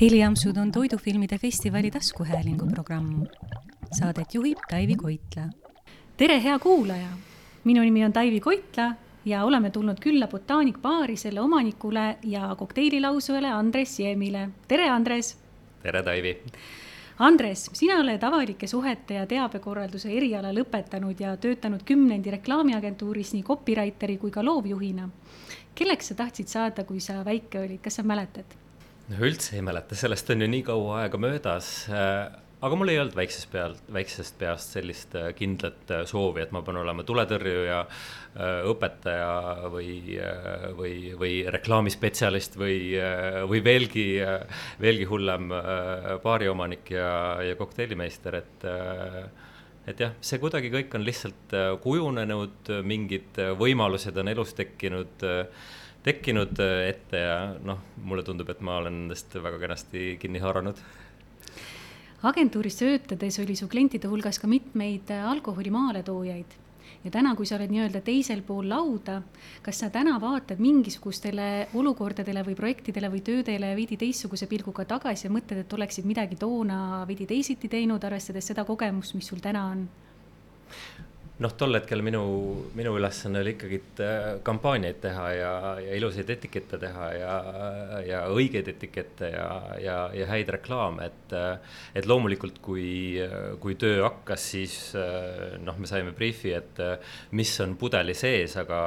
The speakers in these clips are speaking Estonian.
heliampsud on toidufilmide festivali taskuhäälingu programm. Saadet juhib Taivi Koitla. tere, hea kuulaja! minu nimi on Taivi Koitla ja oleme tulnud külla botaanikbaari selle omanikule ja kokteililausujale Andres Jeemile. tere, Andres! tere, Taivi! Andres, sina oled avalike suhete ja teabekorralduse eriala lõpetanud ja töötanud kümnendi reklaamiagentuuris nii copywriteri kui ka loovjuhina. kelleks sa tahtsid saada, kui sa väike olid, kas sa mäletad? No üldse ei mäleta, sellest on ju nii kaua aega möödas. Äh, aga mul ei olnud väiksest pealt, väiksest peast sellist äh, kindlat äh, soovi, et ma pean olema tuletõrjuja, õpetaja või, või, või reklaamispetsialist või, või veelgi, veelgi hullem baariomanik ja, ja kokteilimeister, et et jah, see kuidagi kõik on lihtsalt kujunenud, mingid võimalused on elus tekkinud tekkinud äh, ette ja noh, mulle tundub, et ma olen nendest väga kenasti kinni haaranud. agentuuris töötades oli su klientide hulgas ka mitmeid äh, alkoholi maaletoojaid ja täna, kui sa oled nii-öelda teisel pool lauda, kas sa täna vaatad mingisugustele olukordadele või projektidele või töödele veidi teistsuguse pilguga tagasi ja mõtled, et oleksid midagi toona veidi teisiti teinud, arvestades seda kogemust, mis sul täna on? Noh, tol hetkel minu, minu ülesanne oli ikkagi äh, kampaaniaid teha ja, ja ilusaid etikette teha ja, ja õigeid etikette ja, ja, ja häid reklaame, et. et loomulikult, kui, kui töö hakkas, siis noh, me saime briifi, et mis on pudeli sees, aga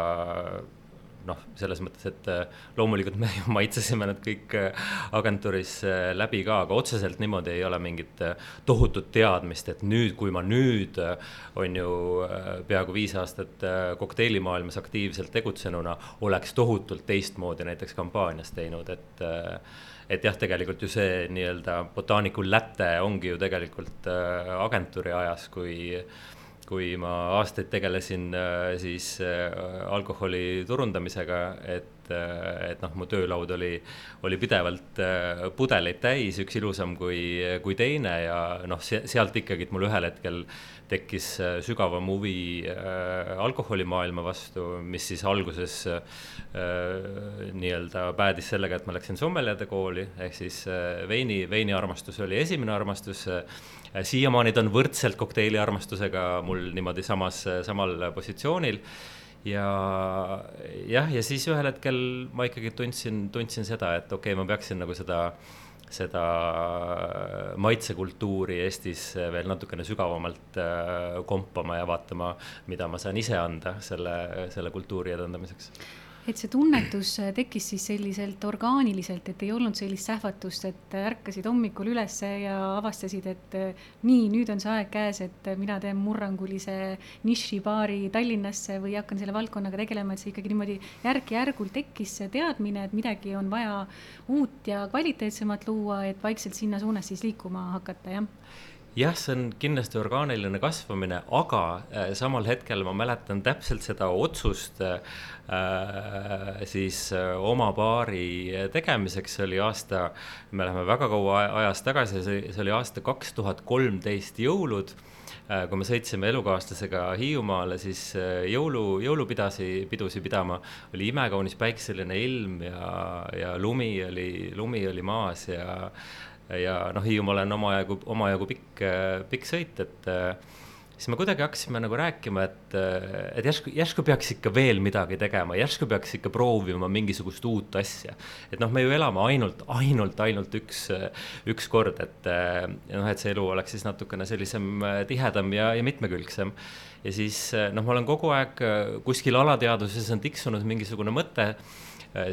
noh, selles mõttes, et äh, loomulikult me ju maitsesime need kõik äh, agentuuris äh, läbi ka, aga otseselt niimoodi ei ole mingit tohutut teadmist, et nüüd, kui ma nüüd on ju peaaegu viis aastat kokteilimaailmas aktiivselt tegutsenuna, oleks tohutult teistmoodi näiteks kampaanias teinud, et et jah, tegelikult ju see nii-öelda botaanikul läte ongi ju tegelikult agentuuri ajas, kui kui ma aastaid tegelesin äh, siis äh, alkoholi turundamisega, et, äh, et noh, mu töölaud oli, oli pidevalt pudeleid täis, üks ilusam kui, kui teine ja noh, sealt ikkagi, mul ühel hetkel tekkis sügavam huvi alkoholimaailma vastu, mis siis alguses nii-öelda päädis sellega, et ma läksin sommeljade kooli, ehk siis veini, veiniarmastus oli esimene armastus siiamaani ta on võrdselt kokteili armastusega mul niimoodi samas, samal positsioonil. ja jah, ja siis ühel hetkel ma ikkagi tundsin, tundsin seda, et okei okay,, ma peaksin nagu seda seda maitsekultuuri Eestis veel natukene sügavamalt äh, kompama ja vaatama, mida ma saan ise anda selle, selle kultuuri edendamiseks et see tunnetus äh, tekkis siis selliselt orgaaniliselt, et ei olnud sellist sähvatust, et ärkasid hommikul ülesse ja avastasid, et äh, nii, nüüd on see aeg käes, et äh, mina teen murrangulise nišibaari Tallinnasse või hakkan selle valdkonnaga tegelema, et see ikkagi niimoodi järk-järgult tekkis see teadmine, et midagi on vaja uut ja kvaliteetsemat luua, et vaikselt sinna suunas siis liikuma hakata, jah jah, see on kindlasti orgaaniline kasvamine, aga äh, samal hetkel ma mäletan täpselt seda otsust äh, siis äh, oma baari tegemiseks, see oli aasta, me läheme väga kaua ajas tagasi, see oli aasta kaks tuhat kolmteist jõulud äh,. kui me sõitsime elukaaslasega Hiiumaale, siis äh, jõulu, jõulupidasi, pidusi pidama, oli imekaunis päikseline ilm ja, ja lumi oli, lumi oli maas ja ja noh, Hiiumaal on omajagu, omajagu pikk, pikk sõit, et siis me kuidagi hakkasime nagu rääkima, et, et järsku, järsku peaks ikka veel midagi tegema, järsku peaks ikka proovima mingisugust uut asja. et noh, me ju elame ainult, ainult, ainult üks, üks kord, et noh, et see elu oleks siis natukene sellisem tihedam ja, ja mitmekülgsem. ja siis noh, ma olen kogu aeg kuskil alateadvuses on tiksunud mingisugune mõte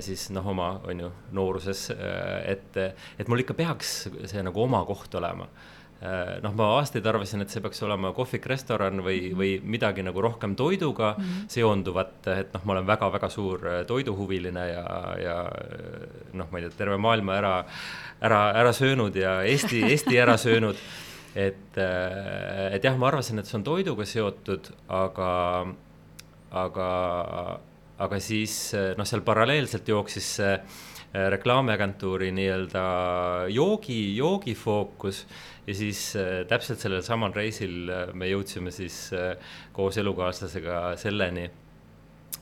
siis noh, oma on ju nooruses, äh, et, et mul ikka peaks see nagu oma koht olema äh, noh, ma aastaid arvasin, et see peaks olema kohvik, restoran või -hmm. või midagi nagu rohkem toiduga mm -hmm. seonduvat, et noh, ma olen väga-väga suur toiduhuviline ja, ja noh, ma ei tea, terve maailma ära, ära, ära söönud ja Eesti, Eesti ära söönud. et, et jah, ma arvasin, et see on toiduga seotud, aga, aga aga siis noh, seal paralleelselt jooksis see äh, reklaamiagentuuri nii-öelda joogi, joogifookus ja siis äh, täpselt sellel samal reisil me jõudsime siis koos elukaaslasega selleni,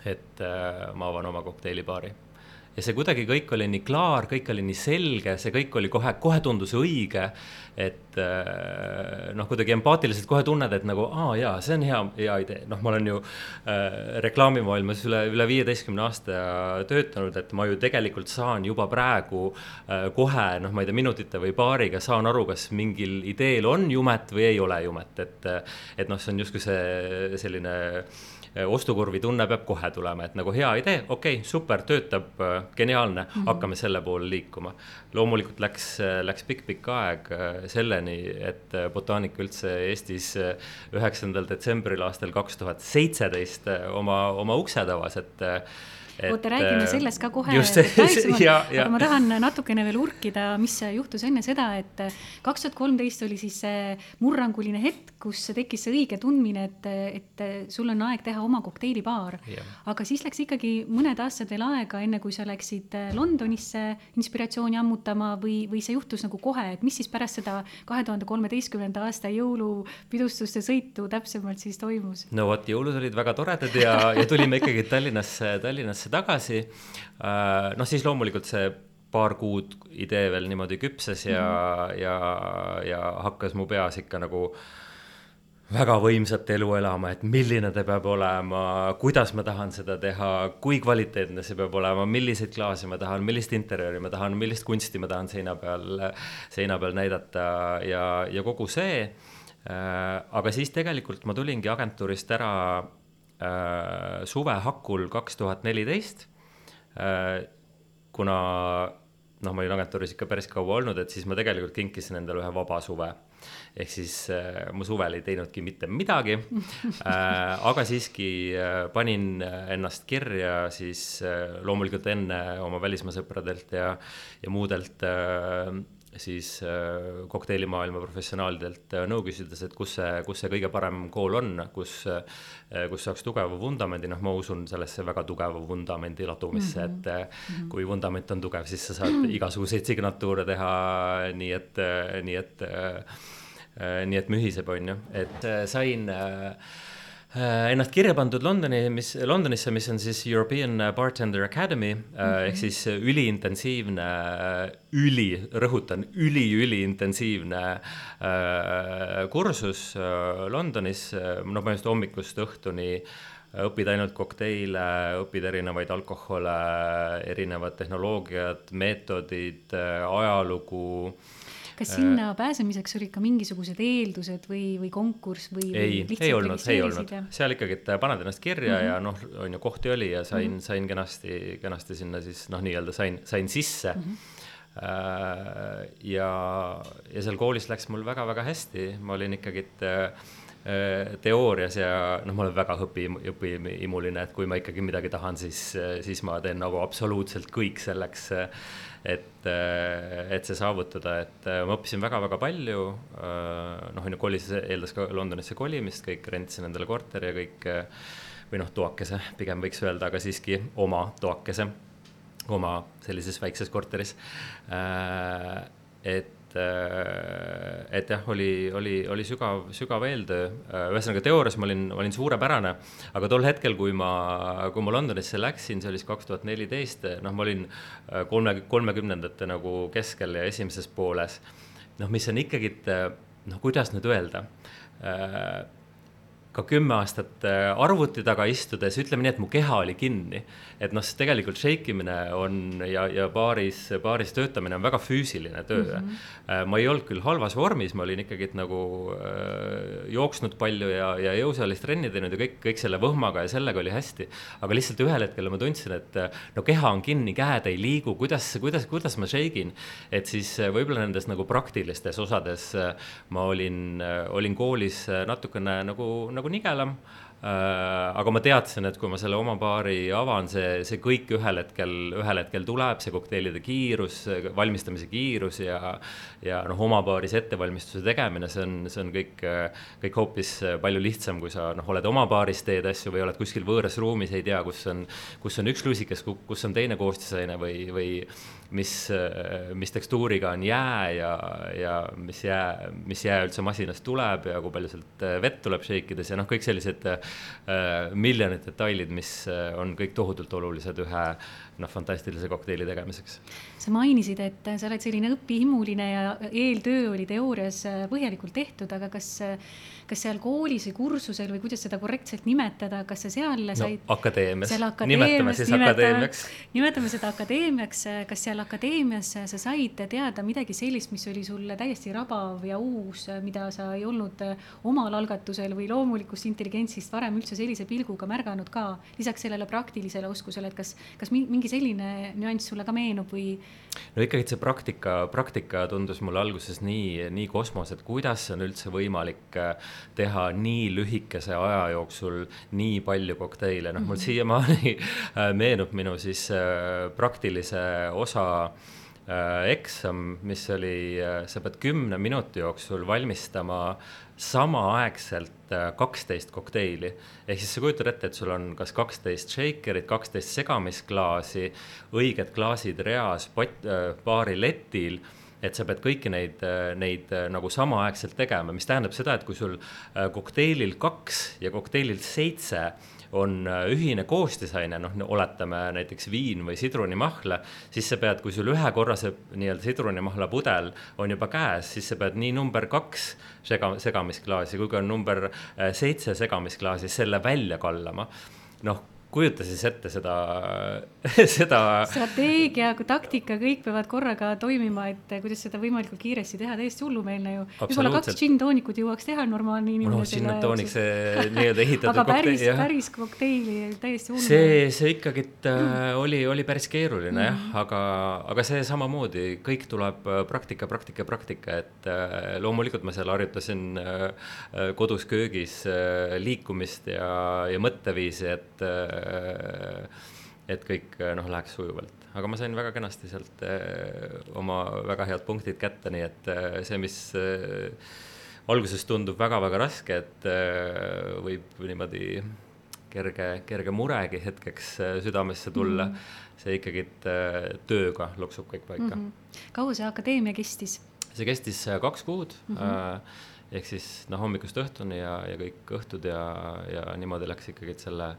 et ma avan oma kokteilibaari ja see kuidagi kõik oli nii klaar, kõik oli nii selge, see kõik oli kohe, kohe tundus õige. Et äh, noh, kuidagi empaatiliselt kohe tunned, et nagu aa jaa, see on hea, hea idee, noh, ma olen ju äh, reklaamimaailmas üle, üle viieteistkümne aasta töötanud, et ma ju tegelikult saan juba praegu äh, kohe noh, ma ei tea, minutite või paariga saan aru, kas mingil ideel on jumet või ei ole jumet, et et noh, see on justkui see selline Äh, ostukurvi tunne peab kohe tulema, et nagu hea idee, okei okay,, super, töötab, äh, geniaalne mm, -hmm. hakkame selle poole liikuma. loomulikult läks, äh, läks pikk-pikk aeg selleni, et botaanika üldse Eestis üheksandal detsembril aastal kaks tuhat seitseteist oma, oma ukse avas, et oota, räägime äh, sellest ka kohe detailsemalt, aga ma tahan natukene veel urkida, mis juhtus enne seda, et kaks tuhat kolmteist oli siis see murranguline hetk, kus tekkis see õige tundmine, et, et sul on aeg teha oma kokteilibaar. aga siis läks ikkagi mõned aastad veel aega, enne kui sa läksid Londonisse inspiratsiooni ammutama või, või see juhtus nagu kohe, et mis siis pärast seda kahe tuhande kolmeteistkümnenda aasta jõulupidustuste sõitu täpsemalt siis toimus? no vot, jõulud olid väga toredad ja, ja tulime ikkagi Tallinnasse, Tallinnasse tagasi. Äh, noh, siis loomulikult see paar kuud idee veel niimoodi küpses ja mm, -hmm. ja, ja hakkas mu peas ikka nagu väga võimsat elu elama, et milline ta peab olema, kuidas ma tahan seda teha, kui kvaliteetne see peab olema, milliseid klaase ma tahan, millist interjööri ma tahan, millist kunsti ma tahan seina peal, seina peal näidata ja, ja kogu see. Äh, aga siis tegelikult ma tulingi agentuurist ära äh, suve hakul kaks tuhat neliteist äh,. kuna noh, ma olin agentuuris ikka päris kaua olnud, et siis ma tegelikult kinkisin endale ühe vaba suve. ehk siis äh, ma suvel ei teinudki mitte midagi äh,, aga siiski äh, panin ennast kirja siis äh, loomulikult enne oma välismaa sõpradelt ja, ja muudelt äh, siis äh, kokteilimaailma professionaalidelt äh, nõu küsides, et kus see, kus see kõige parem kool on, kus, äh, kus saaks tugeva vundamendi, noh, ma usun sellesse väga tugeva vundamendi ladumisse mm, -hmm. et -hmm. kui vundament on tugev, siis sa saad igasuguseid signatuure teha, nii et, nii et, nii et mühiseb, on ju, et sain Äh, ennast kirja pandud Londoni, mis, Londonisse, mis on siis European Bartender Academy mm -hmm. ehk mhm. siis üliintensiivne, üli, rõhutan, üli-üliintensiivne äh, kursus äh, Londonis, noh, põhimõtteliselt hommikust õhtuni õpid ainult kokteile, õpid erinevaid alkohole, erinevad tehnoloogiad, meetodid, ajalugu kas sinna äh, pääsemiseks olid ka mingisugused eeldused või, või konkurss või? ei, ei olnud, ei olnud, seal ikkagi, et paned ennast kirja mm -hmm. ja noh, on ju kohti oli ja sain mm, -hmm. sain kenasti, kenasti sinna siis noh, nii-öelda sain, sain sisse mm. -hmm ja, ja seal koolis läks mul väga-väga hästi, ma olin ikkagi äh, teoorias ja noh, ma olen väga õpi, õpiimuline, et kui ma ikkagi midagi tahan, siis, siis ma teen nagu absoluutselt kõik selleks et, äh, et see saavutada, et äh, ma õppisin väga-väga palju. Äh, noh, on ju, kolis, eeldas ka Londonisse kolimist, kõik rentisin endale korteri ja kõik või noh, toakese pigem võiks öelda, aga siiski oma toakese, oma sellises väikses korteris. et et jah, oli, oli, oli sügav, sügav eeltöö. Äh, ühesõnaga teoorias ma olin, olin suurepärane, aga tol hetkel, kui ma, kui ma Londonisse läksin, see oli siis kaks tuhat neliteist, noh, ma olin äh, kolme, kolmekümnendate nagu keskel ja esimeses pooles. noh, mis on ikkagi, noh, kuidas nüüd öelda ka kümme aastat arvuti taga istudes, ütleme nii, et mu keha oli kinni et noh, tegelikult shake imine on ja, ja baaris, baaris töötamine on väga füüsiline töö mm. -hmm. ma ei olnud küll halvas vormis, ma olin ikkagi nagu äh, jooksnud palju ja, ja jõusaalis trenni teinud ja kõik, kõik selle võhmaga ja sellega oli hästi. aga lihtsalt ühel hetkel ma tundsin, et no keha on kinni, käed ei liigu, kuidas, kuidas, kuidas ma shake in. et siis äh, võib-olla nendes nagu praktilistes osades äh, ma olin, olin koolis natukene nagu, nagu nigelam Äh, aga ma teadsin, et kui ma selle oma baari avan, see, see kõik ühel hetkel, ühel hetkel tuleb, see kokteilide kiirus, valmistamise kiirus ja, ja noh, oma baaris ettevalmistuse tegemine, see on, see on kõik, kõik hoopis palju lihtsam, kui sa noh, oled oma baaris, teed asju või oled kuskil võõras ruumis, ei tea, kus on, kus on üks lusikas, kus on teine koostisaine või, või mis, mis tekstuuriga on jää ja, ja mis jää, mis jää üldse masinast tuleb ja kui palju sealt vett tuleb shake ides ja noh, kõik sellised äh, miljonid detailid, mis äh, on kõik tohutult olulised ühe, noh, fantastilise kokteili tegemiseks. sa mainisid, et sa oled selline õpihimuline ja eeltöö oli teoorias põhjalikult tehtud, aga kas, kas seal koolis või kursusel või kuidas seda korrektselt nimetada, kas sa seal no, said? akadeemias. nimetame siis nimetame, akadeemiaks. nimetame seda akadeemiaks, kas seal akadeemias sa said teada midagi sellist, mis oli sulle täiesti rabav ja uus, mida sa ei olnud omal algatusel või loomulikust intelligentsist varem üldse sellise pilguga märganud ka, lisaks sellele praktilisele oskusele, et kas, kas mingi selline nüanss sulle ka meenub või? no ikkagi see praktika, praktika tundus mulle alguses nii, nii kosmos, et kuidas on üldse võimalik äh, teha nii lühikese aja jooksul nii palju kokteile, noh, mul mhm. siiamaani äh, meenub minu siis äh, praktilise osa eksam, mis oli, sa pead kümne minuti jooksul valmistama samaaegselt kaksteist kokteili. ehk siis sa kujutad ette, et sul on kas kaksteist shakerit, kaksteist segamisklaasi, õiged klaasid reas, pott, paari letil et sa pead kõiki neid, neid nagu samaaegselt tegema, mis tähendab seda, et kui sul kokteilil kaks ja kokteilil seitse on ühine koostisaine, noh, oletame näiteks viin või sidrunimahla, siis sa pead, kui sul ühekorrase nii-öelda sidrunimahla pudel on juba käes, siis sa pead nii number kaks sega, segamisklaasi kui ka number seitse segamisklaasi selle välja kallama. noh kujuta siis ette seda, seda. strateegia, taktika, kõik peavad korraga toimima, et kuidas seda võimalikult kiiresti teha, täiesti hullumeelne ju. võib-olla kaks džinntoonikut jõuaks teha normaalne inimene. noh, džinntoonik, see nii-öelda ehitatud aga päris, päris kokteili täiesti hullumeelne. see, see ikkagi äh, oli, oli päris keeruline mm. jah, aga, aga see samamoodi, kõik tuleb äh, praktika, praktika, praktika, et äh, loomulikult ma seal harjutasin äh, äh kodus köögis äh, liikumist ja, ja mõtteviisi, et Äh, et kõik äh, noh, läheks sujuvalt, aga ma sain väga kenasti sealt äh, oma väga head punktid kätte, nii et see, mis alguses tundub väga-väga raske, et võib niimoodi kerge, kerge muregi hetkeks südamesse tulla mm, -hmm. see ikkagi tööga loksub kõik paika mm. -hmm. kaua see akadeemia kestis? see kestis kaks kuud mm. -hmm. ehk siis noh, hommikust õhtuni ja, ja kõik õhtud ja, ja niimoodi läks ikkagi selle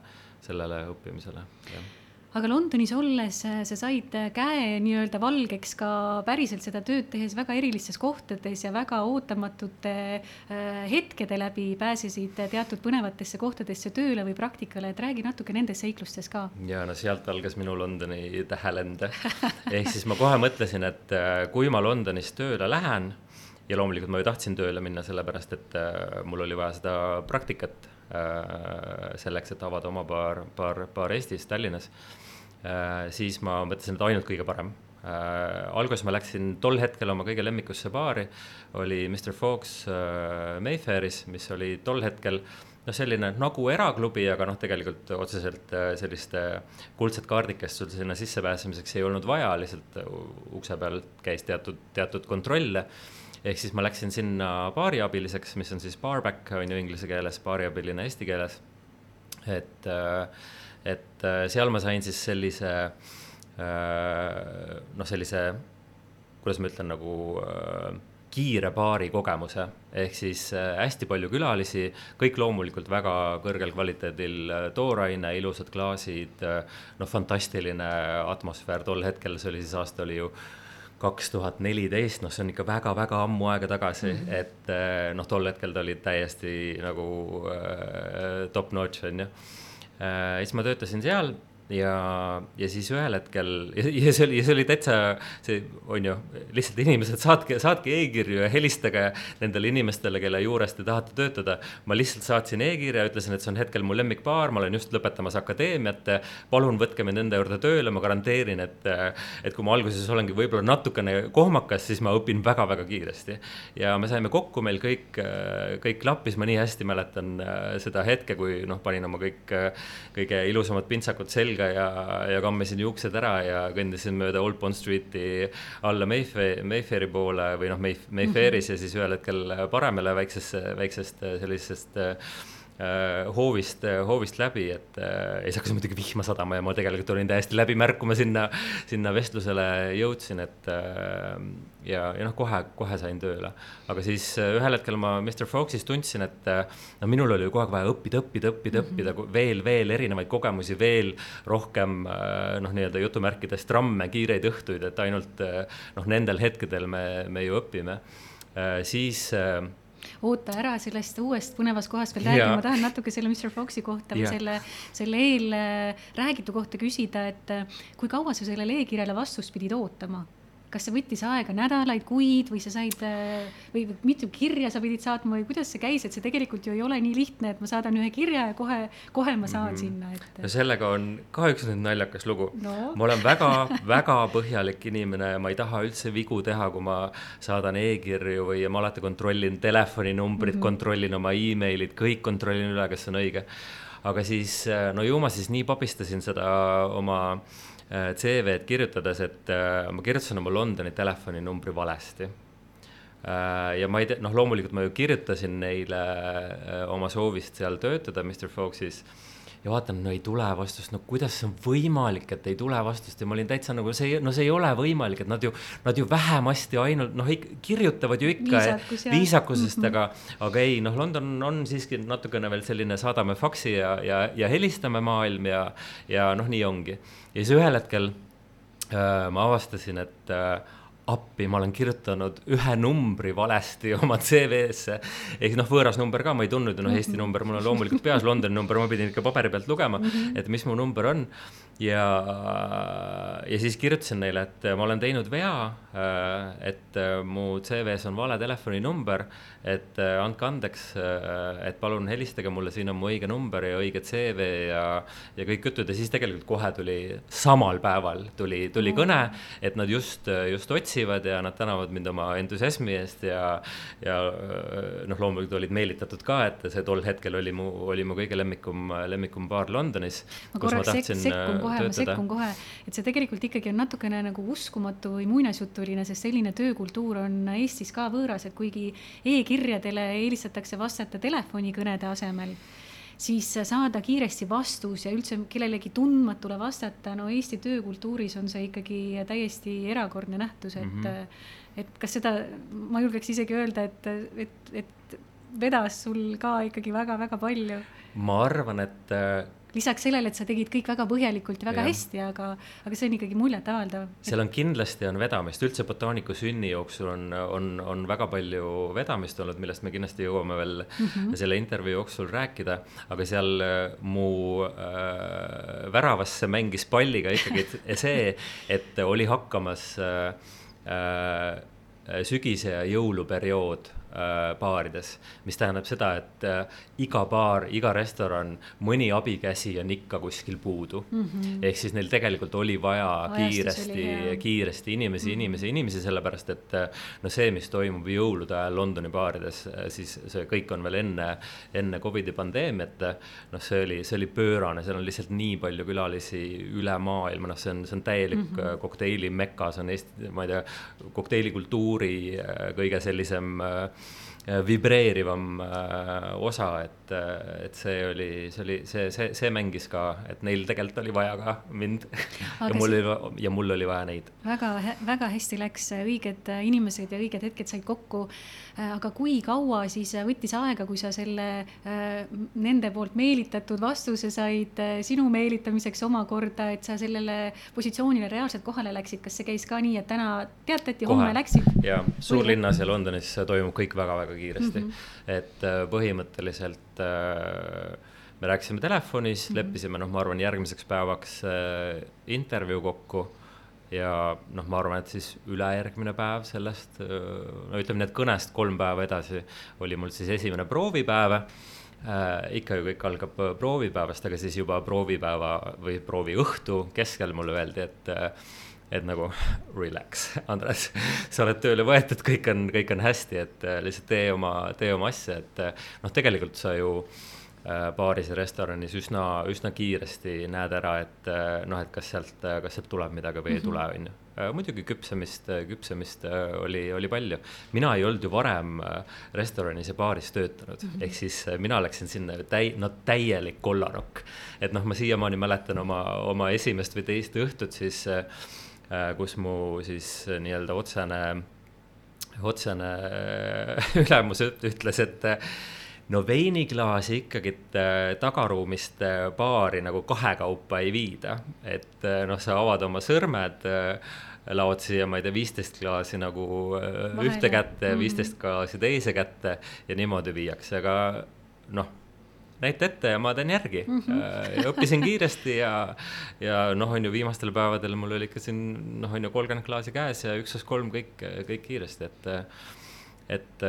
sellele õppimisele, jah. Aga Londonis olles äh, sa said äh, käe nii-öelda valgeks ka päriselt seda tööd tehes väga erilistes kohtades ja väga ootamatute äh, hetkede läbi pääsesid teatud põnevatesse kohtadesse tööle või praktikale, et räägi natuke nendest seiklustest ka. ja no sealt algas minu Londoni tähelend ehk siis ma kohe mõtlesin, et kui ma Londonis tööle lähen ja loomulikult ma ju tahtsin tööle minna, sellepärast et mul oli vaja seda praktikat Äh, selleks, et avada oma baar, baar, baar Eestis, Tallinnas, äh, siis ma mõtlesin, et ainult kõige parem. Äh, alguses ma läksin tol hetkel oma kõige lemmikusse baari, oli Mr Fox äh, Mayfairis, mis oli tol hetkel noh, selline nagu eraklubi, aga noh, tegelikult otseselt äh, sellist äh, kuldset kaardikest sul sinna sissepääsemiseks ei olnud vaja, lihtsalt ukse peal käis teatud, teatud kontrolle. äh, ehk siis ma läksin sinna baariabiliseks, mis on siis barback on ju inglise keeles, baariabiline eesti keeles. et, äh, et äh, seal ma sain siis sellise äh, noh, sellise, kuidas ma ütlen, nagu kiire baari kogemuse, ehk siis hästi palju külalisi, kõik loomulikult väga kõrgel kvaliteedil tooraine, ilusad klaasid, noh, fantastiline atmosfäär, tol hetkel, see oli siis aasta oli ju kaks tuhat neliteist, noh, see on ikka väga-väga ammu aega tagasi mm, -hmm. et eh, noh, tol hetkel ta oli täiesti nagu äh, top notch, on ju äh,. siis ma töötasin seal ja, ja siis ühel hetkel ja, ja see oli, see oli täitsa, see on ju, lihtsalt inimesed, saatke, saatke e-kirju ja helistage nendele inimestele, kelle juures te tahate töötada. ma lihtsalt saatsin e-kirja, ütlesin, et see on hetkel mu lemmikbaar, ma olen just lõpetamas akadeemiat. palun võtke mind enda juurde tööle, ma garanteerin, et, et kui ma alguses olengi võib-olla natukene kohmakas, siis ma õpin väga-väga kiiresti. ja me saime kokku, meil kõik, kõik klappis, ma nii hästi mäletan seda hetke, kui noh, panin oma kõik kõige ilusamad pintsakud selga selga ja, ja kammisin juuksed ära ja kõndisin mööda Old Bond Streeti alla Mayfair, Mayfairi poole või noh, Mayf-, Mayfairis mm -hmm. ja siis ühel hetkel paremale väiksesse, väiksest sellisest äh, hoovist, hoovist läbi, et äh, siis hakkas muidugi vihma sadama ja ma tegelikult olin täiesti läbi märkuma sinna, sinna vestlusele jõudsin, et äh, ja, ja noh, kohe, kohe sain tööle. aga siis ühel hetkel ma Mr Foxis tundsin, et no minul oli ju kogu aeg vaja õppida, õppida, õppida mm, -hmm. õppida veel, veel erinevaid kogemusi, veel rohkem noh, nii-öelda jutumärkides tramme, kiireid õhtuid, et ainult noh, nendel hetkedel me, me ju õpime. siis oota ära sellest uuest põnevast kohast veel räägime, ma tahan natuke selle Mr Foxi kohta või selle, selle eel räägitu kohta küsida, et kui kaua sa sellele e-kirjale vastust pidid ootama? Kas see võttis aega nädalaid, kuid või sa said või mitu kirja sa pidid saatma või kuidas see käis, et see tegelikult ju ei ole nii lihtne, et ma saadan ühe kirja ja kohe, kohe ma saan mm -hmm. sinna, et. no sellega on ka üks nüüd naljakas lugu no.. ma olen väga-väga põhjalik inimene ja ma ei taha üldse vigu teha, kui ma saadan e-kirju või ma alati kontrollin telefoninumbrit mm, -hmm. kontrollin oma emailid, kõik kontrollin üle, kas see on õige. aga siis, no ju ma siis nii pabistasin seda oma äh, Äh, CV-d kirjutades, et äh, ma kirjutasin oma Londoni telefoninumbri valesti. Äh, ja ma ei tea, noh, loomulikult ma ju kirjutasin neile oma soovist seal töötada Mr Foxis ja vaatan, no ei tule vastust, no kuidas see on võimalik, et ei tule vastust ja ma olin täitsa nagu see, no see ei ole võimalik, et nad ju, nad ju vähemasti ainult noh, kirjutavad ju ikka Viisakus, viisakusest mm, -hmm. aga, aga ei noh, London on siiski natukene veel selline saadame faksi ja, ja, ja helistame maailm ja, ja noh, nii ongi. ja siis ühel hetkel äh, ma avastasin, et äh, appi, ma olen kirjutanud ühe numbri valesti oma CV-sse. ehk noh, võõras number ka, ma ei tundnud, noh, Eesti number mul on loomulikult peas, Londoni number, ma pidin ikka paberi pealt lugema, mhm. et mis mu number on. Ja, ja siis kirjutasin neile, et ma olen teinud vea, et mu CV-s on vale telefoninumber, et andke andeks, et palun helistage mulle, siin on mu õige number ja õige CV ja, ja kõik jutud ja siis tegelikult kohe tuli, samal päeval tuli, tuli kõne, et nad just, just otsivad ja nad tänavad mind oma entusiasmi eest ja, ja noh, loomulikult olid meelitatud ka, et see tol hetkel oli mu, oli mu kõige lemmikum, lemmikum baar Londonis. ma korraks sek sekkun kohe, ma sekkun kohe, et see tegelikult ikkagi on natukene nagu uskumatu või muinasjutuline, sest selline töökultuur on Eestis ka võõras, et kuigi e-kirjadele eelistatakse vastata telefonikõnede asemel siis saada kiiresti vastus ja üldse kellelegi tundmatule vastata, no Eesti töökultuuris on see ikkagi täiesti erakordne nähtus, et mm, -hmm. et kas seda, ma julgeks isegi öelda, et, et, et vedas sul ka ikkagi väga-väga palju. ma arvan, et lisaks sellele, et sa tegid kõik väga põhjalikult ja väga ja. hästi, aga, aga see on ikkagi muljetavaldav. seal on kindlasti on vedamist, üldse botaaniku sünni jooksul on, on, on väga palju vedamist olnud, millest me kindlasti jõuame veel mm -hmm. selle intervjuu jooksul rääkida. aga seal äh, mu äh, väravasse mängis palliga ikkagi see, et oli hakkamas äh, äh, sügise ja jõuluperiood baarides, mis tähendab seda, et äh, iga baar, iga restoran, mõni abikäsi on ikka kuskil puudu mm. -hmm. ehk siis neil tegelikult oli vaja Ajastus kiiresti, kiiresti inimesi mm, -hmm. inimesi, inimesi, sellepärast et äh, no see, mis toimub jõulude ajal Londoni baarides, siis see kõik on veel enne, enne Covidi pandeemiat. noh, see oli, see oli pöörane, seal on lihtsalt nii palju külalisi üle maailma, noh, see on, see on täielik mm -hmm. kokteili meka, see on Eesti, ma ei tea, kokteilikultuuri kõige sellisem äh, Äh, vibreerivam äh, osa, et, äh, et see oli, see oli, see, see, see mängis ka, et neil tegelikult oli vaja ka mind ja mul oli, ja mul oli vaja neid. väga, väga hästi läks, õiged inimesed ja õiged hetked said kokku. Aga kui kaua siis võttis aega, kui sa selle nende poolt meelitatud vastuse said sinu meelitamiseks omakorda, et sa sellele positsioonile reaalselt kohale läksid, kas see käis ka nii, et täna teatati, homme läksid? ja suurlinnas ja Londonis toimub kõik väga-väga kiiresti mm. -hmm. et äh, põhimõtteliselt äh, me rääkisime telefonis mm, -hmm. leppisime, noh, ma arvan, järgmiseks päevaks äh, intervjuu kokku ja noh, ma arvan, et siis ülejärgmine päev sellest, no ütleme et kõnest kolm päeva edasi oli mul siis esimene proovipäev äh,. ikka ju kõik algab proovipäevast, aga siis juba proovipäeva või prooviõhtu keskel mulle öeldi, et et nagu relax, Andres, sa oled tööle võetud, kõik on, kõik on hästi, et lihtsalt tee oma, tee oma asja, et noh, tegelikult sa ju äh, baaris ja restoranis üsna, üsna kiiresti näed ära, et noh, et kas sealt, kas sealt tuleb midagi või ei mhm. tule, on ju muidugi küpsemist, küpsemist oli, oli palju. mina ei olnud ju varem restoranis ja baaris töötanud mm -hmm., ehk siis mina läksin sinna täi-, no täielik kollanokk. et noh, ma siiamaani mäletan oma, oma esimest või teist õhtut siis äh, Äh, kus mu siis äh, nii-öelda otsene otsene ülemus ütles, et no veiniklaasi ikkagi tagaruumist baari nagu kahekaupa ei viida, et noh, sa avad oma sõrmed laod siia, ma ei tea, viisteist klaasi nagu Vahele. ühte kätte ja mhm. viisteist klaasi teise kätte ja niimoodi viiakse, aga noh näita ette ja ma teen järgi mm. -hmm. õppisin kiiresti ja, ja noh, on ju viimastel päevadel mul oli ikka siin noh, on ju kolmkümmend klaasi käes ja üks, kaks, kolm kõik, kõik kiiresti, et, et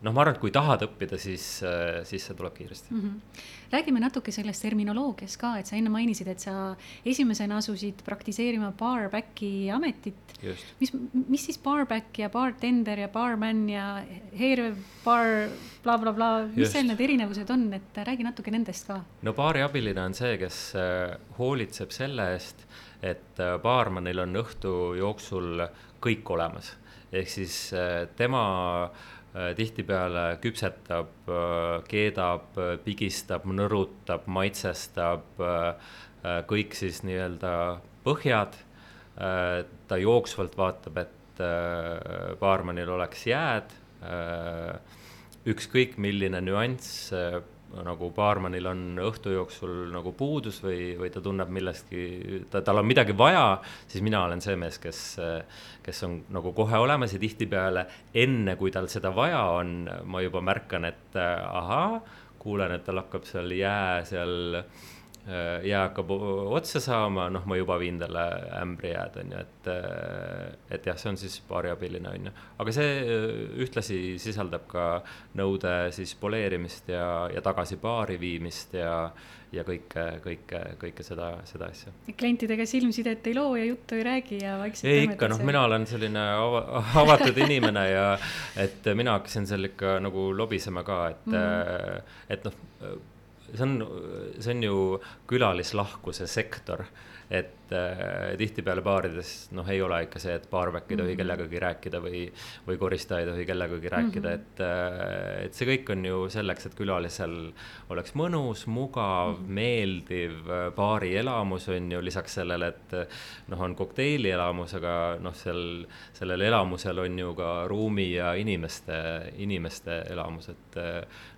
noh, ma arvan, et kui tahad õppida, siis, äh, siis see tuleb kiiresti mm. -hmm. räägime natuke sellest terminoloogiast ka, et sa enne mainisid, et sa esimesena asusid praktiseerima barbacki ametit. mis, mis siis barback ja bartender ja barman ja hair bar blablabla bla, bla, mis seal need erinevused on, et räägi natuke nendest ka. no baariabiline on see, kes äh, hoolitseb selle eest, et äh, baarmanil on õhtu jooksul kõik olemas ehk siis tema äh, Äh, tihtipeale küpsetab, äh, keedab, äh, pigistab, nõrutab, maitsestab kõik siis nii-öelda põhjad. ta jooksvalt vaatab, et baarmanil oleks jääd. ükskõik milline nüanss nagu baarmanil on õhtu jooksul nagu puudus või, või ta tunneb millestki, ta, tal on midagi vaja, siis mina olen see mees, kes, kes on nagu kohe olemas ja tihtipeale enne, kui tal seda vaja on, ma juba märkan, et ahaa, kuulen, et tal hakkab seal jää seal äh, Äh, jää hakkab otsa saama, noh, ma juba viin talle ämbri jääd, on ju, et, äh, et jah, see on siis baariabiline, on ju. aga see äh, ühtlasi sisaldab ka nõude siis poleerimist ja, ja tagasi baari viimist ja, ja kõike, kõike, kõike seda, seda asja. klientidega silmsidet ei loo ja juttu ei räägi ja vaikselt. ei ikka, noh, mina olen selline ava, avatud inimene ja et mina hakkasin seal ikka nagu lobisema ka, et mm, -hmm. et noh see on, see on ju külalislahkuse sektor, et äh, tihtipeale baarides noh, ei ole ikka see, et baarback ei tohi mm -hmm. kellegagi rääkida või, või koristaja ei tohi kellegagi rääkida mm, -hmm. et äh,, et see kõik on ju selleks, et külalisel oleks mõnus, mugav mm, -hmm. meeldiv baarielamus on ju, lisaks sellele, et noh, on kokteilielamus, aga noh, seal, sellel elamusel on ju ka ruumi ja inimeste, inimeste elamus, et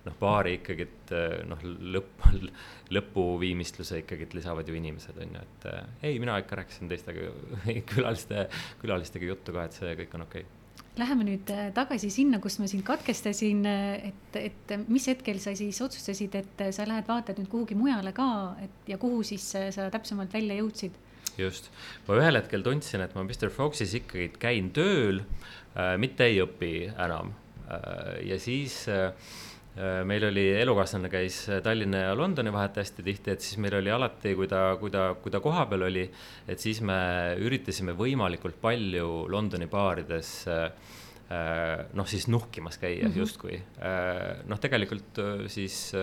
noh, baari ikkagi, et noh, lõpp, lõpuviimistluse ikkagi lisavad ju inimesed, on ju, et äh, ei, mina ikka rääkisin teistega külaliste, külalistega juttu ka, et see kõik on okei okay. Läheme nüüd äh, tagasi sinna, kus ma sind katkestasin, et, et mis hetkel sa siis otsustasid, et sa lähed vaatad nüüd kuhugi mujale ka, et ja kuhu siis sa täpsemalt välja jõudsid? just, ma ühel hetkel tundsin, et ma Mr Foxis ikkagi käin tööl äh,, mitte ei õpi enam äh,. ja siis Äh, meil oli elukaaslane käis Tallinna ja Londoni vahet hästi tihti, et siis meil oli alati, kui ta, kui ta, kui ta kohapeal oli, et siis me üritasime võimalikult palju Londoni baarides äh, noh, siis nuhkimas käia mm -hmm. justkui. Äh, noh, tegelikult siis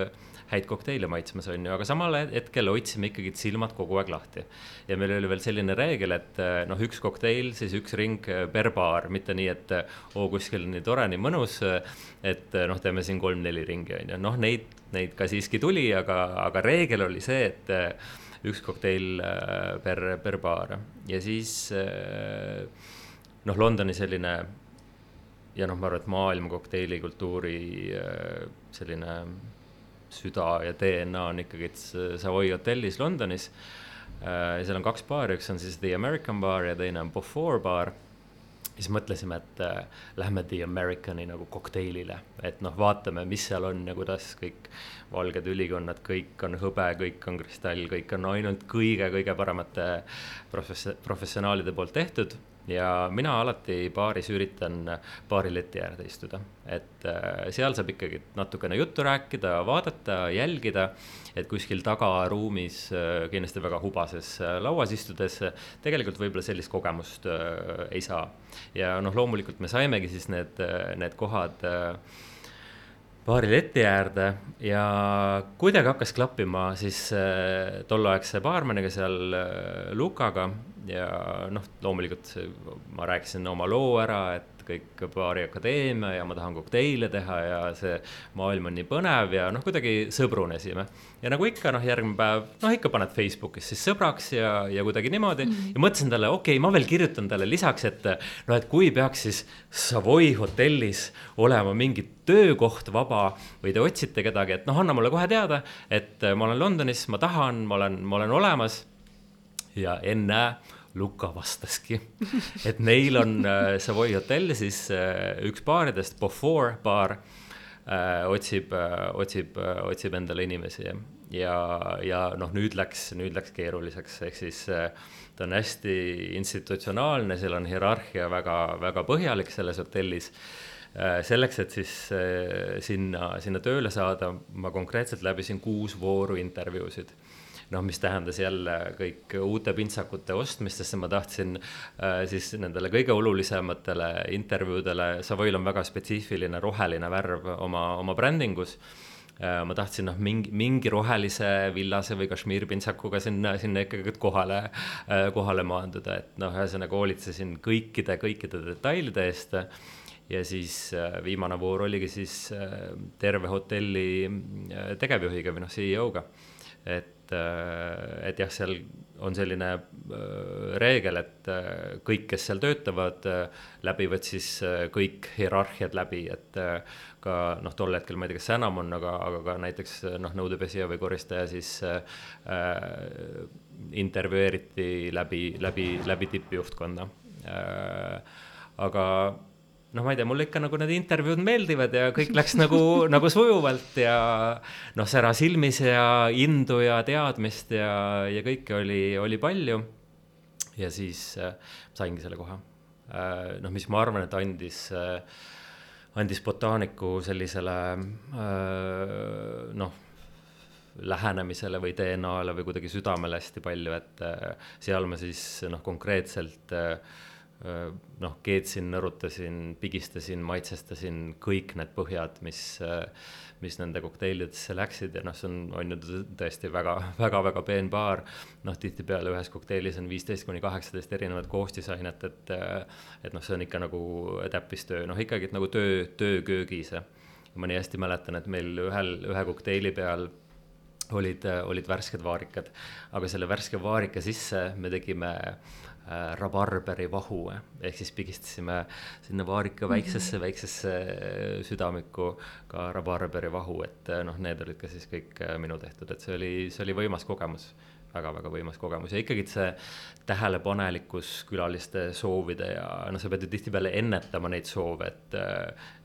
häid kokteile maitsmas, on ju, aga samal hetkel hoidsime ikkagi silmad kogu aeg lahti. ja meil oli veel selline reegel, et eh, noh, üks kokteil, siis üks ring eh, per baar, mitte nii, et eh, oo, kuskil nii tore, nii mõnus, et noh, teeme siin kolm-neli ringi, on ju, noh, neid, neid ka siiski tuli, aga, aga reegel oli see, et üks kokteil per, per baar. Ja siis noh, Londoni selline ja noh, ma arvan, et maailma kokteilikultuuri selline süda ja DNA on ikkagi Savoy hotellis Londonis. Äh, seal on kaks baari, üks on siis The American Bar ja teine on Beaufort baar siis mõtlesime, et äh, lähme The Americani nagu kokteilile, et noh, vaatame, mis seal on ja kuidas kõik valged ülikonnad, kõik on hõbe, kõik on kristall, kõik on ainult kõige-kõige paremate profess-, professionaalide poolt tehtud ja mina alati baaris üritan baari leti äärde istuda, et äh, seal saab ikkagi natukene juttu rääkida, vaadata, jälgida, et kuskil tagaruumis äh, kindlasti väga hubases äh, lauas istudes tegelikult võib-olla sellist kogemust ei saa. ja noh, loomulikult me saimegi siis need, need kohad baari leti äärde ja kuidagi hakkas klappima siis tolleaegse baarmaniga seal Lukaga ja noh, loomulikult ma rääkisin oma loo ära, et kõik baari akadeemia ja ma tahan kokteile teha ja see maailm on nii põnev ja noh, kuidagi sõbrunesime. ja nagu ikka noh, järgmine päev, noh ikka paned Facebookis siis sõbraks ja, ja kuidagi niimoodi mm -hmm. ja mõtlesin talle, okei okay,, ma veel kirjutan talle lisaks, et noh, et kui peaks siis Savoy hotellis olema mingi töökoht vaba või te otsite kedagi, et noh, anna mulle kohe teada, et ma olen Londonis, ma tahan, ma olen, ma olen olemas. ja ennäe Luka vastaski, et neil on äh, Savoy hotell siis äh, üks baaridest, Beaufort baar äh,, otsib otsib otsib endale inimesi. Ja, ja noh, nüüd läks, nüüd läks keeruliseks, ehk siis ta on hästi institutsionaalne, seal on hierarhia väga, väga põhjalik selles hotellis. Selleks, et siis sinna, sinna tööle saada, ma konkreetselt läbisin kuus vooru intervjuusid noh, mis tähendas jälle kõik uute pintsakute ostmist, sest ma tahtsin äh, siis nendele kõige olulisematele intervjuudele, Savoyl on väga spetsiifiline roheline värv oma, oma brändingus äh, ma tahtsin noh, mingi, mingi rohelise, villase või kašmiirpintsakuga sinna, sinna ikkagi kohale, äh, kohale maanduda, et noh, ühesõnaga hoolitsesin kõikide, kõikide detailide eest. ja siis viimane voor oligi siis terve hotelli tegevjuhiga või noh, CEO-ga. et et, äh, et jah, seal on selline äh, reegel, et äh, kõik, kes seal töötavad, läbivad siis kõik hierarhiad läbi, et ka noh, tol hetkel ma ei tea, kas see enam on, aga, aga ka näiteks noh, nõudepesija või koristaja siis äh, intervjueeriti läbi, läbi, läbi tippjuhtkonda äh,. aga noh, ma ei tea, mulle ikka nagu need intervjuud meeldivad ja kõik läks nagu, nagu sujuvalt ja noh, sära silmis ja indu ja teadmist ja, ja kõike oli, oli palju. ja siis äh, saingi selle koha äh,. noh, mis ma arvan, et andis äh,, andis botaaniku sellisele äh, noh lähenemisele või DNA-le või kuidagi südamele hästi palju, et äh, seal ma siis noh, konkreetselt äh, noh, keetsin, nõrutasin, pigistasin, maitsestasin kõik need põhjad, mis, mis nende kokteilidesse läksid ja noh, see on, on ju tõesti väga, väga, väga peen baar. noh, tihtipeale ühes kokteilis on viisteist kuni kaheksateist erinevat koostisainet, et, et noh, see on ikka nagu täppistöö, noh ikkagi nagu töö, töö köögis. ma nii hästi mäletan, et meil ühel, ühe kokteili peal olid, olid värsked vaarikad, aga selle värske vaarika sisse me tegime äh, äh, rabarberi vahu ehk siis pigistasime sinna vaarika väiksesse mm, -hmm. väiksesse äh, südamikku ka rabarberi vahu, et äh, noh, need olid ka siis kõik äh, minu tehtud, et see oli, see oli võimas kogemus väga-väga võimas kogemus ja ikkagi see tähelepanelikkus külaliste soovide ja noh, sa pead ju tihtipeale ennetama neid soove, et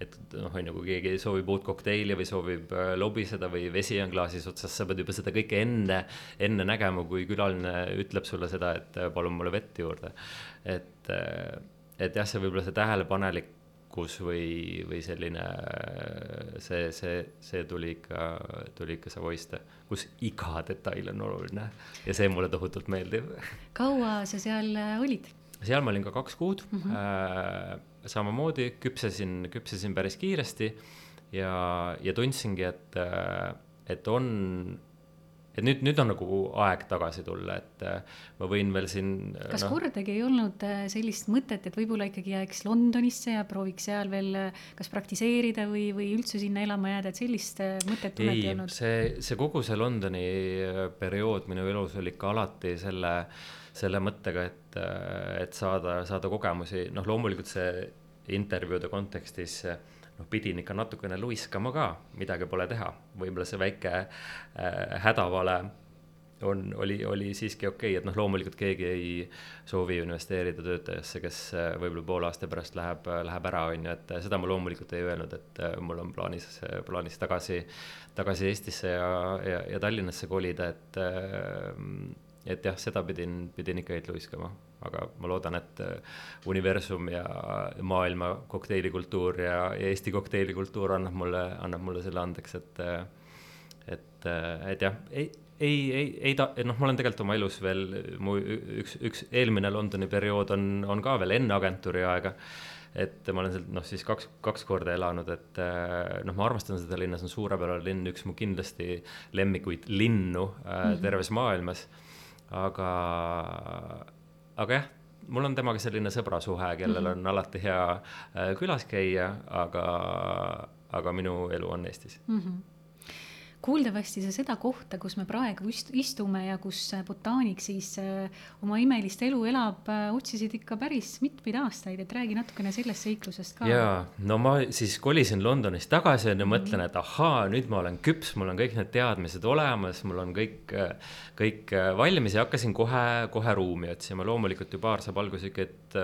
et noh, on ju, kui keegi soovib uut kokteili või soovib äh, lobiseda või vesi on klaasis otsas, sa pead juba seda kõike enne, enne nägema, kui külaline ütleb sulle seda, et palun mulle vett juurde. et, äh, et jah, see võib-olla see tähelepanelik tarkus või, või selline see, see, see tuli ikka, tuli ikka Savoy'st, kus iga detail on oluline ja see mulle tohutult meeldib. kaua sa seal äh, olid? seal ma olin ka kaks kuud mm, -hmm. äh, samamoodi küpsesin, küpsesin päris kiiresti ja, ja tundsingi, et, äh, et on et nüüd, nüüd on nagu aeg tagasi tulla, et äh, ma võin veel siin. kas no, kordagi ei olnud äh, sellist mõtet, et võib-olla ikkagi jääks Londonisse ja prooviks seal veel äh, kas praktiseerida või, või üldse sinna elama jääda, et sellist mõtet tunnet ei olnud? see, see kogu see Londoni periood minu elus oli ikka alati selle, selle mõttega, et, et saada, saada kogemusi, noh, loomulikult see intervjuude kontekstis noh, pidin ikka natukene luiskama ka, midagi pole teha, võib-olla see väike äh, hädavale on, oli, oli siiski okei okay., et noh, loomulikult keegi ei soovi investeerida töötajasse, kes äh, võib-olla poole aasta pärast läheb, läheb ära, on ju, et seda ma loomulikult ei öelnud, et äh, mul on plaanis, plaanis tagasi, tagasi Eestisse ja, ja, ja Tallinnasse kolida, et äh, et jah, seda pidin, pidin ikka heit luiskama aga ma loodan, et äh, universum ja maailma kokteilikultuur ja, ja Eesti kokteilikultuur annab mulle, annab mulle selle andeks, et, äh, et, äh, et jah, ei ei, ei, ei ta, noh, ma olen tegelikult oma elus veel, mu üks, üks eelmine Londoni periood on, on ka veel enne agentuuri aega. et ma olen seal noh, siis kaks, kaks korda elanud, et noh, ma armastan seda linna, see on suurepärane linn, üks mu kindlasti lemmikuid linnu mm -hmm. terves maailmas. Aga aga jah, mul on temaga selline sõbrasuhe, kellel mm -hmm. on alati hea äh, külas käia, aga, aga minu elu on Eestis mm. -hmm kuuldavasti sa seda kohta, kus me praegu istume ja kus äh, botaanik siis äh, oma imelist elu elab, äh, otsisid ikka päris mitmeid aastaid, et räägi natukene sellest seiklusest ka. jaa, no ma siis kolisin Londonist tagasi ja mõtlen, et ahaa, nüüd ma olen küps, mul on kõik need teadmised olemas, mul on kõik, kõik valmis ja hakkasin kohe, kohe ruumi otsima, loomulikult ju baar saab alguse ikka, et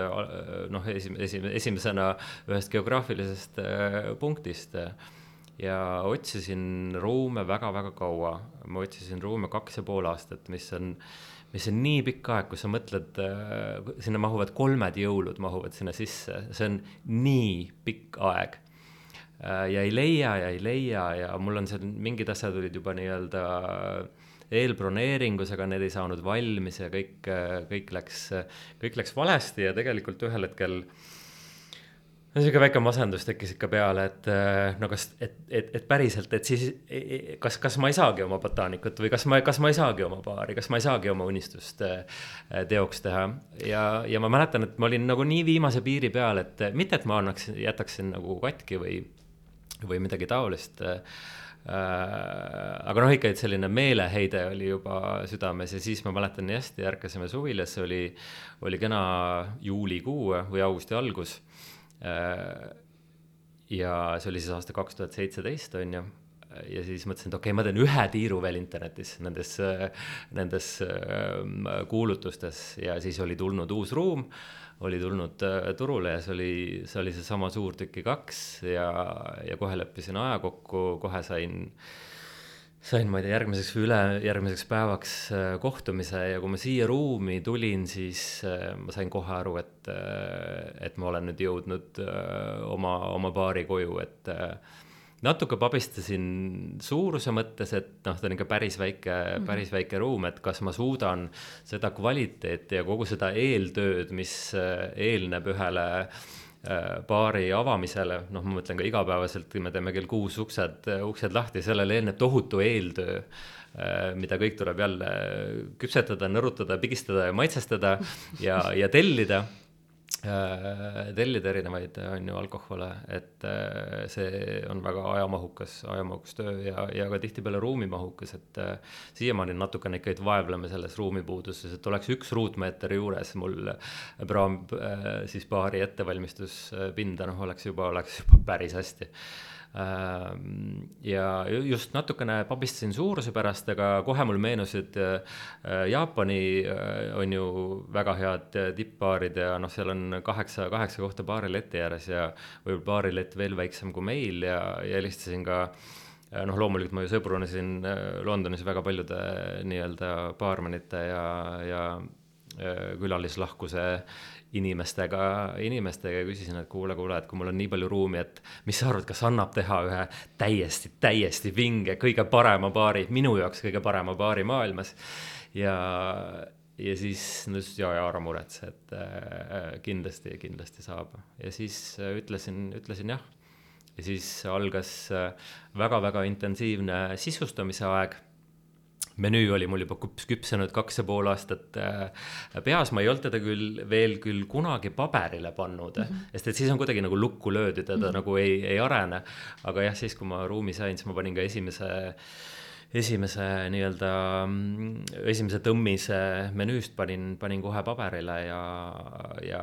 noh, esim-, esim-, esimesena ühest geograafilisest punktist ja otsisin ruume väga-väga kaua. ma otsisin ruume kaks ja pool aastat, mis on, mis on nii pikk aeg, kui sa mõtled, äh, sinna mahuvad kolmed jõulud mahuvad sinna sisse, see on nii pikk aeg. Äh, ja ei leia ja ei leia ja mul on seal mingid asjad olid juba nii-öelda eelbroneeringus, aga need ei saanud valmis ja kõik, kõik läks, kõik läks valesti ja tegelikult ühel hetkel äh, niisugune väike masendus tekkis ikka peale, et äh, no kas, et, et, et päriselt, et siis e, e, kas, kas ma ei saagi oma botaanikut või kas ma, kas ma ei saagi oma paari, kas ma ei saagi oma unistust äh, teoks teha. ja, ja ma mäletan, et ma olin nagu nii viimase piiri peal, et mitte, et ma annaksin, jätaksin nagu katki või, või midagi taolist äh, aga noh, ikka, selline meeleheide oli juba südames ja siis ma mäletan nii hästi, ärkasime suvilas, oli, oli kena juulikuu või augusti algus Äh, ja see oli siis aasta kaks tuhat seitseteist, on ju. Ja siis mõtlesin, et okei okay,, ma teen ühe tiiru veel internetis nendes, nendes ähm, kuulutustes. Ja siis oli tulnud uus ruum, oli tulnud äh, turule ja see oli, see oli seesama Suurtüki kaks. Ja, ja kohe leppisin aja kokku, kohe sain äh, sain, ma ei tea, järgmiseks või ülejärgmiseks päevaks äh, kohtumise ja kui ma siia ruumi tulin, siis äh, ma sain kohe aru, et, äh, et ma olen nüüd jõudnud oma, oma baari koju, et natuke pabistasin suuruse mõttes, et noh, ta on ikka päris väike -hmm. päris väike ruum, et kas ma suudan seda kvaliteeti ja kogu seda eeltööd, mis eelneb ühele Äh, baari avamisele, noh, ma mõtlen ka igapäevaselt, me teeme kell kuus uksed, uksed lahti, sellele eelneb tohutu eeltöö, äh, mida kõik tuleb jälle küpsetada, nõrutada, pigistada ja maitsestada ja, ja tellida. Äh, tellida erinevaid, on ju, alkohole, et äh, see on väga ajamahukas, ajamahukas töö ja, ja ka tihtipeale ruumimahukas, et äh, siiamaani natukene ikkagi vaevleme selles ruumipuuduses, et oleks üks ruutmeeter juures mul praam, siis baari ettevalmistuspinda, noh, oleks juba, oleks juba päris hästi ja just natukene pabistasin suuruse pärast, aga kohe mul meenusid äh, Jaapani äh, on ju väga head tippbaarid ja noh, seal on kaheksa, kaheksa kohta baarileti ääres ja võib-olla baarilett veel väiksem kui meil ja, ja helistasin ka noh, loomulikult ma ju sõbrunesin Londonis väga paljude nii-öelda baarmenite ja, ja külalislahkuse inimestega, inimestega ja küsisin, et kuule, kuule, et kui mul on nii palju ruumi, et mis sa arvad, kas annab teha ühe täiesti, täiesti vinge, kõige parema baari, minu jaoks kõige parema baari maailmas. ja, ja siis nad ütlesid ja, ja ära muretse, et äh, kindlasti, kindlasti saab ja siis äh, ütlesin, ütlesin jah. ja siis algas väga-väga äh, intensiivne sisustamise aeg menüü oli mul juba küps, küpsenud kaks ja pool aastat äh, peas, ma ei olnud teda küll veel küll kunagi paberile pannud mm, -hmm. sest et siis on kuidagi nagu lukku löödud ja ta mm -hmm. nagu ei, ei arene. aga jah, siis kui ma ruumi sain, siis ma panin ka esimese esimese nii-öelda, esimese tõmmise menüüst panin, panin kohe paberile ja, ja,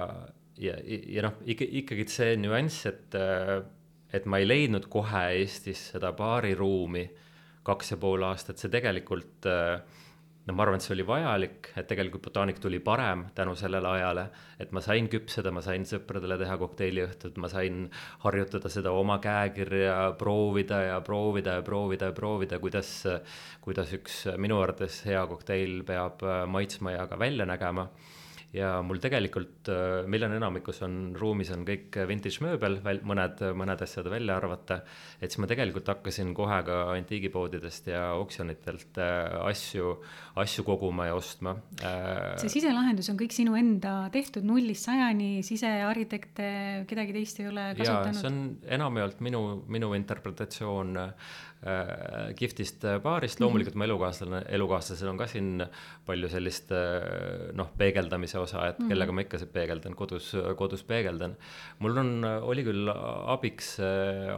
ja, ja noh, ikka, ikkagi see nüanss, et, et ma ei leidnud kohe Eestis seda baariruumi kaks ja pool aastat, see tegelikult no ma arvan, et see oli vajalik, et tegelikult botaanik tuli parem tänu sellele ajale, et ma sain küpseda, ma sain sõpradele teha kokteiliõhtut, ma sain harjutada seda oma käekirja, proovida ja proovida ja proovida ja proovida, kuidas, kuidas üks minu arvates hea kokteil peab maitsma ja ka välja nägema ja mul tegelikult, äh, meil on enamikus on ruumis on kõik vintage mööbel, mõned, mõned asjad välja arvata. et siis ma tegelikult hakkasin kohe ka antiigipoodidest ja oksjonitelt äh, asju, asju koguma ja ostma. Äh, see siselahendus on kõik sinu enda tehtud nullist sajani, sisearhitekte, kedagi teist ei ole kasutanud? see on enamjaolt minu, minu interpretatsioon äh, kihvtist baarist, loomulikult mm -hmm. mu elukaaslane, elukaaslasel on ka siin palju sellist äh, noh, peegeldamise osa, et mhm. kellega ma ikka peegeldan, kodus, kodus peegeldan. mul on, oli küll abiks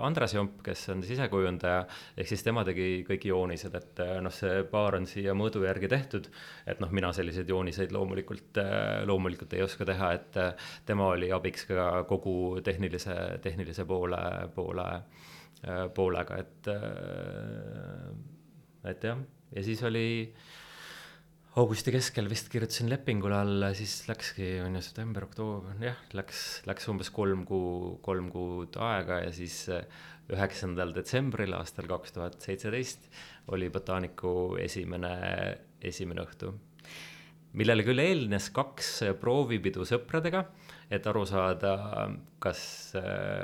Andres Jomp, kes on sisekujundaja, ehk siis tema tegi kõik joonised, et noh, see baar on siia mõõdu järgi tehtud. et noh, mina selliseid jooniseid loomulikult, loomulikult ei oska teha, et tema oli abiks ka kogu tehnilise, tehnilise poole, poole, poolega, et, et jah, ja siis oli augusti keskel vist kirjutasin lepingule alla, siis läkski, on ju, september, oktoober, jah, läks, läks umbes kolm kuu, kolm kuud aega ja siis eh, üheksandal detsembril aastal kaks tuhat seitseteist oli Botaaniku esimene, esimene õhtu. millele küll eelnes kaks proovipidu sõpradega, et aru saada, kas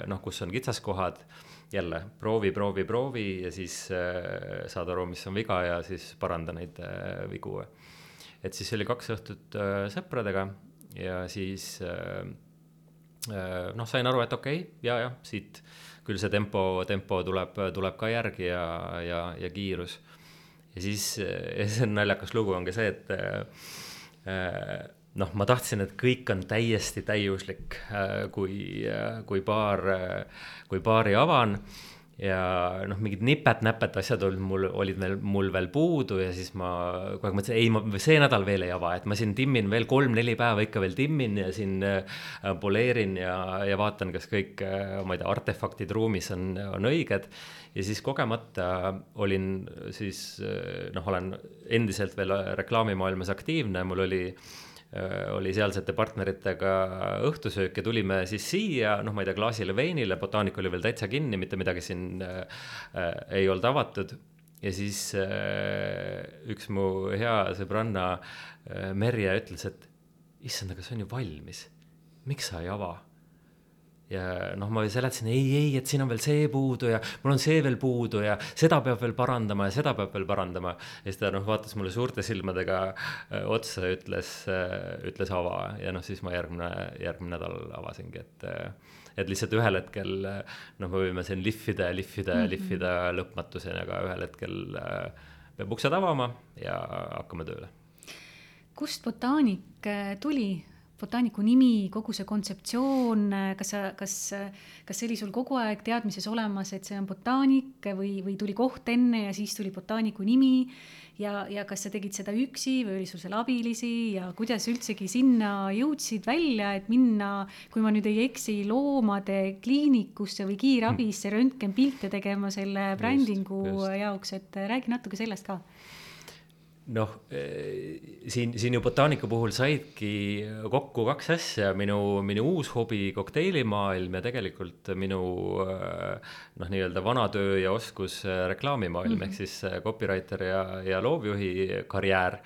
noh, kus on kitsaskohad jälle proovi, proovi, proovi ja siis äh, saad aru, mis on viga ja siis paranda neid äh, vigu et siis oli kaks õhtut äh, sõpradega ja siis äh, äh, noh, sain aru, et okei okay,, ja, jah, siit küll see tempo, tempo tuleb, tuleb ka järgi ja, ja, ja kiirus. ja siis, see on naljakas lugu, on ka see, et äh, noh, ma tahtsin, et kõik on täiesti täiuslik, kui, kui baar, kui baari avan ja noh, mingid nipet-näpet asjad olid mul, olid veel, mul veel puudu ja siis ma kogu aeg mõtlesin, ei, ma see nädal veel ei ava, et ma siin timmin veel kolm-neli päeva ikka veel timmin ja siin äh, poleerin ja, ja vaatan, kas kõik äh,, ma ei tea, artefaktid ruumis on, on õiged. ja siis kogemata olin siis äh, noh, olen endiselt veel reklaamimaailmas aktiivne, mul oli äh, Äh, oli sealsete partneritega õhtusöök ja tulime siis siia, noh, ma ei tea, klaasile veinile, botaanik oli veel täitsa kinni, mitte midagi siin äh, äh, ei olnud avatud. ja siis äh, üks mu hea sõbranna äh, Merje ütles, et issand, aga see on ju valmis, miks sa ei ava ja noh, ma seletasin ei, ei, et siin on veel see puudu ja mul on see veel puudu ja seda peab veel parandama ja seda peab veel parandama. ja siis ta noh, vaatas mulle suurte silmadega äh, otsa ja ütles, äh, ütles ava ja noh, siis ma järgmine, järgmine nädal avasingi, et äh, et lihtsalt ühel hetkel noh, me võime siin lihvida ja lihvida ja mm -hmm. lihvida lõpmatuseni, aga ühel hetkel peab uksed avama ja hakkame tööle. kust botaanik tuli? Botaaniku nimi, kogu see kontseptsioon, kas sa, kas, kas see oli sul kogu aeg teadmises olemas, et see on botaanik või, või tuli koht enne ja siis tuli botaaniku nimi? Ja, ja kas sa tegid seda üksi või oli sul seal abilisi ja kuidas üldsegi sinna jõudsid välja, et minna, kui ma nüüd ei eksi, loomade kliinikusse või kiirabisse röntgenpilte tegema selle brändingu just, just. jaoks, et räägi natuke sellest ka noh, eh, siin, siin ju botaaniku puhul saidki kokku kaks asja, minu, minu uus hobi, kokteilimaailm ja tegelikult minu eh, noh, nii-öelda vana töö ja oskus eh, reklaamimaailm mm -hmm. ehk siis copywriter ja, ja loovjuhi karjäär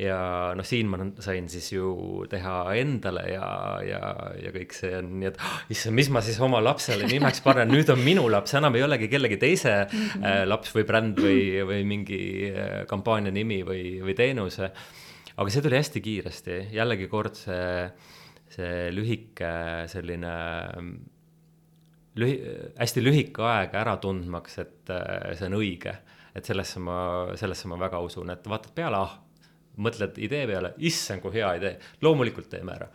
ja noh, siin ma sain siis ju teha endale ja, ja, ja kõik see on nii, et oh, issand, mis ma siis oma lapsele nimeks panen, nüüd on minu laps, enam ei olegi kellegi teise -hmm. äh, laps või bränd või, või mingi äh, kampaania nimi või, või teenuse. aga see tuli hästi kiiresti, jällegi kord see, see lühike selline lühi-, hästi lühike aeg ära tundmaks, et äh, see on õige. et sellesse ma, sellesse ma väga usun, et vaatad peale, ah mõtled idee peale, issand, kui hea idee, loomulikult teeme ära.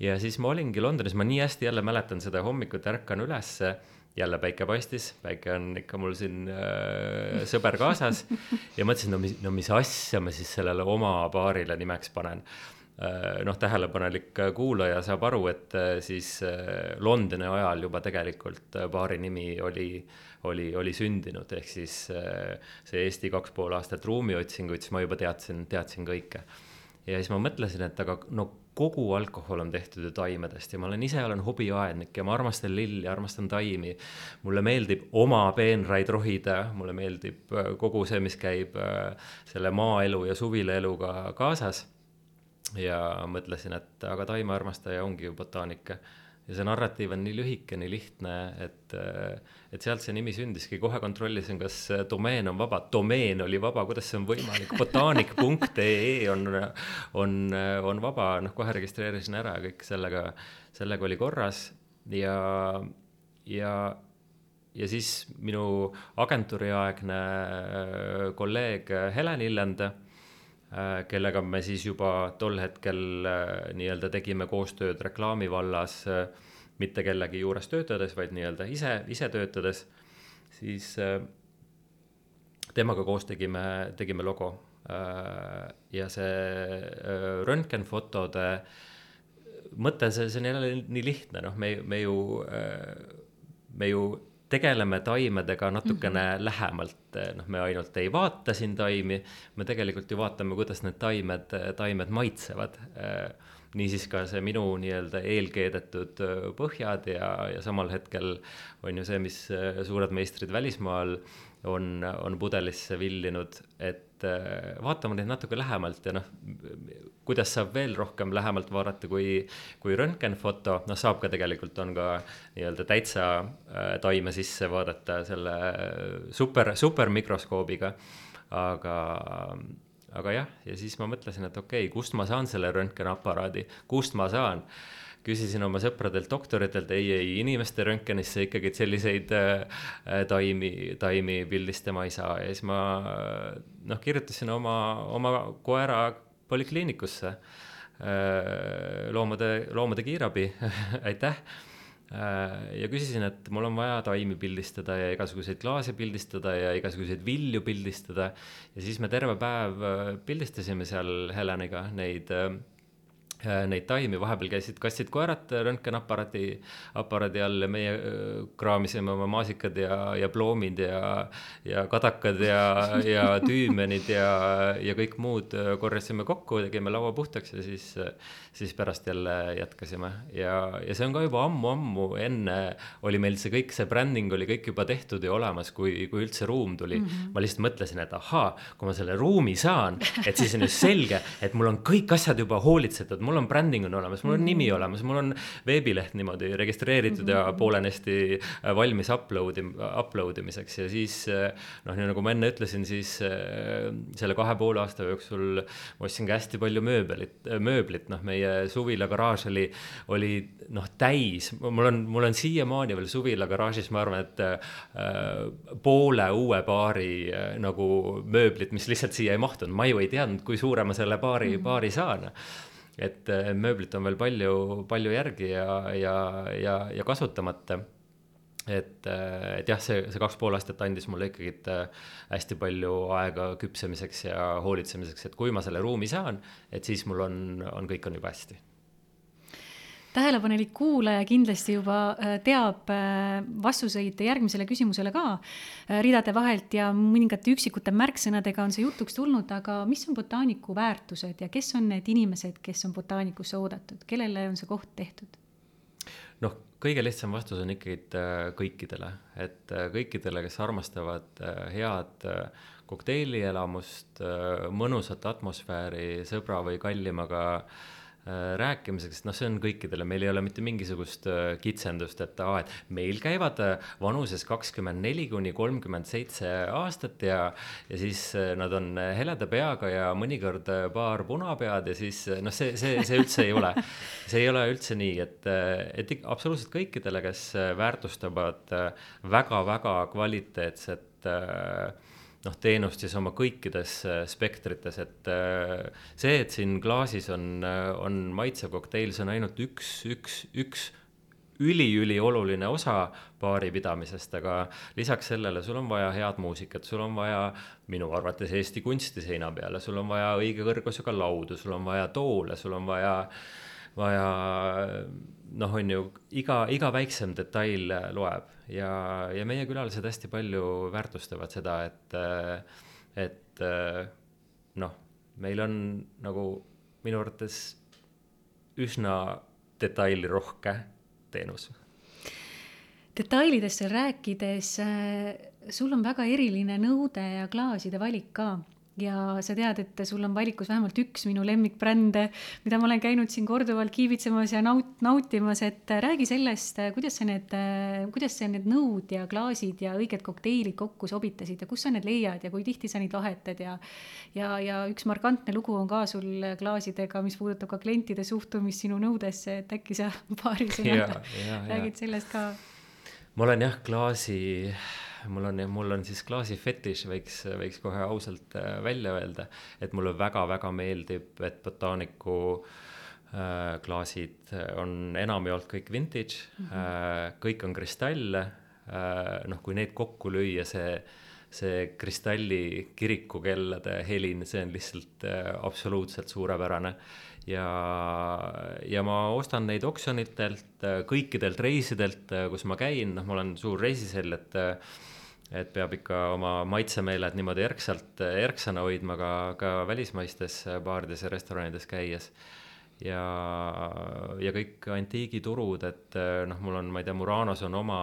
ja siis ma olingi Londonis, ma nii hästi jälle mäletan seda hommikut, ärkan ülesse, jälle päike paistis, päike on ikka mul siin äh, sõber kaasas. Ja mõtlesin, no mis, no mis asja ma siis sellele oma baarile nimeks panen noh, tähelepanelik kuulaja saab aru, et äh, siis äh, Londoni ajal juba tegelikult baari nimi oli äh, oli, oli sündinud, ehk siis äh, see Eesti kaks pool aastat ruumiotsinguid, siis ma juba teadsin, teadsin kõike. ja siis ma mõtlesin, et aga no kogu alkohol on tehtud ju taimedest ja ma olen ise olen hobiaednik ja ma armastan lilli, armastan taimi. mulle meeldib oma peenraid rohida, mulle meeldib äh, kogu see, mis käib äh, selle maaelu ja suvilaeluga kaasas. Ja mõtlesin, et aga taimearmastaja ongi ju botaanik ja see narratiiv on nii lühike, nii lihtne, et, et sealt see nimi sündiski, kohe kontrollisin, kas domeen on vaba, domeen oli vaba, kuidas see on võimalik, botaanik.ee on, on, on vaba, noh, kohe registreerisin ära ja kõik sellega, sellega oli korras. Ja, ja ja siis minu agentuuriaegne kolleeg Helen Illend äh, kellega me siis juba tol hetkel nii-öelda tegime koostööd reklaami vallas, mitte kellegi juures töötades, vaid nii-öelda ise, ise töötades, siis temaga koos tegime, tegime logo. ja see röntgenfotode mõte, see, see on jälle nii lihtne, noh, me, me ju, me ju tegeleme taimedega natukene mm -hmm. lähemalt, noh, me ainult ei vaata siin taimi, me tegelikult ju vaatame, kuidas need taimed, taimed maitsevad. niisiis ka see minu nii-öelda eelkeedetud põhjad ja, ja samal hetkel on ju see, mis suured meistrid välismaal on, on pudelisse villinud, et vaatame neid natuke lähemalt ja noh, kuidas saab veel rohkem lähemalt vaadata kui, kui röntgenfoto, noh, saab ka tegelikult, on ka nii-öelda täitsa äh, taime sisse vaadata selle super, supermikroskoobiga, aga aga jah, ja siis ma mõtlesin, et okei okay,, kust ma saan selle röntgenaparaadi, kust ma saan küsisin oma sõpradelt, doktoritelt, ei, ei, inimeste röntgenisse ikkagi selliseid äh, taimi, taimi pildistama ei saa. Ja siis ma noh, kirjutasin oma, oma koera polikliinikusse äh, loomade, loomade kiirabi. Aitäh! Äh, ja küsisin, et mul on vaja taimi pildistada ja igasuguseid klaase pildistada ja igasuguseid vilju pildistada. ja siis me terve päev äh, pildistasime seal Heleniga neid Äh, neid taimi, vahepeal käisid kassid-koerad röntgenaparaadi, aparaadi all ja meie äh, kraamisime oma maasikad ja, ja ploomid ja, ja kadakad ja, ja tüümenid ja, ja kõik muud äh, korjasime kokku, tegime laua puhtaks ja siis, siis pärast jälle jätkasime. ja, ja see on ka juba ammu-ammu enne oli meil see kõik, see bränding oli kõik juba tehtud ja olemas, kui, kui üldse ruum tuli mm. -hmm. ma lihtsalt mõtlesin, et ahaa, kui ma selle ruumi saan, et siis on ju selge, et mul on kõik asjad juba hoolitsetud mul on bränding on olemas, mul on nimi mhm. olemas, mul on veebileht niimoodi registreeritud mm ja mhm. poolenisti äh, valmis upload upload imiseks ja siis äh, noh, nii nagu ma enne ütlesin, siis äh, selle kahe poole aasta jooksul ma ostsin ka hästi palju mööbelit, mööblit, noh, meie suvila garaaž oli, oli noh, täis, mul on, mul on siiamaani veel suvila garaažis, ma arvan, et äh, poole uue paari äh, nagu mööblit, mis lihtsalt siia ei mahtunud, ma ju ei teadnud, kui suure ma selle paari mm, -hmm. paari saan et mööblit on veel palju, palju järgi ja, ja, ja, ja kasutamata. Et, et jah, see, see kaks pool aastat andis mulle ikkagi hästi palju aega küpsemiseks ja hoolitsemiseks, et kui ma selle ruumi saan, et siis mul on, on kõik on juba hästi tähelepanelik kuulaja kindlasti juba äh, teab äh, vastuseid järgmisele küsimusele ka äh, ridade vahelt ja mõningate üksikute märksõnadega on see jutuks tulnud, aga mis on botaaniku väärtused ja kes on need inimesed, kes on botaanikusse oodatud, kellele on see koht tehtud? noh, kõige lihtsam vastus on ikkagi kõikidele, et kõikidele, kes armastavad head kokteilijielamust, mõnusat atmosfääri sõbra või kallimaga Äh, rääkimiseks, noh, see on kõikidele, meil ei ole mitte mingisugust äh, kitsendust, et aa, et meil käivad äh, vanuses kakskümmend neli kuni kolmkümmend seitse aastat ja, ja siis nad on heleda peaga ja mõnikord paar punapead ja siis noh, see, see, see üldse ei ole, see ei ole üldse nii, et, et absoluutselt kõikidele, kes väärtustavad väga-väga kvaliteetset äh, noh, teenust siis oma kõikides äh, spektrites, et äh, see, et siin klaasis on, äh, on maitsev kokteil, see on ainult üks, üks, üks üliülioluline osa baari pidamisest, aga lisaks sellele sul on vaja head muusikat, sul on vaja minu arvates Eesti kunsti seina peale, sul on vaja õige kõrgusega laudu, sul on vaja toole, sul on vaja, vaja noh, on ju iga, iga väiksem detail loeb ja, ja meie külalised hästi palju väärtustavad seda, et, et noh, meil on nagu minu arvates üsna detailirohke teenus. detailidest rääkides, sul on väga eriline nõude ja klaaside valik ka ja sa tead, et sul on valikus vähemalt üks minu lemmikbrände, mida ma olen käinud siin korduvalt kiibitsemas ja naut-, nautimas, et räägi sellest, kuidas sa need, kuidas sa need nõud ja klaasid ja õiged kokteilid kokku sobitasid ja kus sa need leiad ja kui tihti sa neid vahetad ja ja, ja üks markantne lugu on ka sul klaasidega, mis puudutab ka klientide suhtumist sinu nõudesse, et äkki sa paari sõnaga räägid sellest ka? ma olen jah, klaasi mul on, mul on siis klaasi fetiš, võiks, võiks kohe ausalt välja öelda, et mulle väga-väga meeldib, et botaaniku äh, klaasid on enamjaolt kõik vintage mm, -hmm. äh, kõik on kristalle äh,, noh, kui need kokku lüüa, see see kristalli kirikukellade helin, see on lihtsalt äh, absoluutselt suurepärane. Ja, ja ma ostan neid oksjonitelt, kõikidelt reisidelt, kus ma käin, noh, ma olen suur reisisell, et et peab ikka oma maitsemeeled niimoodi erksalt, erksana hoidma ka, ka välismaistes baarides ja restoranides käies ja, ja kõik antiigiturud, et eh, noh, mul on, ma ei tea, Muranos on oma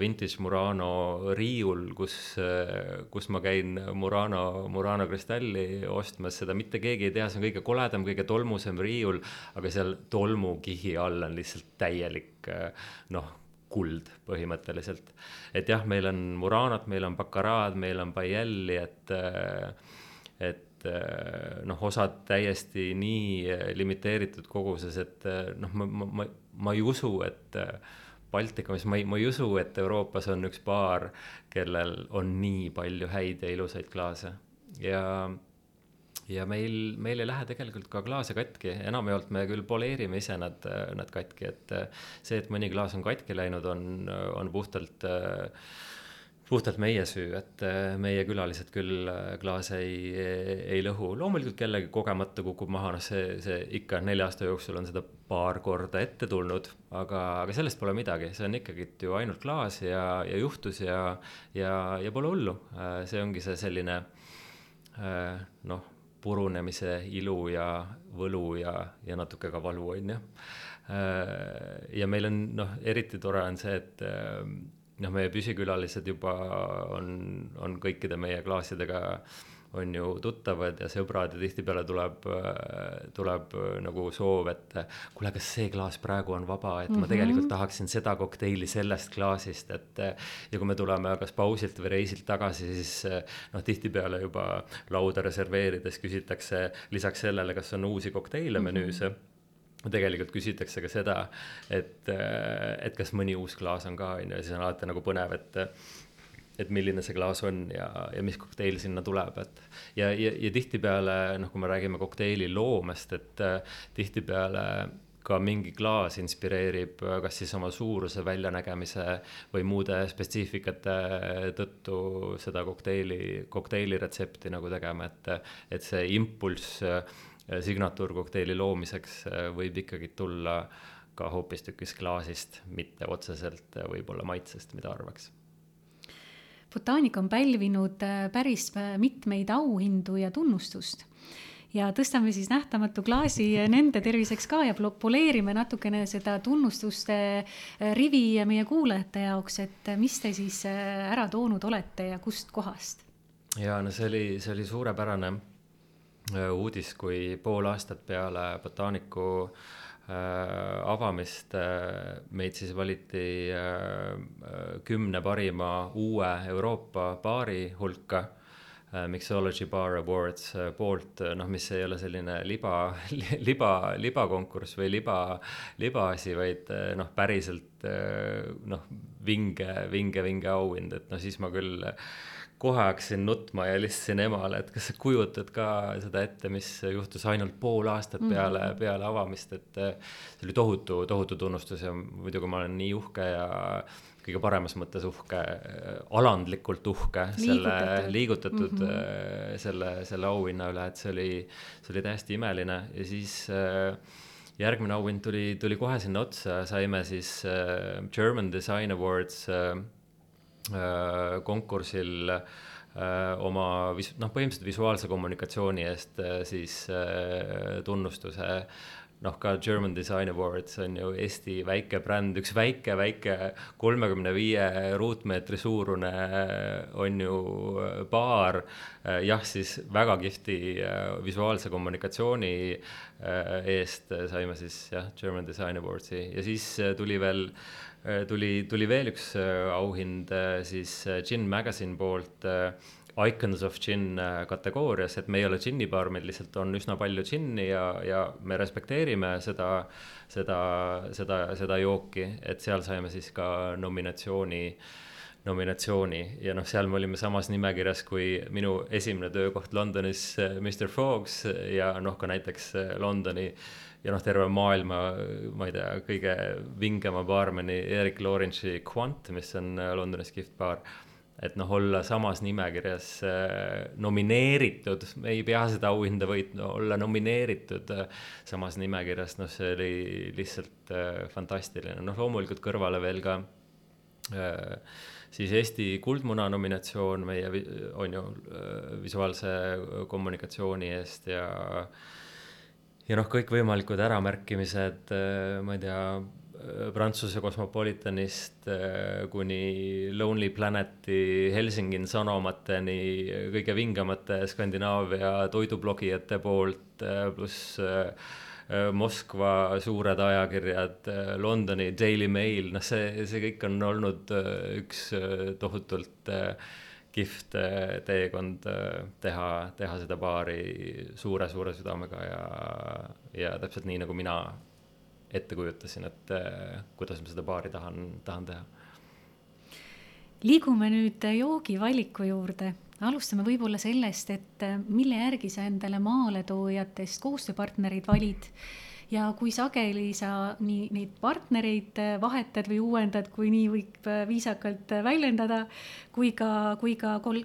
vintage Murano riiul, kus, eh, kus ma käin Murano, Murano kristalli ostmas, seda mitte keegi ei tea, see on kõige koledam, kõige tolmusem riiul, aga seal tolmukihi all on lihtsalt täielik eh, noh, kuld põhimõtteliselt. et jah, meil on Muranot, meil on Baccarat, meil on Baielli, et et noh, osad täiesti nii eh, limiteeritud koguses, et eh, noh, ma, ma, ma, ma ei usu, et Baltikumis, ma ei, ma ei usu, et Euroopas on üks baar, kellel on nii palju häid ja ilusaid klaase. Ja ja meil, meil ei lähe tegelikult ka klaase katki, enamjaolt me küll poleerime ise nad, nad katki, et see, et mõni klaas on katki läinud, on, on puhtalt äh, puhtalt meie süü, et äh, meie külalised küll äh, klaase ei, ei lõhu, loomulikult kellegi kogemata kukub maha, noh, see, see ikka nelja aasta jooksul on seda paar korda ette tulnud, aga, aga sellest pole midagi, see on ikkagi ju ainult klaas ja, ja juhtus ja, ja, ja pole hullu. Äh, see ongi see selline noh, purunemise ilu ja võlu ja, ja natuke ka valu, on ju. ja meil on noh, eriti tore on see, et noh, meie püsikülalised juba on, on kõikide meie klaasidega on ju tuttavad ja sõbrad ja tihtipeale tuleb, tuleb nagu soov, et kuule, kas see klaas praegu on vaba, et mm -hmm. ma mhm. tegelikult tahaksin seda kokteili sellest klaasist, et ja kui me tuleme kas pausilt või reisilt tagasi, siis noh, tihtipeale juba lauda reserveerides küsitakse lisaks sellele, kas on uusi kokteile menüüs mm -hmm tegelikult küsitakse ka seda, et, et kas mõni uus klaas on ka, on ju, ja siis on alati nagu põnev, et et milline see klaas on ja, ja mis kokteil sinna tuleb, et. Ja, ja, ja tihtipeale noh, kui me räägime kokteili loomest, et tihtipeale ka mingi klaas inspireerib kas siis oma suuruse, väljanägemise või muude spetsiifikate tõttu seda kokteili, kokteili retsepti nagu tegema, et, et see impulss signatuurkokteili loomiseks äh, võib ikkagi tulla ka hoopistükkis klaasist, mitte otseselt äh, võib-olla maitsest, mida arvaks. Botaanika on pälvinud päris mitmeid auhindu ja tunnustust. Ja tõstame siis nähtamatu klaasi nende terviseks ka ja poleerime natukene seda tunnustuste rivi meie kuulajate jaoks, et mis te siis ära toonud olete ja kust kohast? ja no see oli, see oli suurepärane. Äh, uudis, kui pool aastat peale botaaniku äh, avamist äh, meid siis valiti äh, äh kümne parima uue Euroopa baari hulka äh, Mixology Bar Awards poolt, noh, mis ei ole selline liba, liba, libakonkurss või liba, libaasi, vaid noh, päriselt noh, vinge, vinge, vinge auhind, et noh, siis ma küll kohe hakkasin nutma ja helistasin emale, et kas sa kujutad ka seda ette, mis juhtus ainult pool aastat mhm. peale mm, -hmm. peale avamist, et see oli tohutu, tohutu tunnustus ja muidugi ma olen nii uhke ja kõige paremas mõttes uhke, alandlikult uhke selle liigutatud mm -hmm. selle, selle auhinna üle, et see oli, see oli täiesti imeline ja siis äh, järgmine auhind tuli, tuli kohe sinna otsa, saime siis äh, German Design Awards äh, Äh, konkursil äh, oma vis-, noh, põhimõtteliselt visuaalse kommunikatsiooni eest äh, siis tunnustuse noh, ka German Design Awards on ju Eesti väike bränd, üks väike, väike kolmekümne viie ruutmeetri suurune on ju baar. jah, siis väga kihvti visuaalse kommunikatsiooni eest saime siis jah, German Design Awardsi ja siis tuli veel Äh, tuli, tuli veel üks äh, auhind äh, siis Gin Magazine poolt Icons of Gin kategoorias, et me ei ole džinnibaar, meil lihtsalt on üsna palju džinni ja, ja me respekteerime seda, seda, seda, seda jooki, et seal saime siis ka nominatsiooni nominatsiooni. Ja noh, seal me olime samas nimekirjas kui minu esimene töökoht Londonis, Mr Fogs ja noh, ka näiteks Londoni ja noh, terve maailma, ma ei tea, kõige vingema baarmeni Erik Lawrence'i Quant, mis on Londonis kihvt baar et noh, olla samas nimekirjas äh, nomineeritud, ei pea seda auhinda võitma, olla nomineeritud äh, samas nimekirjas, noh, see oli lihtsalt äh, fantastiline, noh, loomulikult kõrvale veel ka siis Eesti Kuldmuna nominatsioon meie, on ju, visuaalse kommunikatsiooni eest ja ja noh, kõikvõimalikud äramärkimised, ma ei tea Prantsuse Cosmopolitanist äh, kuni Lonely Planeti Helsingin sanomateni kõige vingemate Skandinaavia toidublogijate poolt, äh, pluss äh, Moskva suured ajakirjad, Londoni Daily Mail, noh, see, see kõik on olnud üks tohutult kihvt teekond teha, teha seda baari suure-suure südamega ja, ja täpselt nii, nagu mina ette kujutasin, et äh, kuidas ma seda baari tahan, tahan teha. liigume nüüd joogivaliku juurde, alustame võib-olla sellest, et äh, mille järgi sa endale maaletoojatest koostööpartnereid valid ja kui sageli sa nii neid partnereid äh, vahetad või uuendad, kui nii võib äh, viisakalt äh, väljendada, kui ka, kui ka kol-,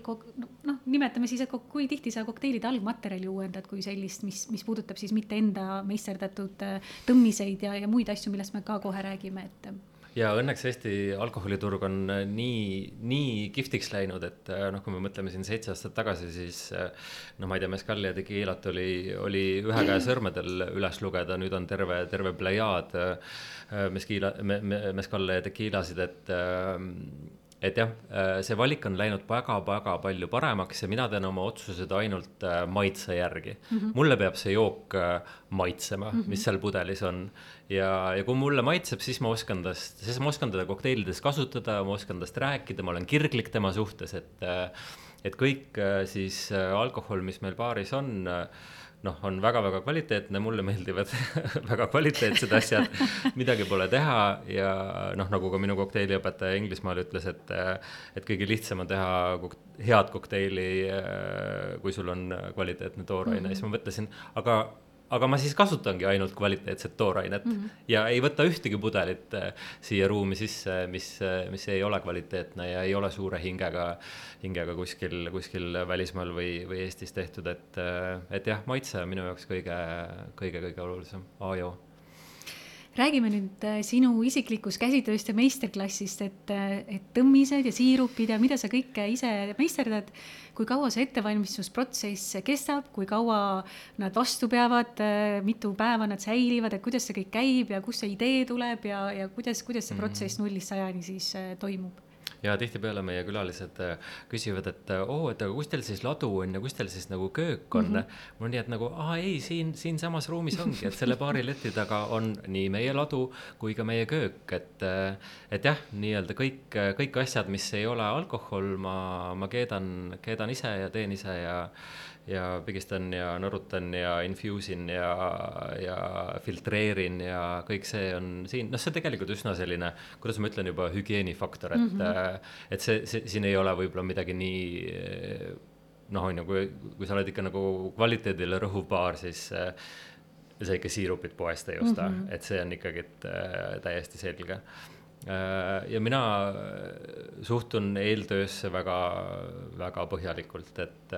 noh, nimetame siis, et kui tihti sa kokteilide algmaterjali uuendad kui sellist, mis, mis puudutab siis mitte enda meisterdatud tõmmiseid ja, ja muid asju, millest me ka kohe räägime, et ja õnneks Eesti alkoholiturg on äh, nii, nii kihvtiks läinud, et äh, noh, kui me mõtleme siin seitse aastat tagasi, siis äh, no ma ei tea, Mescali ja Tequilat oli, oli ühe käe sõrmedel üles lugeda, nüüd on terve, terve plejaad Mescala me,, me, Mescale ja Tequilasid, et et jah, see valik on läinud väga-väga palju paremaks ja mina teen oma otsused ainult maitse järgi mm. -hmm. mulle peab see jook maitsema mm, -hmm. mis seal pudelis on ja, ja kui mulle maitseb, siis ma oskan tast, siis ma oskan teda kokteilides kasutada, ma oskan tast rääkida, ma olen kirglik tema suhtes, et et kõik siis alkohol, mis meil baaris on, noh, on väga-väga kvaliteetne, mulle meeldivad väga kvaliteetsed asjad, midagi pole teha ja noh, nagu ka minu kokteiliõpetaja Inglismaal ütles, et et kõige lihtsam on teha kok head kokteili, kui sul on kvaliteetne tooraine mm, -hmm. siis ma mõtlesin, aga aga ma siis kasutangi ainult kvaliteetset toorainet mm -hmm. ja ei võta ühtegi pudelit äh, siia ruumi sisse, mis, äh, mis ei ole kvaliteetne ja ei ole suure hingega, hingega kuskil, kuskil välismaal või, või Eestis tehtud, et, äh, et jah, maitse on minu jaoks kõige, kõige, kõige olulisem, A ja O räägime nüüd sinu isiklikust käsitööst ja meisterklassist, et, et tõmmised ja siirupid ja mida sa kõike ise meisterdad kui kaua see ettevalmistusprotsess kestab, kui kaua nad vastu peavad, mitu päeva nad säilivad, et kuidas see kõik käib ja kust see idee tuleb ja, ja kuidas, kuidas see mhm. protsess nullist sajani siis äh, toimub? Ja tihtipeale meie külalised äh, küsivad, et äh, oo, et aga kus teil siis ladu on ja kus teil siis nagu köök on mm. -hmm. mul on nii, et nagu aa ei, siin, siinsamas ruumis ongi, et selle baari leti taga on nii meie ladu kui ka meie köök, et. Äh, et jah, nii-öelda kõik, kõik asjad, mis ei ole alkohol, ma, ma keedan, keedan ise ja teen ise ja ja pigistan ja nõrutan ja infuse in ja, ja filtreerin ja kõik see on siin, noh, see tegelikult üsna selline, kuidas ma ütlen juba hügieenifaktor, et mm, -hmm. et see, see, siin ei ole võib-olla midagi nii noh, on ju, kui, kui sa oled ikka nagu kvaliteedile rõhuv baar, siis sa ikka siirupit poest ei osta mm, -hmm. et see on ikkagi äh, täiesti selge ja mina suhtun eeltöösse väga, väga põhjalikult, et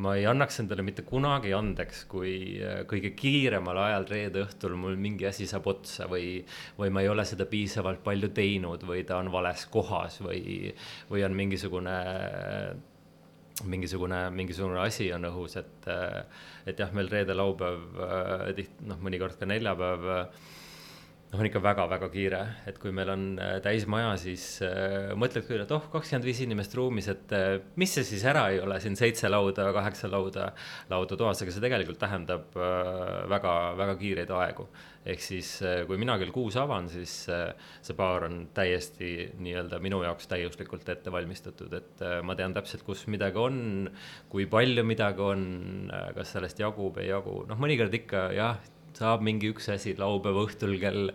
ma ei annaks endale mitte kunagi andeks, kui äh, kõige kiiremal ajal reede õhtul mul mingi asi saab otsa või, või ma ei ole seda piisavalt palju teinud või ta on vales kohas või, või on mingisugune mingisugune, mingisugune asi on õhus, et, äh, et jah, meil reede, laupäev, äh, tiht-, noh, mõnikord ka neljapäev noh, on ikka väga-väga kiire, et kui meil on äh, täis maja, siis äh, mõtled küll, et oh, kakskümmend viis inimest ruumis, et äh, mis see siis ära ei ole, siin seitse lauda, kaheksa lauda, lauda toas, aga see tegelikult tähendab äh, väga, väga kiireid aegu. ehk siis äh, kui mina kell kuus avan, siis äh, see baar on täiesti nii-öelda minu jaoks täiuslikult ette valmistatud, et äh, ma tean täpselt, kus midagi on, kui palju midagi on äh,, kas sellest jagub, ei jagu, noh, mõnikord ikka jah saab mingi üks asi laupäeva õhtul kell,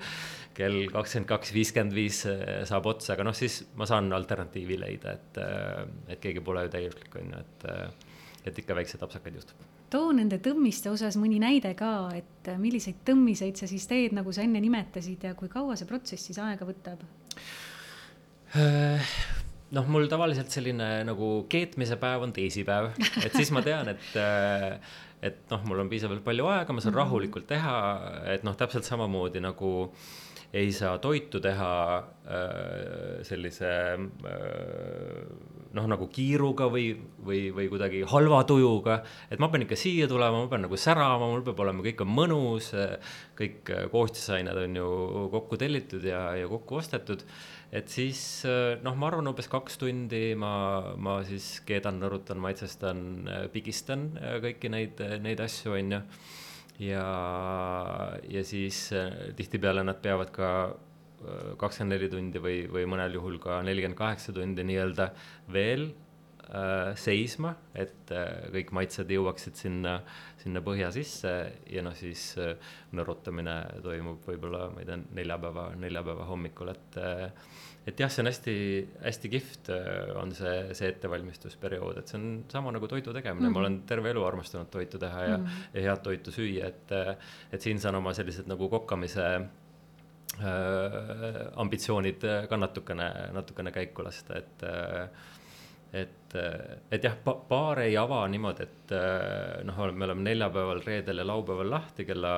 kell kakskümmend kaks, viiskümmend viis saab otsa, aga noh, siis ma saan alternatiivi leida, et, et keegi pole ju täiuslik, on ju, et, et ikka väikseid apsakaid juhtub too nende tõmmiste osas mõni näide ka, et milliseid tõmmiseid sa siis teed, nagu sa enne nimetasid ja kui kaua see protsess siis aega võtab? Äh, noh, mul tavaliselt selline nagu keetmise päev on teisipäev, et siis ma tean, et äh, et noh, mul on piisavalt palju aega, ma saan mm -hmm. rahulikult teha, et noh, täpselt samamoodi nagu ei saa toitu teha äh, sellise noh, nagu kiiruga või, või, või kuidagi halva tujuga. et ma pean ikka siia tulema, ma pean nagu särama, mul peab olema, kõik on mõnus, kõik koostisained on ju kokku tellitud ja, ja kokku ostetud et siis noh, ma arvan, umbes kaks tundi ma, ma siis keedan, nõrutan, maitsestan, pigistan kõiki neid, neid asju, on ju. ja, ja siis tihtipeale nad peavad ka kakskümmend neli tundi või, või mõnel juhul ka nelikümmend kaheksa tundi nii-öelda veel äh, seisma, et äh, kõik maitsed jõuaksid sinna, sinna põhja sisse ja noh, siis äh, nõrutamine toimub võib-olla, ma ei tea, neljapäeva, neljapäeva hommikul, et äh, et jah, see on hästi-hästi kihvt, äh, on see, see ettevalmistusperiood, et see on sama nagu toidu tegemine mm, -hmm. ma olen terve elu armastanud toitu teha ja mm, -hmm. ja head toitu süüa, et, äh, et siin saan oma sellised nagu kokkamise äh, ambitsioonid ka natukene, natukene käiku lasta, et äh, et, et jah baar ei ava niimoodi, et noh, me oleme neljapäeval, reedel ja laupäeval lahti kella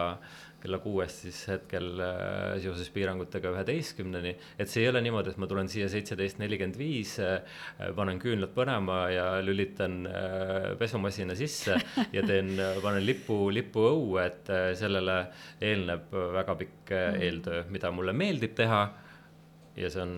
kella kuuest siis hetkel äh, seoses piirangutega üheteistkümneni. et see ei ole niimoodi, et ma tulen siia seitseteist nelikümmend viis, äh, panen küünlad põlema ja lülitan äh, pesumasina sisse ja teen, panen lipu, lipu õue, et sellele eelneb väga pikk mm. eeltöö, mida mulle meeldib teha. ja see on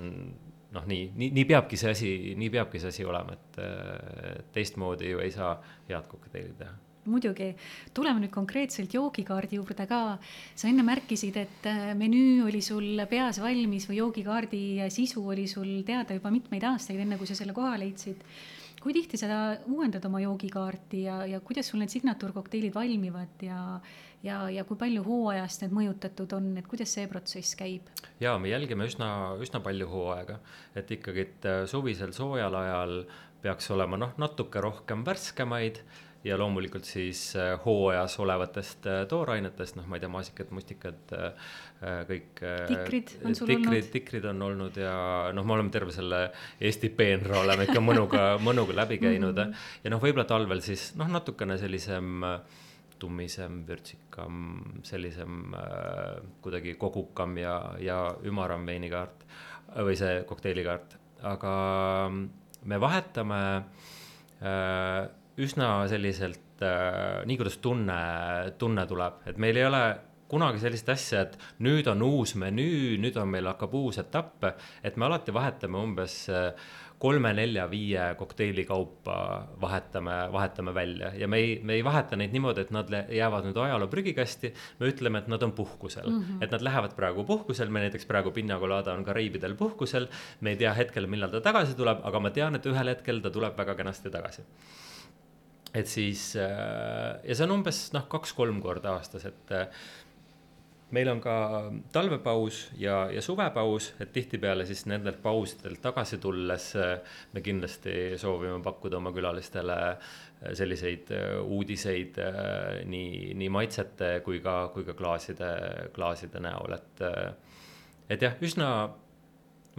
noh, nii, nii, nii peabki see asi, nii peabki see asi olema, et teistmoodi ju ei saa head kokteili teha muidugi, tuleme nüüd konkreetselt joogikaardi juurde ka. sa enne märkisid, et äh, menüü oli sul peas valmis või joogikaardi sisu oli sul teada juba mitmeid aastaid, enne kui sa selle koha leidsid. Kui tihti sa uuendad oma joogikaarti ja, ja kuidas sul need signatuurkokteilid valmivad ja, ja, ja kui palju hooajast need mõjutatud on, et kuidas see protsess käib? ja me jälgime üsna, üsna palju hooaega, et ikkagi, et äh, suvisel soojal ajal peaks olema noh, natuke rohkem värskemaid ja loomulikult siis äh, hooajas olevatest äh, toorainetest, noh, ma ei tea, maasikad, mustikad, äh, kõik. tikrid on sul tikrid, olnud? tikrid on olnud ja noh, me oleme terve selle Eesti peenra oleme ikka mõnuga, mõnuga läbi käinud mm. -hmm. ja noh, võib-olla talvel siis noh, natukene sellisem tummisem, vürtsikam, sellisem kuidagi kogukam ja, ja ümaram veinikaart või see kokteiilikaart, aga me vahetame äh, üsna selliselt äh, nii, kuidas tunne, tunne tuleb, et meil ei ole kunagi sellist asja, et nüüd on uus menüü, nüüd on meil hakkab uus etapp, et me alati vahetame umbes äh, kolme-nelja-viie kokteili kaupa vahetame, vahetame välja ja me ei, me ei vaheta neid niimoodi, et nad jäävad nüüd ajaloo prügikasti. me ütleme, et nad on puhkusel mm, -hmm. et nad lähevad praegu puhkusel, me näiteks praegu Pina Colada on Kariibidel puhkusel. me ei tea hetkel, millal ta tagasi tuleb, aga ma tean, et ühel hetkel ta tuleb väga kenasti tagasi et siis äh, ja see on umbes noh, kaks-kolm korda aastas, et äh, meil on ka talvepaus ja, ja suvepaus, et tihtipeale siis nendelt pausidelt tagasi tulles äh, me kindlasti soovime pakkuda oma külalistele selliseid uudiseid nii, nii maitsete kui ka, kui ka klaaside, klaaside näol, et et jah, üsna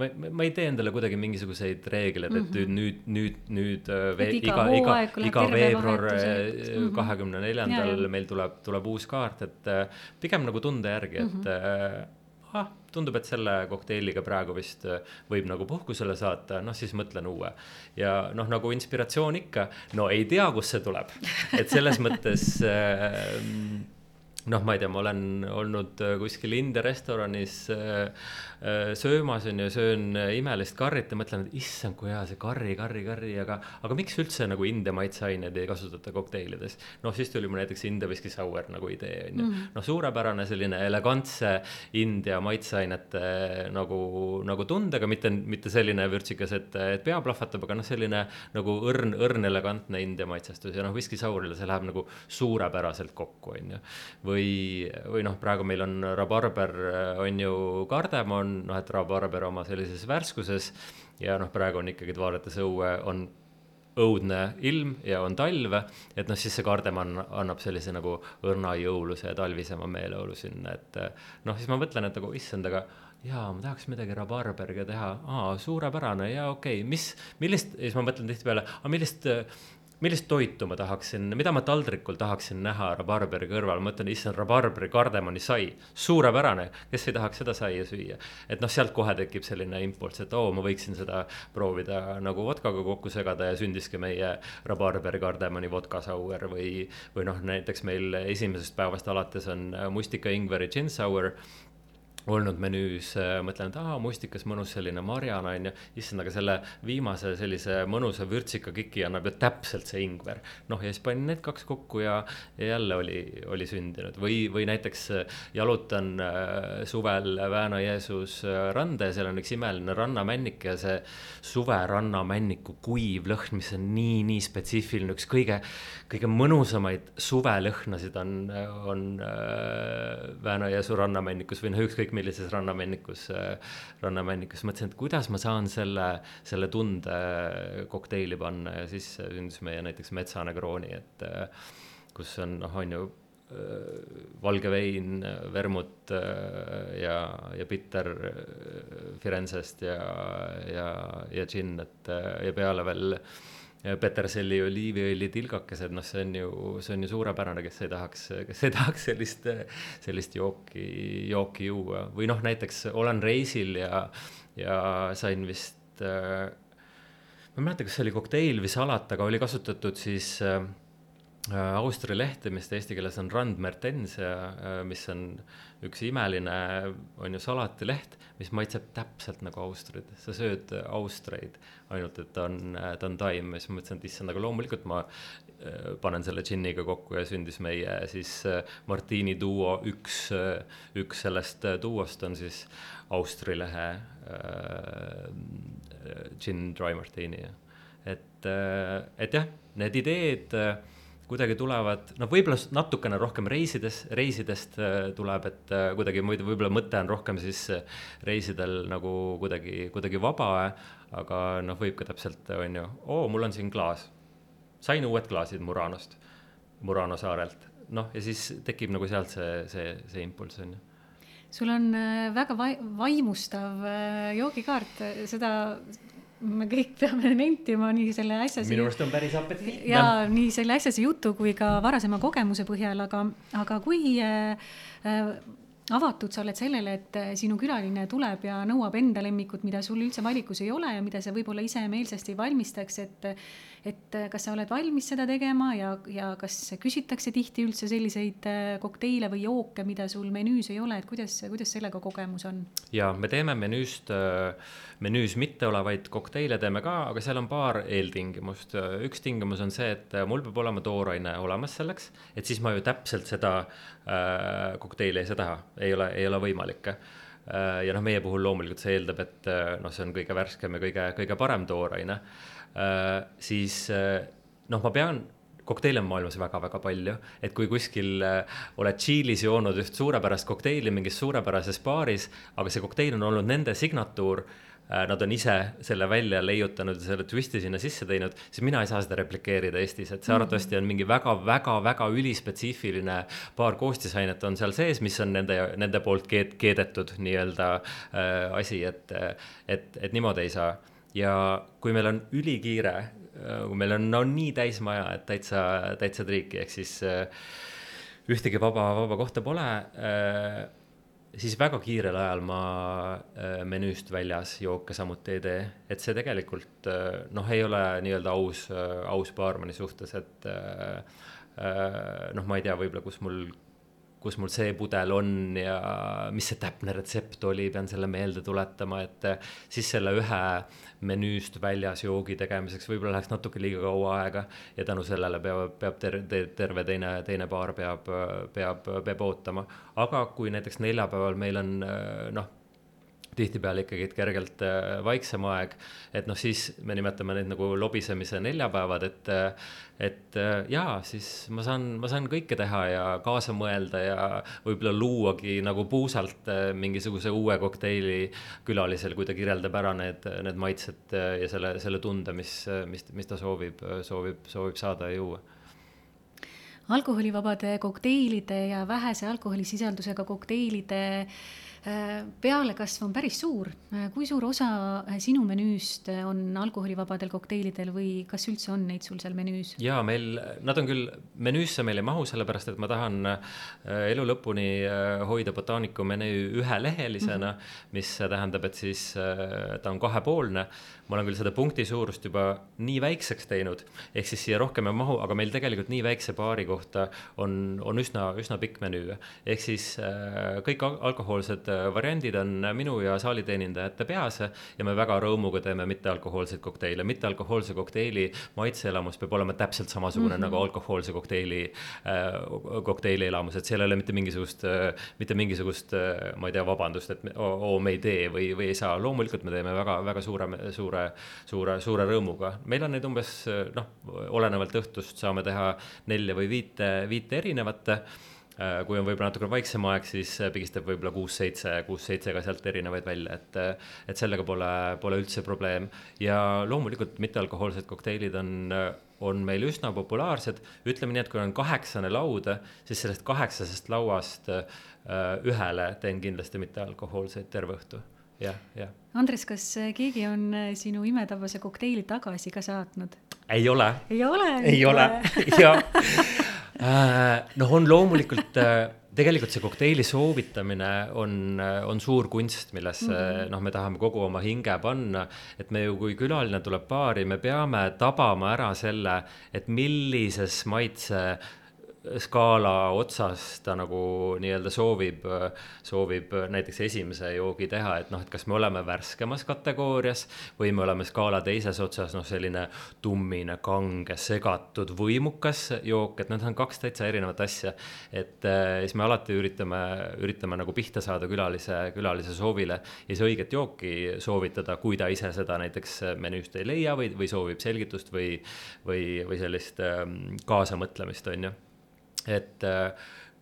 ma, ma ei tee endale kuidagi mingisuguseid reegleid, et mm -hmm. nüüd, nüüd, nüüd äh, vee, iga, iga, iga veebruar äh, mhm. kahekümne neljandal meil tuleb, tuleb uus kaart, et äh, pigem nagu tunde järgi, et mm -hmm. ah, tundub, et selle kokteiliga praegu vist võib nagu puhkusele saata, noh siis mõtlen uue. ja noh, nagu inspiratsioon ikka, no ei tea, kust see tuleb, et selles mõttes äh, noh, ma ei tea, ma olen olnud kuskil India restoranis Äh, söömas on ju, söön äh, imelist karrit ja mõtlen, et issand, kui hea see karri, karri, karri, aga, aga miks üldse nagu India maitseaineid ei kasutata kokteilides. noh, siis tuli mul näiteks India whisky sour nagu idee on ju, noh, suurepärane selline elegantse India maitseainete nagu, nagu tundega, mitte, mitte selline vürtsikas, et, et pea plahvatab, aga noh, selline nagu õrn, õrn elegantne India maitsestus ja noh, whisky sour'ile see läheb nagu suurepäraselt kokku, on ju. või, või noh, praegu meil on rabarber, on ju kardemon, noh, et rabarber oma sellises värskuses ja noh, praegu on ikkagi, vaadates õue, on õudne ilm ja on talv, et noh, siis see kardemon annab sellise nagu õrna jõuluse ja talvisema meeleolu sinna, et noh, siis ma mõtlen, et nagu issand, aga jaa, ma tahaks midagi rabarberiga teha, aa, suurepärane, jaa, okei okay., mis, millist, ja siis ma mõtlen tihtipeale, aga millist millist toitu ma tahaksin, mida ma taldrikul tahaksin näha rabarberi kõrval, ma mõtlen, issand, rabarberi kardemoni sai, suurepärane, kes ei tahaks seda saia süüa. et noh, sealt kohe tekib selline impulss, et oo oh,, ma võiksin seda proovida nagu vodkaga kokku segada ja sündiski meie rabarberi kardemoni vodkasauer või, või noh, näiteks meil esimesest päevast alates on mustika, ingveri gin sour olnud menüüs, äh, mõtlen, et aa, mustikas, mõnus selline marjane on ju, issand, aga selle viimase sellise mõnusa vürtsika kiki annab ju täpselt see ingver. noh, ja siis panin need kaks kokku ja, ja jälle oli, oli sündinud. Või, või näiteks äh, jalutan äh, suvel Vääna-Jeesus randa ja seal on üks imeline rannamännik ja see suve rannamänniku kuiv lõhn, mis on nii, nii spetsiifiline, üks kõige, kõige mõnusamaid suvelõhnasid on, on Vääna-Jeesu rannamännikus või noh, ükskõik ükskõik millises rannamännikus, rannamännikus, mõtlesin, et kuidas ma saan selle, selle tunde kokteili panna ja siis sündis meie näiteks Metsane Krooni, et kus on noh, on ju valge vein, vermut ja, ja bitter Firenzest ja, ja, ja džinn, et ja peale veel peterselli oliiviõli tilgakesed, noh, see on ju, see on ju suurepärane, kes ei tahaks, kes ei tahaks sellist, sellist jooki, jooki juua või noh, näiteks olen reisil ja, ja sain vist äh,. ma ei mäleta, kas see oli kokteil või salat, aga oli kasutatud siis äh, Austria lehte, mis eesti keeles on Randmertensia, äh, mis on üks imeline, on ju salatileht, mis maitseb täpselt nagu austrid, sa sööd austreid, ainult et ta on, ta on taim. Ja siis ma mõtlesin, et issand, aga loomulikult ma äh, panen selle džinniga kokku ja sündis meie siis äh, Martini duo, üks, üks sellest duost on siis Austri lehe äh, gin dry martini, et, et jah, need ideed äh, kuidagi tulevad, noh, võib-olla natukene rohkem reisidest, reisidest äh, tuleb, et äh, kuidagi muidu võib-olla mõte on rohkem siis äh, reisidel nagu kuidagi, kuidagi vaba, aga noh, võib ka täpselt, on ju, oo, mul on siin klaas. sain uued klaasid Muranost, Murano saarelt, noh, ja siis tekib nagu sealt see, see, see impulss, on ju sul on väga vai vaimustav joogikaart, seda me kõik peame nentima nii selle äsjase. minu arust on päris apetiitne. ja nii selle äsjase jutu kui ka varasema kogemuse põhjal, aga, aga kui äh, äh, avatud sa oled sellele, et äh, sinu külaline tuleb ja nõuab enda lemmikut, mida sul üldse valikus ei ole ja mida sa võib-olla ise meelsasti valmistaks, et et äh, kas sa oled valmis seda tegema ja, ja kas küsitakse tihti üldse selliseid äh, kokteile või jooke, mida sul menüüs ei ole, et kuidas, kuidas sellega kogemus on? ja me teeme menüüst, menüüs mitteolevaid kokteile teeme ka, aga seal on paar eeltingimust. üks tingimus on see, et mul peab olema tooraine olemas selleks, et siis ma ju täpselt seda äh, kokteili ei saa teha, ei ole, ei ole võimalik ja noh, meie puhul loomulikult see eeldab, et noh, see on kõige värskem ja kõige, kõige parem tooraine siis äh, noh, ma pean kokteile on maailmas väga-väga palju, et kui kuskil äh, oled Tšiilis joonud üht suurepärast kokteili mingis suurepärases baaris, aga see kokteil on olnud nende signatuur, nad on ise selle välja leiutanud ja selle twisti sinna sisse teinud, siis mina ei saa seda replikeerida Eestis, et see arvatavasti on mingi väga-väga-väga ülispetsiifiline paar koostisainet on seal sees, mis on nende, nende poolt keed-, keedetud nii-öelda äh, asi, et, et, et niimoodi ei saa ja kui meil on ülikiire, kui meil on no nii täis maja, et täitsa, täitsa triiki, ehk siis äh, ühtegi vaba, vaba kohta pole äh,, siis väga kiirel ajal ma äh, menüüst väljas jooke samuti ei tee, et see tegelikult äh, noh, ei ole nii-öelda aus äh,, aus baarmani suhtes, et äh, äh, noh, ma ei tea, võib-olla kus mul kus mul see pudel on ja mis see täpne retsept oli, pean selle meelde tuletama, et siis selle ühe menüüst väljas joogi tegemiseks võib-olla läheks natuke liiga kaua aega ja tänu sellele peab, peab ter-, terve teine, teine paar peab, peab, peab ootama. aga kui näiteks neljapäeval meil on noh, tihtipeale ikkagi kergelt äh, vaiksem aeg, et noh, siis me nimetame neid nagu lobisemise neljapäevad, et et äh, jaa, siis ma saan, ma saan kõike teha ja kaasa mõelda ja võib-olla luuagi nagu puusalt äh, mingisuguse uue kokteili külalisel, kui ta kirjeldab ära need, need maitsed ja selle, selle tunde, mis, mis, mis ta soovib, soovib, soovib saada ja juua. Alkoholivabade kokteilide ja vähese alkoholisisaldusega kokteilide äh, Äh, pealekasv on päris suur. Äh, kui suur osa äh, sinu menüüst on alkoholivabadel kokteilidel või kas üldse on neid sul seal menüüs? jaa, meil, nad on küll, menüüsse meil ei mahu, sellepärast et ma tahan elu lõpuni hoida botaaniku menüü ühelehelisena mm, -hmm. mis tähendab, et siis ta on kahepoolne. ma olen küll seda punkti suurust juba nii väikseks teinud, ehk siis siia rohkem ei mahu, aga meil tegelikult nii väikse baari kohta on, on üsna, üsna pikk menüü. ehk siis kõik alkohoolsed Äh, variandid on minu ja saaliteenindajate peas ja me väga rõõmuga teeme mittealkohoolseid kokteile. mittealkohoolse kokteili maitseelamus peab olema täpselt samasugune mm -hmm. nagu alkohoolse kokteili äh,, kokteili elamus, et seal ei ole mitte mingisugust äh,, mitte mingisugust äh,, ma ei tea, vabandust, et oo, me ei tee või, või ei saa. loomulikult me teeme väga, väga suure, suure, suure, suure rõõmuga. meil on neid umbes noh, olenevalt õhtust saame teha nelja või viite, viite erinevat Äh, kui on võib-olla natuke vaiksem aeg, siis äh, pigistab võib-olla kuus-seitse, kuus-seitse ka sealt erinevaid välja, et, äh, et sellega pole, pole üldse probleem. ja loomulikult mittealkohoolsed kokteilid on, on meil üsna populaarsed, ütleme nii, et kui on kaheksane laud, siis sellest kaheksasest lauast ühele teen kindlasti mittealkohoolseid terve õhtu jah, jah. Andres, kas keegi on sinu imetabase kokteili tagasi ka saatnud? ei ole. ei ole? ei ole, ja Äh, noh, on loomulikult äh, tegelikult see kokteili soovitamine on, äh, on suur kunst, millesse mm -hmm. noh, me tahame kogu oma hinge panna. et me ju, kui külaline tuleb baari, me peame tabama ära selle, et millises maitse skaala otsas ta nagu nii-öelda soovib, soovib näiteks esimese joogi teha, et noh, et kas me oleme värskemas kategoorias või me oleme skaala teises otsas, noh, selline tummine, kange, segatud, võimukas jook, et need on kaks täitsa erinevat asja. et äh, siis me alati üritame, üritame nagu pihta saada külalise, külalise soovile ja siis õiget jooki soovitada, kui ta ise seda näiteks menüüst ei leia või, või soovib selgitust või, või, või sellist ähm, kaasamõtlemist, on ju et äh,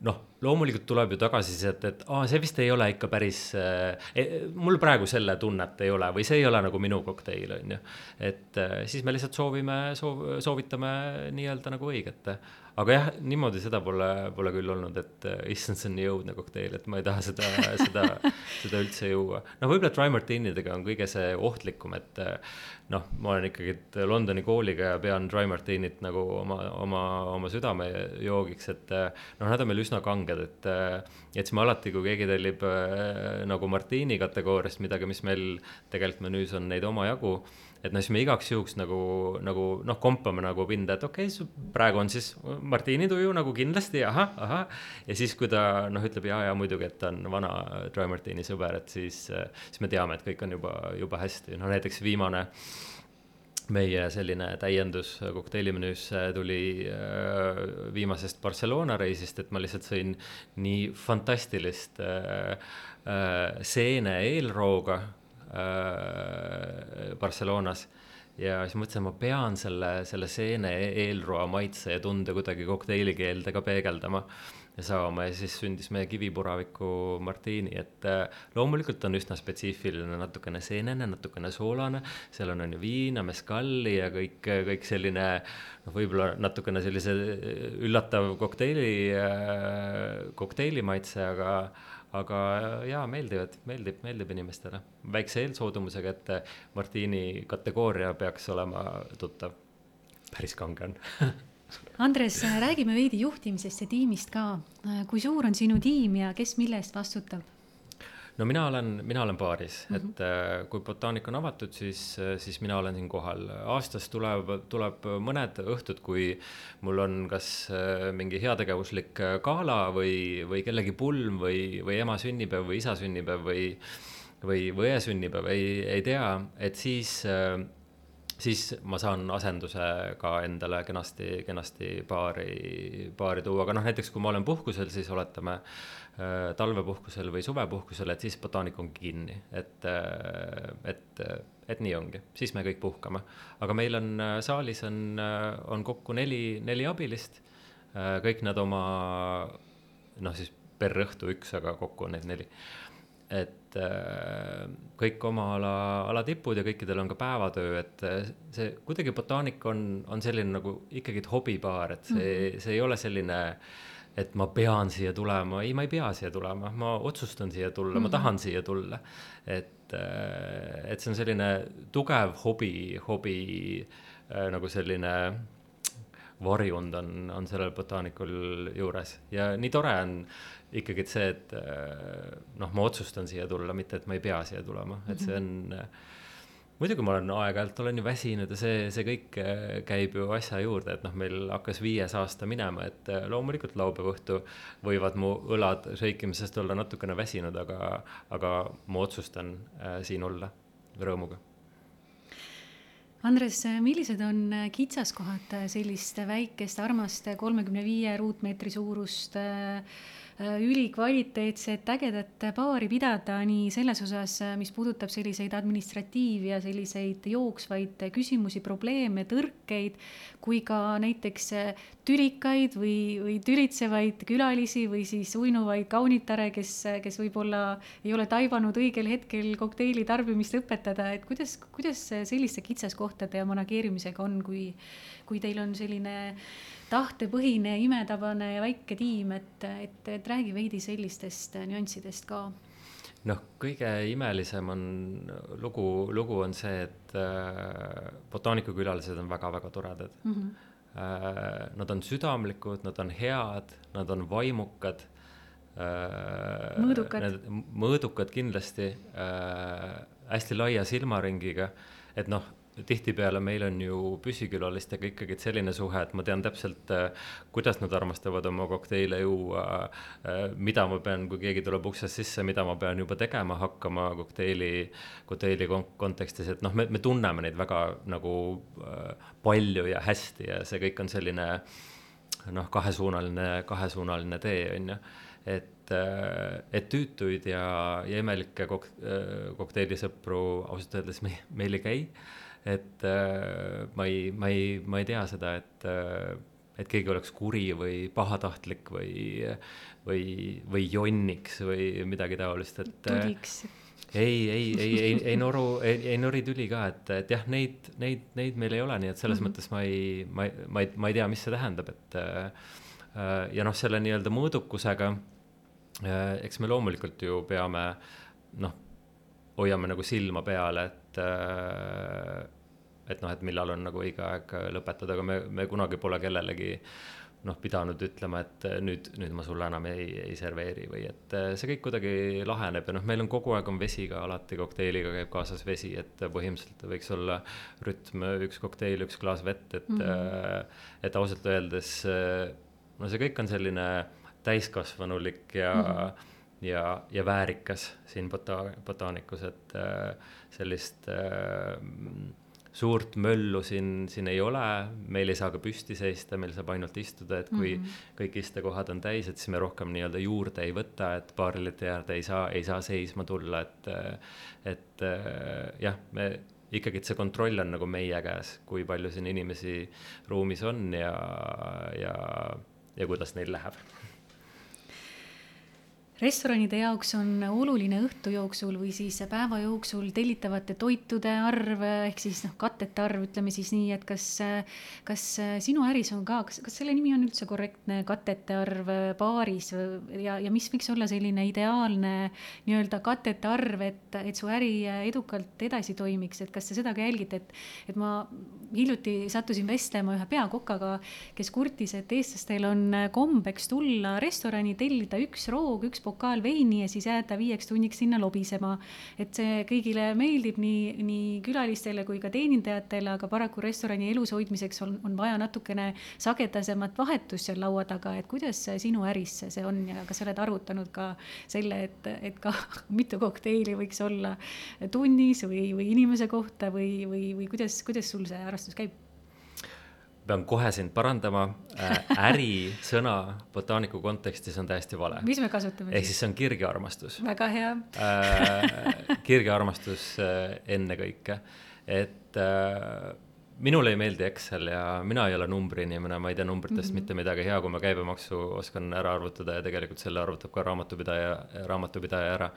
noh, loomulikult tuleb ju tagasisidet, et aa, see vist ei ole ikka päris eh,, mul praegu selle tunnet ei ole või see ei ole nagu minu kokteil, on ju. et eh, siis me lihtsalt soovime, soov, soovitame nii-öelda nagu õiget. aga jah, niimoodi seda pole, pole küll olnud, et issand, see on nii õudne kokteil, et ma ei taha seda, seda, seda üldse juua. noh, võib-olla dry martinidega on kõige see ohtlikum, et noh, ma olen ikkagi Londoni kooliga ja pean dry martinit nagu oma, oma, oma südamejoogiks, et noh, nad on meil üsna kanged, et, et siis ma alati, kui keegi tellib äh, nagu Martini kategooriast midagi, mis meil tegelikult menüüs on neid omajagu, et no siis me igaks juhuks nagu, nagu noh, kompame nagu pinda, et okei okay,, praegu on siis Martini tuju nagu kindlasti, ahah, ahah. ja siis, kui ta noh, ütleb ja, ja muidugi, et ta on vana Dry Martini sõber, et siis, siis me teame, et kõik on juba, juba hästi, no näiteks viimane meie selline täiendus kokteilimmenüüsse tuli äh, viimasest Barcelona reisist, et ma lihtsalt sõin nii fantastilist äh, äh, seene eelrooga Barcelonas. Ja siis mõtlesin, ma pean selle, selle seene eelroa maitse ja tunde kuidagi kokteilikeelde ka peegeldama saama ja siis sündis meie kivipuraviku martiini, et äh, loomulikult on üsna spetsiifiline, natukene seenene, natukene soolane, seal on, on ju viina, meskalli ja kõik, kõik selline noh, võib-olla natukene sellise üllatav kokteili, äh, kokteili maitse, aga aga jaa, meeldivad, meeldib, meeldib inimestele. väikse eelsoodumusega, et martiini kategooria peaks olema tuttav. päris kange on Andres, räägime veidi juhtimisest ja tiimist ka. kui suur on sinu tiim ja kes mille eest vastutab? no mina olen, mina olen baaris mm, -hmm. et äh, kui botaanik on avatud, siis, siis mina olen siin kohal. aastas tuleb, tuleb mõned õhtud, kui mul on kas äh, mingi heategevuslik äh, gala või, või kellegi pulm või, või ema sünnipäev või isa sünnipäev või, või, või õe sünnipäev, ei, ei tea, et siis siis ma saan asenduse ka endale kenasti, kenasti baari, baari tuua, aga noh, näiteks kui ma olen puhkusel, siis oletame äh, talvepuhkusel või suvepuhkusel, et siis botaanik ongi kinni, et äh,, et, et nii ongi, siis me kõik puhkame. aga meil on äh, saalis on, äh, on kokku neli, neli abilist. Kõik nad oma noh, siis per õhtu üks, aga kokku on neid neli. Et äh, kõik oma ala, ala tipud ja kõikidel on ka päevatöö, et äh, see kuidagi botaanika on, on selline nagu ikkagi hobipaar, et see mm, -hmm. see ei ole selline, et ma pean siia tulema, ei, ma ei pea siia tulema, ma otsustan siia tulla mm, -hmm. ma mhm. tahan siia tulla. et, äh, et see on selline tugev hobi, hobi nagu selline varjund on, on sellel botaanikul juures ja nii tore on ikkagi see, et äh, noh, ma otsustan siia tulla, mitte et ma ei pea siia tulema, et see on äh, muidugi ma olen aeg-ajalt olen ju väsinud ja see, see kõik äh, käib ju asja juurde, et noh, meil hakkas viies aasta minema, et loomulikult laupäeva õhtu võivad mu õlad šeikimisest olla natukene väsinud, aga, aga ma otsustan äh, siin olla rõõmuga. Andres, millised on kitsaskohad sellist väikest armast kolmekümne viie ruutmeetri suurust Äh, ülikvaliteetset ägedat baari pidada nii selles osas, äh, mis puudutab selliseid administratiiv- ja selliseid jooksvaid küsimusi, probleeme, tõrkeid, kui ka näiteks äh, tülikaid või, või tülitsevaid külalisi või siis uinuvaid kaunitare, kes, kes võib-olla ei ole taibanud õigel hetkel kokteili tarbimist õpetada, et kuidas, kuidas selliste kitsaskohtade ja manageerimisega on, kui, kui teil on selline tahtepõhine, imetabane ja väike tiim, et, et, et räägi veidi sellistest nüanssidest ka. noh, kõige imelisem on lugu, lugu on see, et äh, botaanikakülalised on väga-väga toredad mm. -hmm. Äh, nad on südamlikud, nad on head, nad on vaimukad äh,. mõõdukad. mõõdukad kindlasti äh,, hästi laia silmaringiga, et noh tihtipeale meil on ju püsikülalistega ikkagi selline suhe, et ma tean täpselt, äh, kuidas nad armastavad oma kokteile juua, äh, mida ma pean, kui keegi tuleb uksest sisse, mida ma pean juba tegema hakkama kokteili, kokteili kontekstis, et noh, me, me tunneme neid väga nagu äh, palju ja hästi ja see kõik on selline noh, kahesuunaline, kahesuunaline tee, on ju. Et, et tüütuid ja, ja imelikke kok-, kokteilisõpru ausalt öeldes me, meil ei käi et äh, ma ei, ma ei, ma ei tea seda, et, äh, et keegi oleks kuri või pahatahtlik või, või, või jonniks või midagi taolist, et. Äh, tuliks ei, ei, ei, ei, ei noru, ei, ei nori tüli ka, et, et jah, neid, neid, neid meil ei ole, nii et selles mm -hmm. mõttes ma ei, ma ei, ma ei, ma ei tea, mis see tähendab, et äh, ja noh, selle nii-öelda mõõdukusega äh,, eks me loomulikult ju peame noh, hoiame nagu silma peal, et äh, et noh, et millal on nagu õige aeg lõpetada, aga me, me kunagi pole kellelegi noh, pidanud ütlema, et nüüd, nüüd ma sulle enam ei, ei serveeri või et äh, see kõik kuidagi laheneb ja noh, meil on kogu aeg on vesi ka alati kokteiliga käib kaasas vesi, et põhimõtteliselt võiks olla rütm üks kokteil, üks klaas vett, et mm, -hmm. et ausalt öeldes no see kõik on selline täiskasvanulik ja mm -hmm ja, ja väärikas siin bota-, botaanikus, et sellist äh, suurt möllu siin, siin ei ole, meil ei saa ka püsti seista, meil saab ainult istuda, et kui mm -hmm. kõik istekohad on täis, et siis me rohkem nii-öelda juurde ei võta, et baarilite äärde ei saa, ei saa seisma tulla, et, et jah, me ikkagi, et see kontroll on nagu meie käes, kui palju siin inimesi ruumis on ja, ja, ja kuidas neil läheb restoranide jaoks on oluline õhtu jooksul või siis päeva jooksul tellitavate toitude arv ehk siis noh, kattete arv, ütleme siis nii, et kas, kas sinu äris on ka, kas, kas selle nimi on üldse korrektne kattete arv baaris ja, ja mis võiks olla selline ideaalne nii-öelda katete arv, et, et su äri edukalt edasi toimiks, et kas sa seda ka jälgid, et, et ma hiljuti sattusin vestlema ühe peakokaga, kes kurtis, et eestlastel on kombeks tulla restorani, tellida üks roog, üks pokaal veini ja siis jääda viieks tunniks sinna lobisema. et see kõigile meeldib, nii, nii külalistele kui ka teenindajatele, aga paraku restorani elus hoidmiseks on, on vaja natukene sagedasemat vahetust seal laua taga, et kuidas sinu äris see on ja kas sa oled arvutanud ka selle, et, et ka mitu kokteili võiks olla tunnis või, või inimese kohta või, või, või kuidas, kuidas sul see arvestus käib? Pean kohe sind parandama äh,, ärisõna botaaniku kontekstis on täiesti vale. mis me kasutame ehk siis see on kirgearmastus. väga hea äh, kirgearmastus äh, ennekõike, et minule ei meeldi Excel ja mina ei ole numbriinimene, ma ei tea numbritest mm -hmm. mitte midagi, hea, kui ma käibemaksu oskan ära arvutada ja tegelikult selle arvutab ka raamatupidaja, raamatupidaja ära.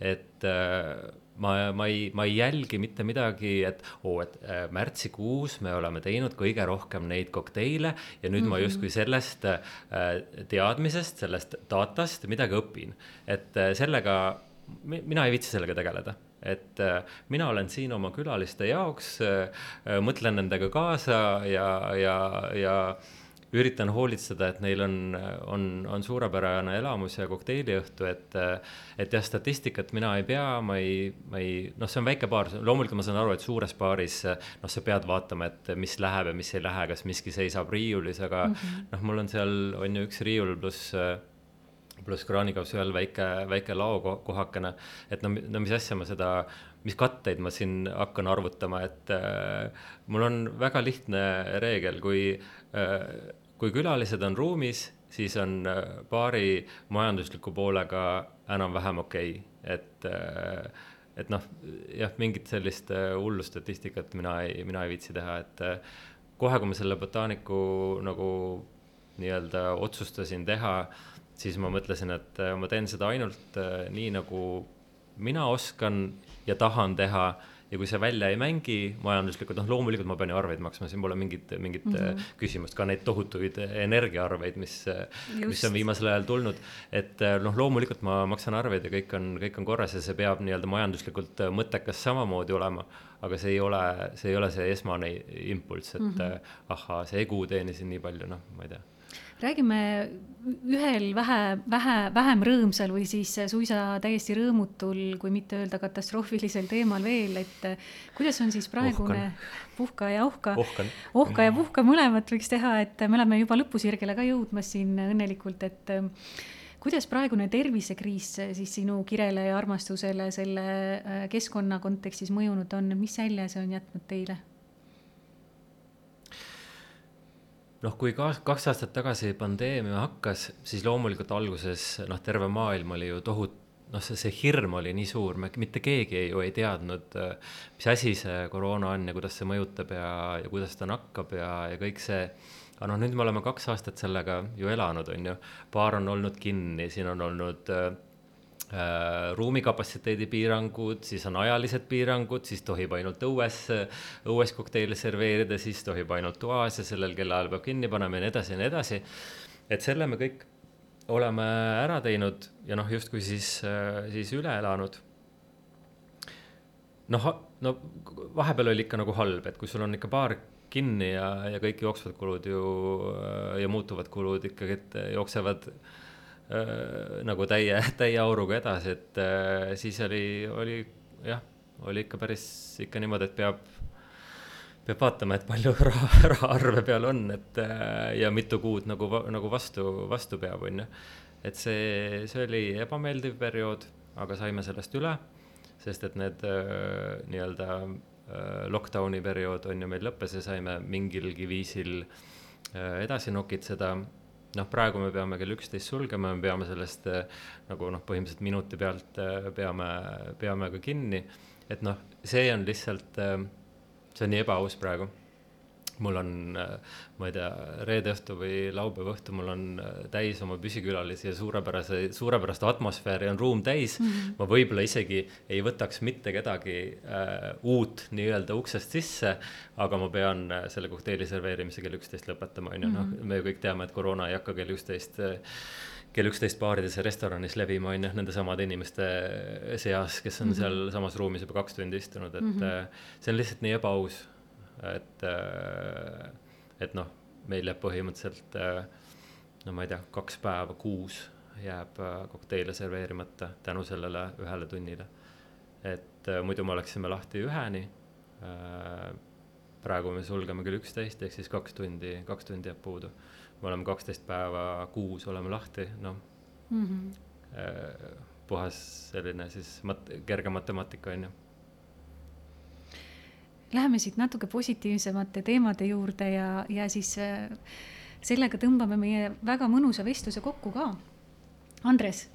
et äh, ma, ma ei, ma ei jälgi mitte midagi, et oo oh,, et äh, märtsikuus me oleme teinud kõige rohkem neid kokteile ja nüüd mm -hmm. ma mhm. justkui sellest äh, teadmisest, sellest datast midagi õpin. et äh, sellega, mina ei viitsi sellega tegeleda et mina olen siin oma külaliste jaoks mõtlen nendega kaasa ja, ja, ja üritan hoolitseda, et neil on, on, on suurepärane elamus ja kokteiliõhtu, et, et jah, statistikat mina ei pea, ma ei, ma ei, noh, see on väike baar, loomulikult ma saan aru, et suures baaris noh, sa pead vaatama, et mis läheb ja mis ei lähe, kas miski seisab riiulis, aga mm -hmm. noh, mul on seal, on ju üks riiul pluss pluss kraanikapsi all väike, väike laokohakene, et no, no mis asja ma seda, mis katteid ma siin hakkan arvutama, et äh, mul on väga lihtne reegel, kui äh, kui külalised on ruumis, siis on baari äh, majandusliku poolega enam-vähem okei okay., et, äh, et noh, jah, mingit sellist äh, hullu statistikat mina ei, mina ei viitsi teha, et kohe, kui ma selle botaaniku nagu nii-öelda otsustasin teha, siis ma mõtlesin, et ma teen seda ainult nii, nagu mina oskan ja tahan teha ja kui see välja ei mängi majanduslikult, noh, loomulikult ma pean ju arveid maksma, siin pole mingit, mingit mm -hmm. küsimust, ka neid tohutuid energiaarveid, mis, mis on viimasel ajal tulnud. et äh, noh, loomulikult ma maksan arveid ja kõik on, kõik on korras ja see peab nii-öelda majanduslikult äh, mõttekas samamoodi olema. aga see ei ole, see ei ole see esmane impulss, et mm -hmm. ahhaa, see egu teenisin nii palju, noh, ma ei tea räägime ühel vähe, vähe, vähem rõõmsal või siis suisa täiesti rõõmutul, kui mitte öelda katastroofilisel teemal veel, et kuidas on siis praegune puhka ja uhka, uhka ja puhka mõlemat võiks teha, et me oleme juba lõpusirgele ka jõudmas siin õnnelikult, et kuidas praegune tervisekriis siis sinu kirele ja armastusele selle äh, keskkonna kontekstis mõjunud on, mis jälje see on jätnud teile? Noh, kui ka kaks aastat tagasi pandeemia hakkas, siis loomulikult alguses noh, terve maailm oli ju tohutu noh, see, see hirm oli nii suur, me mitte keegi ju ei teadnud, mis asi see koroona on ja kuidas see mõjutab ja, ja kuidas ta nakkab ja, ja kõik see. aga noh, nüüd me oleme kaks aastat sellega ju elanud, on ju, baar on olnud kinni, siin on olnud äh, Äh, ruumikapatsiteedi piirangud, siis on ajalised piirangud, siis tohib ainult õues, õues kokteile serveerida, siis tohib ainult toas ja sellel kellaajal peab kinni panema ja nii edasi ja nii edasi. et selle me kõik oleme ära teinud ja noh, justkui siis, siis üle elanud. noh, no vahepeal oli ikka nagu halb, et kui sul on ikka baar kinni ja, ja kõik jooksvad kulud ju ja muutuvad kulud ikkagi, et jooksevad Äh, nagu täie, täie auruga edasi, et äh, siis oli, oli jah, oli ikka päris ikka niimoodi, et peab, peab vaatama, et palju raha, raha arve peal on, et äh, ja mitu kuud nagu, nagu vastu, vastu peab, on ju. et see, see oli ebameeldiv periood, aga saime sellest üle, sest et need nii-öelda lockdown'i periood on ju meil lõppes ja saime mingilgi viisil edasi nokitseda noh, praegu me peame kell üksteist sulgema, me peame sellest äh, nagu noh, põhimõtteliselt minuti pealt äh, peame, peame ka kinni. et noh, see on lihtsalt, äh, see on nii ebaaus praegu mul on, ma ei tea, reede õhtu või laupäeva õhtu, mul on täis oma püsikülalisi ja suurepärase, suurepärast atmosfääri on ruum täis mm. -hmm. ma võib-olla isegi ei võtaks mitte kedagi äh, uut nii-öelda uksest sisse, aga ma pean selle kokteili serveerimise kell üksteist lõpetama, on ju, noh, mhm. me ju kõik teame, et koroona ei hakka kell üksteist kell üksteist baarides ja restoranis levima, on ju, nendesamade inimeste seas, kes on mm -hmm. seal samas ruumis juba kaks tundi istunud, et mm -hmm. see on lihtsalt nii ebaaus et, äh, et noh, meil jääb põhimõtteliselt äh, no ma ei tea, kaks päeva kuus jääb kokteile serveerimata tänu sellele ühele tunnile. et muidu me oleksime lahti üheni. praegu me sulgeme kell üksteist, ehk siis kaks tundi, kaks tundi jääb puudu. me oleme kaksteist päeva kuus oleme lahti, noh mm -hmm. puhas selline siis mat-, kerge matemaatika on ju Läheme siit natuke positiivsemate teemade juurde ja, ja siis äh, sellega tõmbame meie väga mõnusa vestluse kokku ka. Andres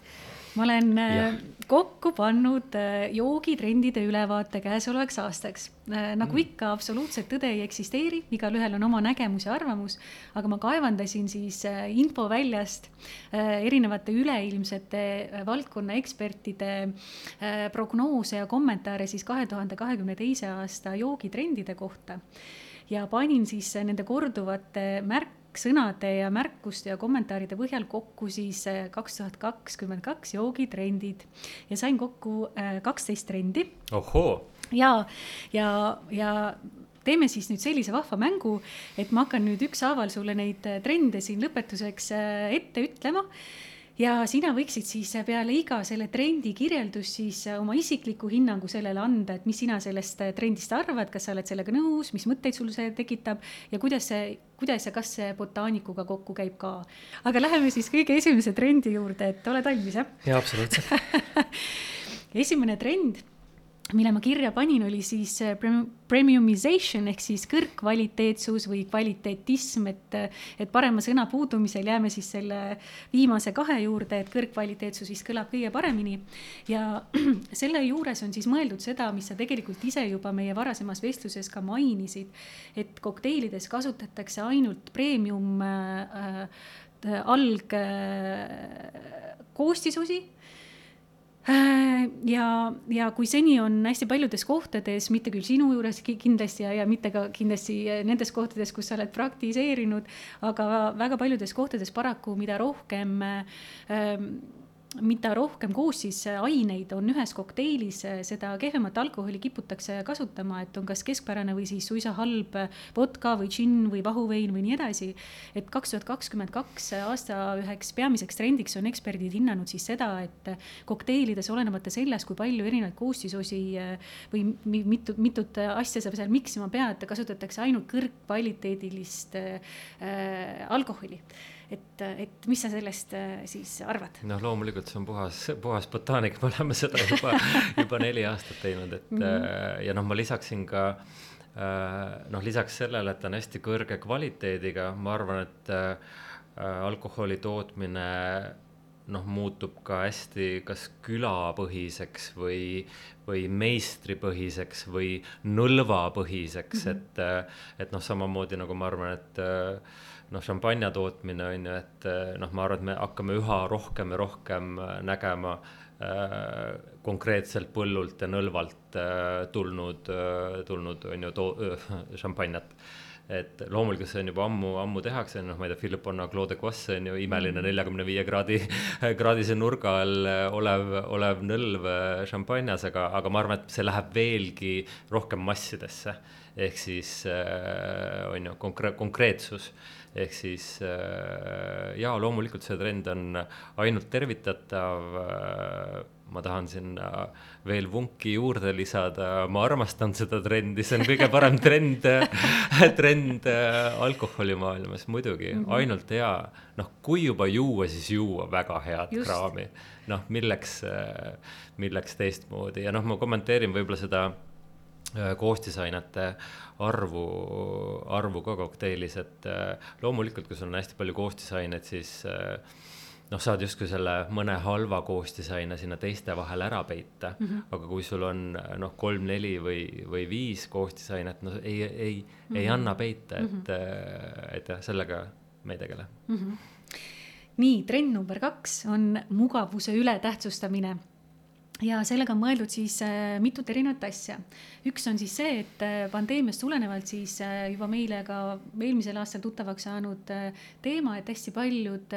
ma olen äh, ja. kokku pannud äh, joogitrendide ülevaate käesolevaks aastaks. Äh, nagu mm. ikka, absoluutset tõde ei eksisteeri, igalühel on oma nägemus ja arvamus, aga ma kaevandasin siis infoväljast erinevate üleilmsete valdkonna ekspertide prognoose ja kommentaare siis kahe tuhande kahekümne teise aasta joogitrendide kohta ja panin siis nende korduvate märk-, märksõnade ja märkuste ja kommentaaride põhjal kokku siis äh, kaks tuhat kakskümmend kaks joogitrendid ja sain kokku äh, kaksteist trendi. ohoo. ja, ja, ja teeme siis nüüd sellise vahva mängu, et ma hakkan nüüd ükshaaval sulle neid äh, trende siin lõpetuseks ette ütlema ja sina võiksid siis peale iga selle trendi kirjeldust siis oma isikliku hinnangu sellele anda, et mis sina sellest trendist arvad, kas sa oled sellega nõus, mis mõtteid sul see tekitab ja kuidas see, kuidas ja kas see botaanikuga kokku käib ka. aga läheme siis kõige esimese trendi juurde, et oled valmis, jah? jaa, absoluutselt esimene trend mille ma kirja panin, oli siis äh, premiumization ehk siis kõrgkvaliteetsus või kvaliteetism, et, et parema sõna puudumisel jääme siis selle viimase kahe juurde, et kõrgkvaliteetsus vist kõlab kõige paremini. ja selle juures on siis mõeldud seda, mis sa tegelikult ise juba meie varasemas vestluses ka mainisid, et kokteilides kasutatakse ainult premium äh, alg koostisosi Äh, ja, ja kui seni on hästi paljudes kohtades, mitte küll sinu juures kindlasti ja, ja mitte ka kindlasti nendes kohtades, kus sa oled praktiseerinud, aga väga paljudes kohtades paraku, mida rohkem ähm, mida rohkem koos siis äh, aineid on ühes kokteilis, äh, seda kehvemat alkoholi kiputakse kasutama, et on kas keskpärane või siis suisa halb äh, vodka või džinn või vahuvein või nii edasi. et kaks tuhat kakskümmend kaks aasta üheks peamiseks trendiks on eksperdid hinnanud siis seda, et kokteilides olenemata sellest, kui palju erinevaid koostisosi või mitu, mitut asja sa seal miksima pead, kasutatakse ainult kõrgkvaliteedilist äh, alkoholi et, et mis sa sellest äh, siis arvad? noh, loomulikult see on puhas, puhas botaanika, me oleme seda juba juba neli aastat teinud, et mm -hmm. ja noh, ma lisaksin ka äh, noh, lisaks sellele, et ta on hästi kõrge kvaliteediga, ma arvan, et alkoholi tootmine noh, muutub ka hästi kas külapõhiseks või, või meistripõhiseks või nõlvapõhiseks mm, -hmm. et, et noh, samamoodi nagu ma arvan, et noh, šampanja tootmine on ju, et eh, noh, ma arvan, et me hakkame üha rohkem ja rohkem eh, nägema äh, konkreetselt põllult ja nõlvalt äh, tulnud äh,, tulnud on ju too- äh,, šampanjat et loomulikult see on juba ammu, ammu tehakse, noh, ma ei tea, Philip Onna Claude Ecosse on ju imeline mm. neljakümne viie kraadi, kraadise nurga all olev, olev nõlv šampanjas, aga, aga ma arvan, et see läheb veelgi rohkem massidesse. ehk siis äh, on ju konkre-, konkreetsus ehk siis äh, jaa, loomulikult see trend on ainult tervitatav. Äh, ma tahan sinna veel vunki juurde lisada, ma armastan seda trendi, see on kõige parem trend trend äh, alkoholimaailmas muidugi mm, -hmm. ainult hea. noh, kui juba juua, siis juua väga head Just. kraami. noh, milleks, milleks teistmoodi ja noh, ma kommenteerin võib-olla seda koostisainete arvu, arvu ka kokteilis, et äh, loomulikult, kui sul on hästi palju koostisaineid, siis äh, noh, saad justkui selle mõne halva koostisaine sinna teiste vahele ära peita mm. -hmm. aga kui sul on noh, kolm-neli või, või viis koostisainet, no ei, ei mm, -hmm. ei mhm. anna peita, et mm, -hmm. et jah, sellega me ei tegele mm. -hmm. nii, trend number kaks on mugavuse ületähtsustamine ja sellega on mõeldud siis äh, mitut erinevat asja. üks on siis see, et äh, pandeemiast tulenevalt siis äh, juba meile ka eelmisel aastal tuttavaks saanud teema, et hästi paljud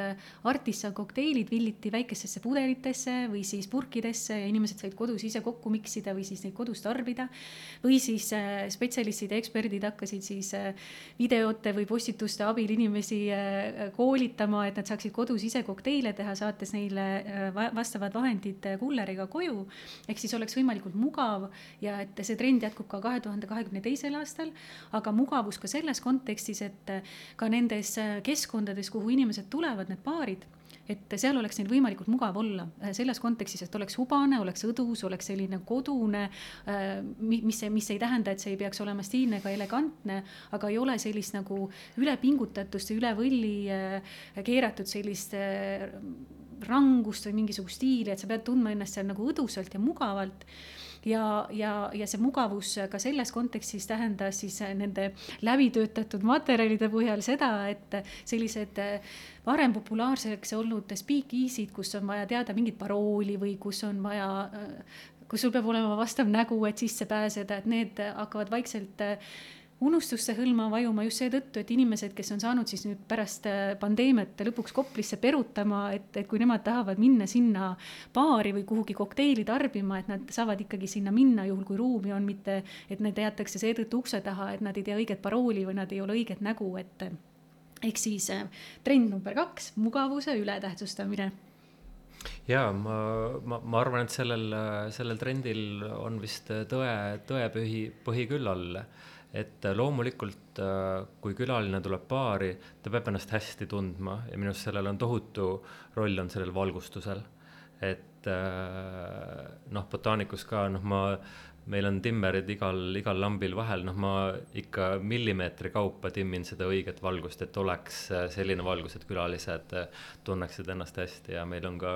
artisan kokteilid villiti väikestesse pudelitesse või siis purkidesse ja inimesed said kodus ise kokku miksida või siis neid kodus tarbida. või siis spetsialistid ja eksperdid hakkasid siis videote või postituste abil inimesi koolitama, et nad saaksid kodus ise kokteile teha, saates neile vastavad vahendid kulleriga koju koju. ehk siis oleks võimalikult mugav ja et see trend jätkub ka kahe tuhande kahekümne teisel aastal. aga mugavus ka selles kontekstis, et ka nendes keskkondades, kuhu inimesed tulevad, need baarid et seal oleks neil võimalikult mugav olla selles kontekstis, et oleks hubane, oleks õdus, oleks selline kodune, mis, mis ei tähenda, et see ei peaks olema stiilne ega elegantne, aga ei ole sellist nagu ülepingutatust ja üle võlli keeratud sellist rangust või mingisugust stiili, et sa pead tundma ennast seal nagu õdusalt ja mugavalt. Ja, ja, ja see mugavus ka selles kontekstis tähendas siis nende läbitöötatud materjalide põhjal seda, et sellised varem populaarseks olnud speak-easy'd, kus on vaja teada mingit parooli või kus on vaja kus sul peab olema vastav nägu, et sisse pääseda, et need hakkavad vaikselt unustusse hõlma vajuma just seetõttu, et inimesed, kes on saanud siis nüüd pärast äh, pandeemiat lõpuks Koplisse perutama, et, et kui nemad tahavad minna sinna baari või kuhugi kokteili tarbima, et nad saavad ikkagi sinna minna, juhul kui ruumi on, mitte et need jäetakse seetõttu ukse taha, et nad ei tea õiget parooli või nad ei ole õiget nägu, et ehk siis äh, trend number kaks, mugavuse ületähtsustamine. Ja ma, ma, ma arvan, et sellel, sellel trendil on vist tõe, tõepõhi, põhi küll all et äh, loomulikult, äh, kui külaline tuleb baari, ta peab ennast hästi tundma ja minu arust sellel on tohutu roll on sellel valgustusel. et äh, noh, botaanikus ka noh, ma, meil on timmerid igal, igal lambil vahel, noh, ma ikka millimeetri kaupa timmin seda õiget valgust, et oleks selline valgus, et külalised tunneksid ennast hästi ja meil on ka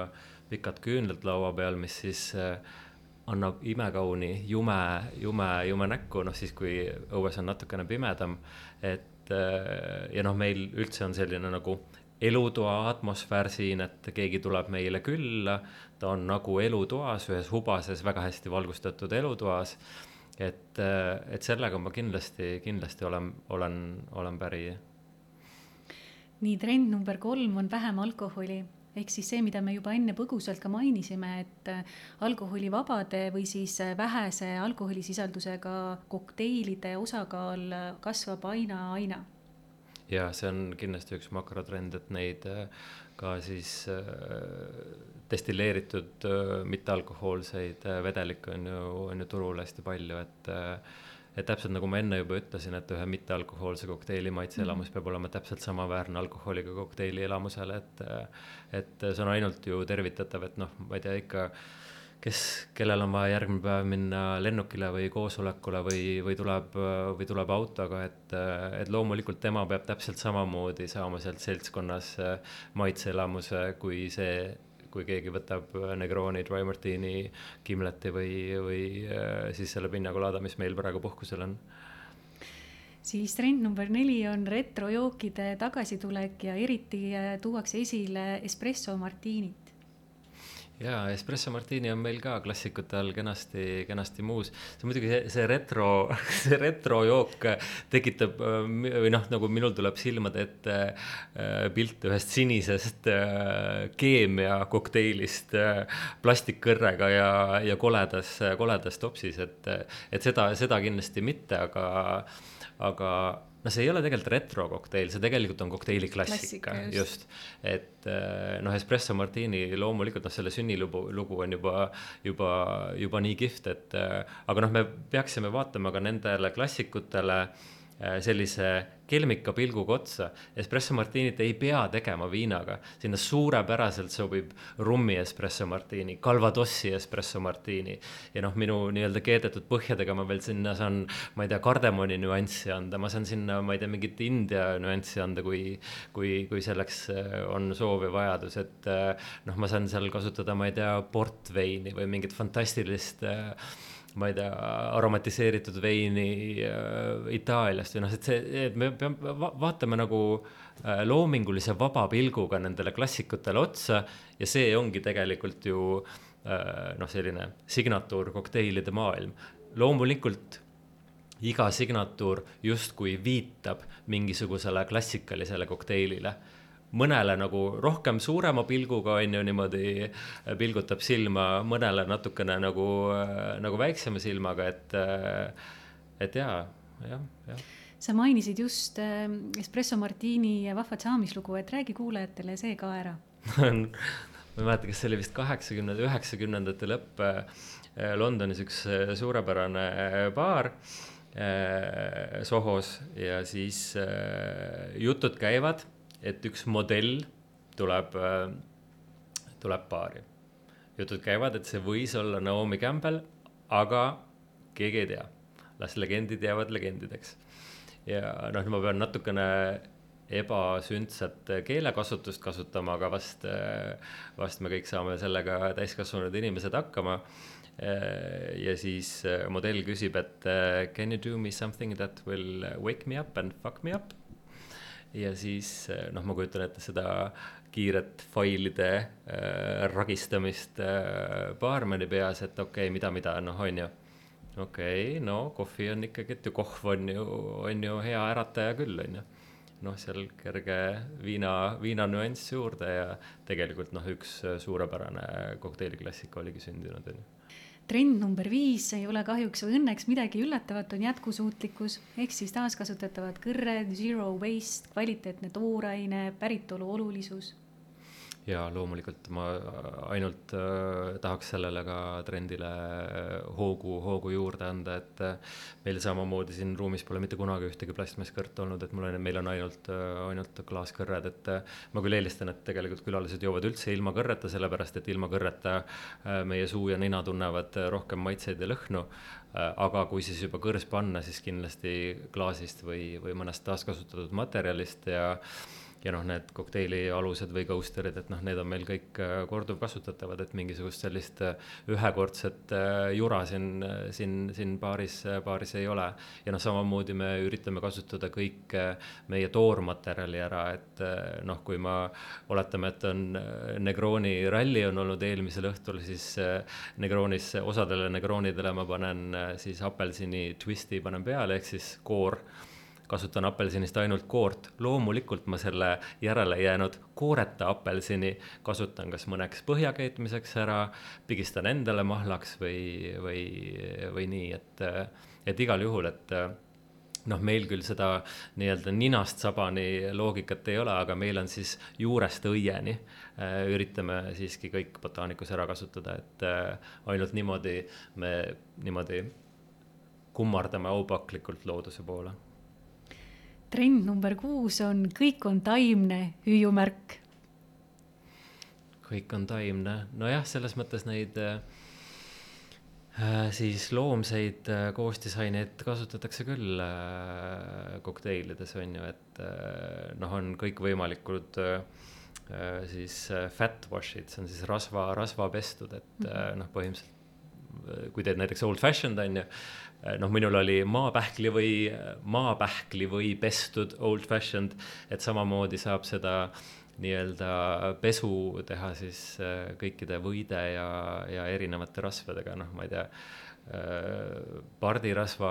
pikad küünlad laua peal, mis siis äh, annab imekauni jume, jume, jume näkku, noh siis, kui õues on natukene pimedam. et äh, ja noh, meil üldse on selline nagu elutoa atmosfäär siin, et keegi tuleb meile külla, ta on nagu elutoas, ühes hubases, väga hästi valgustatud elutoas. et, äh, et sellega ma kindlasti, kindlasti olen, olen, olen päri. nii, trend number kolm on vähem alkoholi ehk siis see, mida me juba enne põgusalt ka mainisime, et äh, alkoholivabade või siis äh, vähese alkoholisisaldusega kokteilide osakaal äh, kasvab aina, aina. ja see on kindlasti üks makrotrend, et neid ka siis destilleeritud mittealkohoolseid vedelikke on ju, on ju turul hästi palju, et et täpselt nagu ma enne juba ütlesin, et ühe mittealkohoolse kokteili maitseelamus mm. peab olema täpselt samaväärne alkoholiga kokteili elamusele, et et see on ainult ju tervitatav, et noh, ma ei tea, ikka kes, kellel on vaja järgmine päev minna lennukile või koosolekule või, või tuleb, või tuleb autoga, et, et loomulikult tema peab täpselt samamoodi saama sealt seltskonnas maitseelamuse kui see kui keegi võtab Negroni, Dry Martini, Gimleti või, või äh, siis selle Pina Colada, mis meil praegu puhkusel on. Siis trend number neli on retrojookide tagasitulek ja eriti äh, tuuakse esile espresso martiinid jaa, espresso martini on meil ka klassikute all kenasti, kenasti muus. see muidugi see, see retro, see retrojook tekitab või noh, nagu minul tuleb silmade ette äh, pilt ühest sinisest äh, keemiakokteilist äh, plastikkõrrega ja, ja koledas, koledas topsis, et, et seda, seda kindlasti mitte, aga, aga no see ei ole tegelikult retro-kokteil, see tegelikult on kokteili klassika, just, just., et eh, noh, espresso martini loomulikult noh, selle sünnilugu, lugu on juba, juba, juba nii kihvt, et eh, aga noh, me peaksime vaatama ka nendele klassikutele sellise kelmika pilguga otsa. Espresso martinit ei pea tegema viinaga, sinna suurepäraselt sobib rummi espresso martini, calvadossi espresso martini. ja noh, minu nii-öelda keedetud põhjadega ma veel sinna saan, ma ei tea, kardemoni nüanssi anda, ma saan sinna, ma ei tea, mingit India nüanssi anda, kui, kui, kui selleks äh, on soov ja vajadus, et äh, noh, ma saan seal kasutada, ma ei tea, portveini või mingit fantastilist äh, ma ei tea, aromatiseeritud veini äh, Itaaliast või noh, et see, et me peame va, vaatame nagu äh, loomingulise vaba pilguga nendele klassikutele otsa ja see ongi tegelikult ju noh, selline signatuur kokteilide maailm. loomulikult iga signatuur justkui viitab mingisugusele klassikalisele kokteilile mõnele nagu rohkem suurema pilguga on ju niimoodi pilgutab silma, mõnele natukene nagu, nagu väiksema silmaga, et, et jaa, jah, jah. Sa mainisid just äh, Espresso Martini vahvat saamislugu, et räägi kuulajatele see ka ära. Ma ei mäleta, kas see oli vist kaheksakümnendate, üheksakümnendate lõpp äh, Londonis üks äh, suurepärane baar Sohos ja siis jutud käivad, et üks modell tuleb, tuleb baari. jutud käivad, et see võis olla Naomi Campbell, aga keegi ei tea. las legendid jäävad legendideks ja noh, ma pean natukene ebasündsat keelekasutust kasutama, aga vast, vast me kõik saame sellega täiskasvanud inimesed hakkama. ja siis modell küsib, et can you do me something that will wake me up and fuck me up? Ja siis noh, ma kujutan ette seda kiiret failide äh, ragistamist äh, baarmeni peas, et okei okay,, mida, mida noh, on ju okei okay,, no kohvi on ikkagi, et ju kohv on ju, on ju hea ärataja küll, on ju. noh, seal kerge viina, viina nüanss juurde ja tegelikult noh, üks suurepärane kokteiliklassika oligi sündinud, on ju trend number viis ei ole kahjuks või õnneks midagi üllatavat, on jätkusuutlikkus. Ehk siis taaskasutatavad kõrred, zero waste, kvaliteetne tooraine, päritolu olulisus ja loomulikult ma ainult äh, tahaks sellele ka trendile äh, hoogu, hoogu juurde anda, et äh, meil samamoodi siin ruumis pole mitte kunagi ühtegi plastmasskõrtu olnud, et mul on, meil on ainult äh,, ainult klaaskõrred, et äh, ma küll eelistan, et tegelikult külalised joovad üldse ilma kõrreta, sellepärast et ilma kõrreta äh, meie suu ja nina tunnevad rohkem maitseid ja lõhnu äh,. aga kui siis juba kõrs panna, siis kindlasti klaasist või, või mõnest taaskasutatud materjalist ja ja noh, need kokteili alused või coaster'id, et noh, need on meil kõik äh, korduvkasutatavad, et mingisugust sellist äh, ühekordset äh, jura siin, siin, siin baaris, baaris ei ole. ja noh, samamoodi me üritame kasutada kõik meie toormaterjali ära, et noh, kui ma oletame, et on Negroni ralli on olnud eelmisel õhtul, siis Negronis osadele Negronidele ma panen siis apelsini twisti panen peale, ehk siis koor kasutan apelsinist ainult koort, loomulikult ma selle järele jäänud kooreta apelsini kasutan kas mõneks põhjakeetmiseks ära, pigistan endale mahlaks või, või, või nii, et, et igal juhul, et noh, meil küll seda nii-öelda ninast sabani loogikat ei ole, aga meil on siis juurest õieni. Üritame siiski kõik botaanikus ära kasutada, et ainult niimoodi me niimoodi kummardame aupaklikult looduse poole trend number kuus on kõik on taimne hüüumärk. kõik on taimne, nojah, selles mõttes neid äh, äh, siis loomseid äh, koostisaineid kasutatakse küll äh, kokteilides on ju, et äh, noh, on kõikvõimalikud äh, äh, siis äh, fat wash'id, see on siis rasva, rasvapestud, et mm -hmm. noh, põhimõtteliselt kui teed näiteks old fashioned on ju Eh, noh, minul oli maapähkli või, maapähkli või pestud old fashioned, et samamoodi saab seda nii-öelda pesu teha siis eh, kõikide võide ja, ja erinevate rasvadega, noh, ma ei tea pardirasva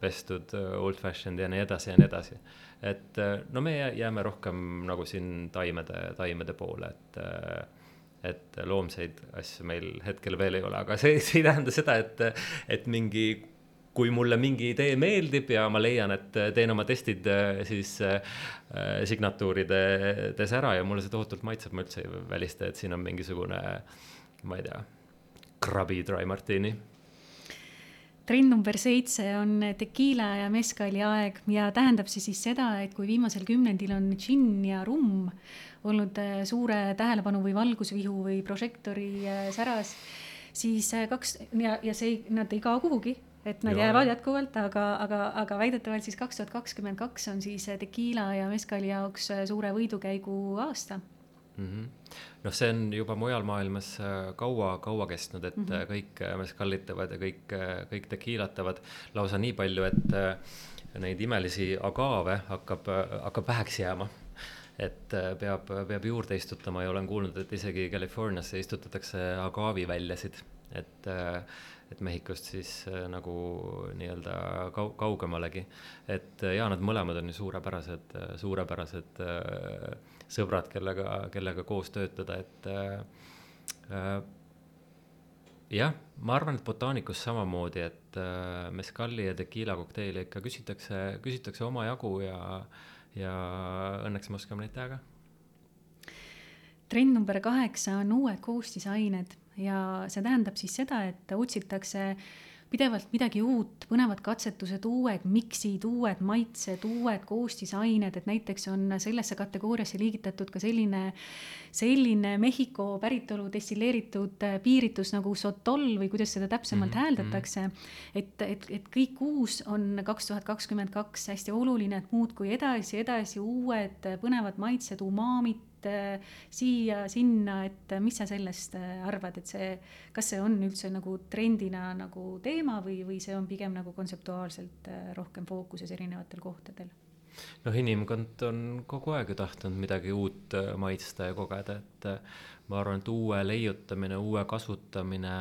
pestud old fashioned ja nii edasi ja nii edasi. et no me jääme rohkem nagu siin taimede, taimede poole, et et loomseid asju meil hetkel veel ei ole, aga see, see ei tähenda seda, et, et mingi, kui mulle mingi idee meeldib ja ma leian, et teen oma testid siis äh, signatuurides ära ja mulle see tohutult maitseb, ma üldse ei välista, et siin on mingisugune, ma ei tea, krabi dry martini. Trend number seitse on tekiila ja meskali aeg ja tähendab see siis seda, et kui viimasel kümnendil on džinn ja rumm olnud äh, suure tähelepanu või valgusvihu või prožektori äh, säras, siis äh, kaks ja, ja see, nad ei kao kuhugi, et nad jäävad jätkuvalt, aga, aga, aga väidetavalt siis kaks tuhat kakskümmend kaks on siis tekiila ja meskali jaoks suure võidukäigu aasta mm. -hmm. noh, see on juba mujal maailmas kaua, kaua kestnud, et mm -hmm. kõik meskallitavad ja kõik, kõik tekiilatavad lausa nii palju, et neid imelisi agaave hakkab, hakkab väheks jääma et äh, peab, peab juurde istutama ja olen kuulnud, et isegi Californiasse istutatakse agaavi väljasid, et et Mehhikost siis nagu nii-öelda kau-, kaugemalegi. et ja nad mõlemad on ju suurepärased, suurepärased sõbrad, kellega, kellega koos töötada, et äh, jah, ma arvan, et botaanikus samamoodi, et äh, meskalli ja tekiila kokteili ikka küsitakse, küsitakse omajagu ja, ja õnneks me oskame neid teha ka. trend number kaheksa on uued koostisained ja see tähendab siis seda, et otsitakse äh, pidevalt midagi uut, põnevad katsetused, uued miksid, uued maitsed, uued koostisained, et näiteks on sellesse kategooriasse liigitatud ka selline, selline Mehhiko päritolu destilleeritud piiritus nagu sotol või kuidas seda täpsemalt mm -hmm. hääldatakse. et, et, et kõik uus on kaks tuhat kakskümmend kaks hästi oluline, et muudkui edasi, edasi uued põnevad maitsed, umaamid et siia-sinna, et mis sa sellest äh, arvad, et see, kas see on üldse nagu trendina nagu teema või, või see on pigem nagu kontseptuaalselt äh, rohkem fookuses erinevatel kohtadel? noh, inimkond on kogu aeg ju tahtnud midagi uut äh, maitsta ja kogeda, et ma arvan, et uue leiutamine, uue kasutamine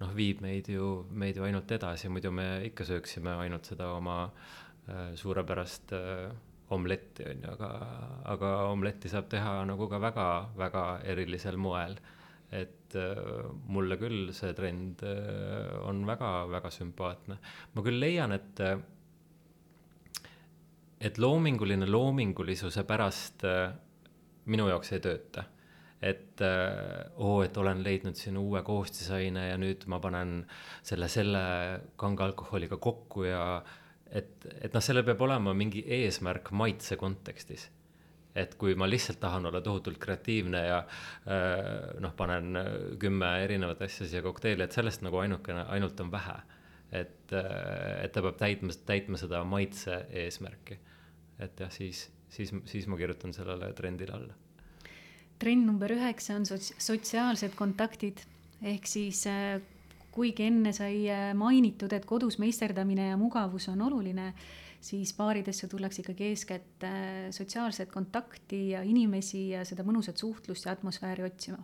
noh, viib meid ju, meid ju ainult edasi, muidu me ikka sööksime ainult seda oma äh, suurepärast äh, omletti, on ju, aga, aga omletti saab teha nagu ka väga-väga erilisel moel. et äh, mulle küll see trend äh, on väga-väga sümpaatne. ma küll leian, et äh, et loominguline loomingulisuse pärast minu jaoks ei tööta. et oo, et olen leidnud siin uue koostisaine ja nüüd ma panen selle selle kange alkoholiga kokku ja äh, et, et noh, sellel peab olema mingi eesmärk maitse kontekstis. et kui ma lihtsalt tahan olla tohutult kreatiivne ja äh, noh, panen kümme erinevat asja siia kokteili, et sellest nagu ainukene, ainult on vähe. et, äh, et ta peab täitma, täitma seda maitse eesmärki. et jah, siis, siis, siis ma kirjutan sellele trendile alla. trend number üheksa on sots-, sotsiaalsed kontaktid ehk siis äh, kuigi enne sai äh, mainitud, et kodus meisterdamine ja mugavus on oluline, siis baaridesse tullakse ikkagi eeskätt äh, sotsiaalset kontakti ja inimesi ja seda mõnusat suhtlust ja atmosfääri otsima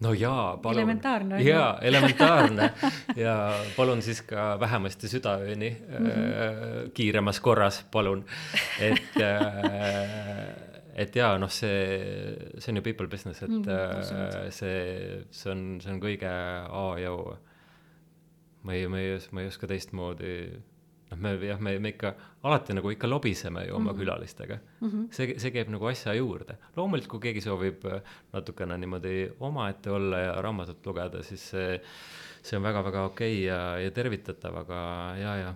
no jaa, palun. elementaarne. jaa, elementaarne ja palun siis ka vähemasti südaööni mm -hmm. kiiremas korras, palun. et äh, et jaa, noh, see, see on ju people business, et mm, äh, see, see on, see on kõige A ja O. ma ei, ma ei, ma ei oska teistmoodi, noh, me jah, me, me ikka alati nagu ikka lobiseme ju oma mm -hmm. külalistega mm. -hmm. see, see käib nagu asja juurde. loomulikult, kui keegi soovib natukene niimoodi omaette olla ja raamatut lugeda, siis see, see on väga-väga okei okay ja, ja tervitatav, aga ja, ja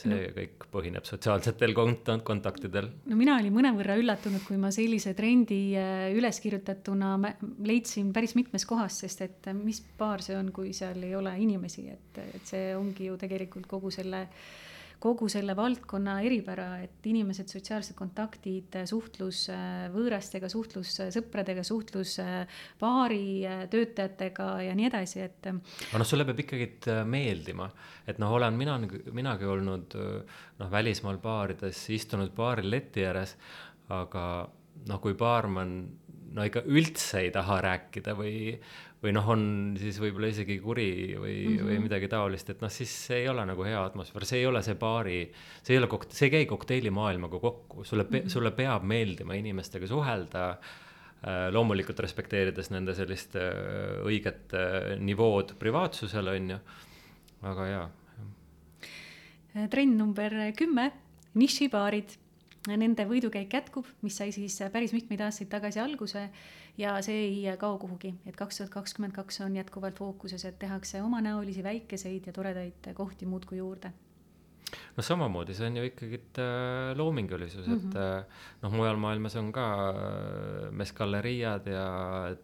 see no. kõik põhineb sotsiaalsetel kont-, kontaktidel. no mina olin mõnevõrra üllatunud, kui ma sellise trendi äh, üles kirjutatuna leidsin päris mitmes kohas, sest et äh, mis baar see on, kui seal ei ole inimesi, et, et see ongi ju tegelikult kogu selle äh, kogu selle valdkonna eripära, et inimesed, sotsiaalsed kontaktid, suhtlus äh, võõrastega, suhtlus äh, sõpradega, suhtlus baari äh, töötajatega ja nii edasi, et. aga noh, sulle peab ikkagi meeldima, et noh, olen mina, minagi olnud noh, välismaal baarides, istunud baaril leti ääres, aga noh, kui baarman no ikka üldse ei taha rääkida või, või noh, on siis võib-olla isegi kuri või mm, -hmm. või mhm. midagi taolist, et noh, siis see ei ole nagu hea atmosfäär, see ei ole see baari, see ei ole kokt-, see ei käi kokteilimaailmaga kokku, sulle mm, -hmm. sulle peab meeldima inimestega suhelda äh,. loomulikult respekteerides nende sellist äh, õiget äh, nivood privaatsusel, on ju, aga jaa. trend number kümme, nišibaarid nende võidukäik jätkub, mis sai siis päris mitmeid aastaid tagasi alguse ja see ei kao kuhugi, et kaks tuhat kakskümmend kaks on jätkuvalt fookuses, et tehakse omanäolisi väikeseid ja toredaid kohti muudkui juurde noh, samamoodi, see on ju ikkagi äh, loomingulisus mm, -hmm. et mhm. äh, noh, mujal maailmas on ka äh, meskalleriad ja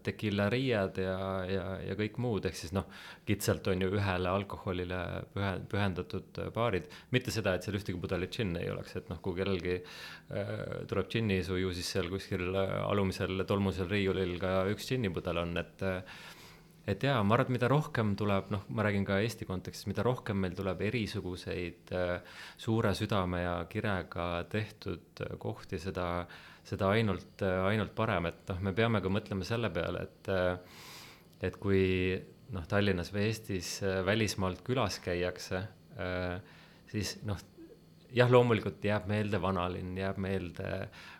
tequilariad ja, ja, ja kõik muud, ehk siis noh, kitsalt on ju ühele alkoholile pühe, pühendatud baarid. mitte seda, et seal ühtegi pudelit džinni ei oleks, et noh, kui kellelgi äh, tuleb džinniisu, ju siis seal kuskil alumisel tolmusel riiulil ka üks džinnipudel on, et et jaa, ma arvan, et mida rohkem tuleb, noh, ma räägin ka Eesti kontekstis, mida rohkem meil tuleb erisuguseid äh, suure südame ja kirega tehtud äh, kohti, seda, seda ainult äh,, ainult parem, et noh, me peame ka mõtlema selle peale, et et kui noh, Tallinnas või Eestis välismaalt külas käiakse siis noh, jah, loomulikult jääb meelde vanalinn, jääb meelde,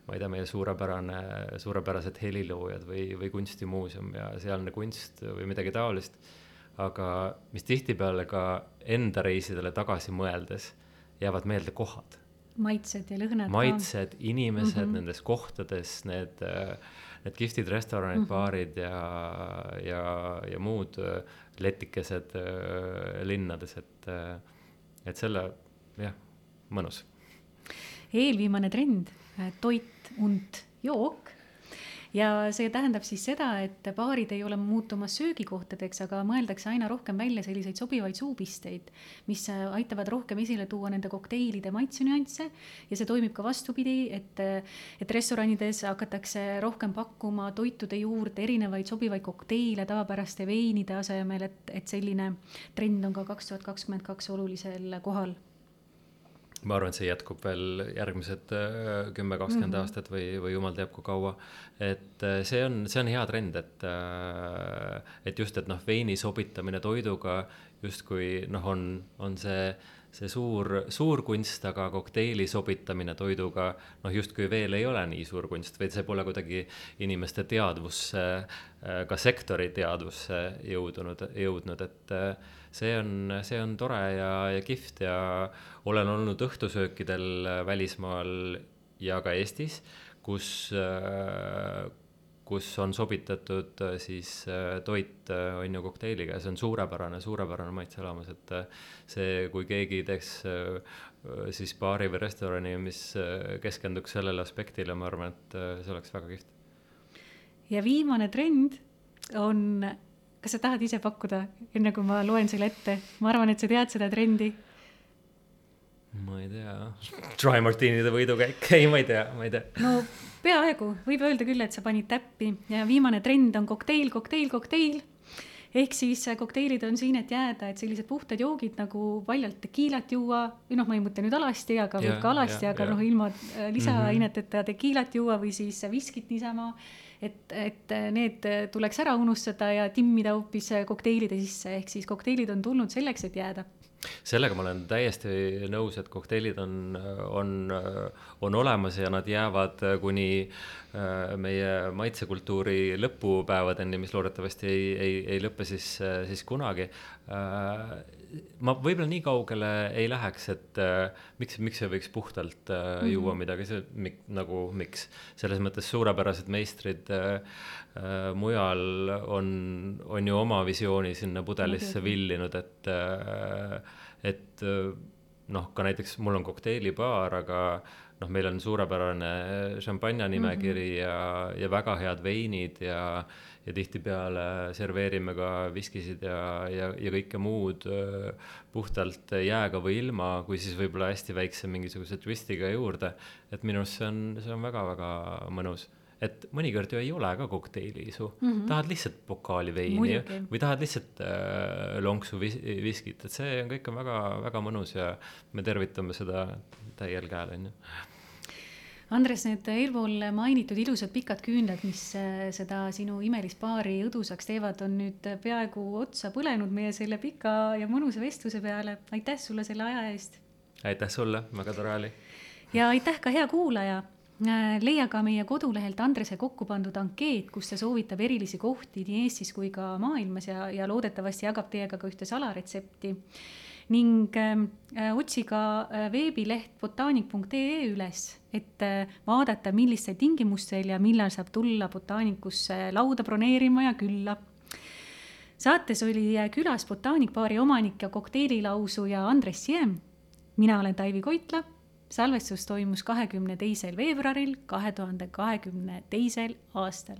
ma ei tea, meie suurepärane, suurepärased heliloojad või, või kunstimuuseum ja sealne kunst või midagi taolist. aga mis tihtipeale ka enda reisidele tagasi mõeldes jäävad meelde kohad. maitsed ja lõhnad. maitsed, inimesed mm -hmm. nendes kohtades, need, need kihvtid restoranid mm, -hmm. baarid ja, ja, ja muud letikesed linnades, et, et selle jah mõnus. eelviimane trend, äh, toit und jook. Ja see tähendab siis seda, et baarid ei ole muutumas söögikohtadeks, aga mõeldakse aina rohkem välja selliseid sobivaid suupisteid, mis äh, aitavad rohkem esile tuua nende kokteilide maitsenüansse ja see toimib ka vastupidi, et, äh, et restoranides hakatakse rohkem pakkuma toitude juurde erinevaid sobivaid kokteile tavapäraste veinide asemel, et, et selline trend on ka kaks tuhat kakskümmend kaks olulisel kohal ma arvan, et see jätkub veel järgmised äh, kümme, kakskümmend mhm. aastat või, või jumal teab kui kaua. et äh, see on, see on hea trend, et, äh, et just, et noh, veini sobitamine toiduga justkui noh, on, on see, see suur, suur kunst, aga kokteili sobitamine toiduga noh, justkui veel ei ole nii suur kunst, vaid see pole kuidagi inimeste teadvusse, ka sektori teadvusse jõudunud, jõudnud, et see on, see on tore ja, ja kihvt ja olen olnud õhtusöökidel välismaal ja ka Eestis, kus, kus on sobitatud siis toit, on ju, kokteiliga ja see on suurepärane, suurepärane maitseelamus, et see, kui keegi teeks siis baari või restorani, mis keskenduks sellele aspektile, ma arvan, et see oleks väga kihvt. ja viimane trend on kas sa tahad ise pakkuda, enne kui ma loen selle ette? ma arvan, et sa tead seda trendi. ma ei tea, Dry Martinide võidukäik, ei, ma ei tea, ma ei tea. no peaaegu, võib öelda küll, et sa panid täppi ja viimane trend on kokteil, kokteil, kokteil. Ehk siis kokteilid on siin, et jääda, et sellised puhtad joogid nagu paljalt tekiilat juua, või noh, ma ei mõtle nüüd alasti, aga võib ka alasti, aga noh, ilma äh, lisaaineteta tekiilat juua või siis viskit niisama et, et need tuleks ära unustada ja timmida hoopis kokteilide sisse, ehk siis kokteilid on tulnud selleks, et jääda sellega ma olen täiesti nõus, et kokteilid on, on, on olemas ja nad jäävad kuni äh, meie maitsekultuuri lõpupäevadeni, mis loodetavasti ei, ei, ei lõpe siis, siis kunagi. Äh, ma võib-olla nii kaugele ei läheks, et äh, miks, miks ei võiks puhtalt äh, juua midagi, see mik, nagu miks. selles mõttes suurepärased meistrid äh, äh, mujal on, on ju oma visiooni sinna pudelisse villinud, et äh,, et äh, noh, ka näiteks mul on kokteilibaar, aga noh, meil on suurepärane šampanja nimekiri mm -hmm. ja, ja väga head veinid ja ja tihtipeale serveerime ka viskisid ja, ja, ja kõike muud puhtalt jääga või ilma, kui siis võib-olla hästi väikse mingisuguse twistiga juurde. et minu arust see on, see on väga-väga mõnus et mõnikord ju ei ole ka kokteiiliisu mm, -hmm. tahad lihtsalt pokaali veini või tahad lihtsalt äh, lonksu vis viskit, et see on, kõik on väga-väga mõnus ja me tervitame seda täiel käel, on ju Andres, need eelpool mainitud ilusad pikad küünlad, mis äh, seda sinu imelist paari õdusaks teevad, on nüüd peaaegu otsa põlenud meie selle pika ja mõnusa vestluse peale. aitäh sulle selle aja eest. aitäh sulle, väga tore oli. ja aitäh ka hea kuulaja. Äh, leia ka meie kodulehelt Andrese kokku pandud ankeet, kus ta soovitab erilisi kohti nii Eestis kui ka maailmas ja, ja loodetavasti jagab teiega ka ühte salaretsepti ning ähm, äh, otsi ka äh, veebileht botaanik.ee üles, et äh, vaadata, millistel tingimustel ja millal saab tulla botaanikusse lauda broneerima ja külla saates oli külas botaanikbaari omanik ja kokteililausuja Andres Siem. mina olen Taivi Koitla. Salvestus toimus kahekümne teisel veebruaril kahe tuhande kahekümne teisel aastal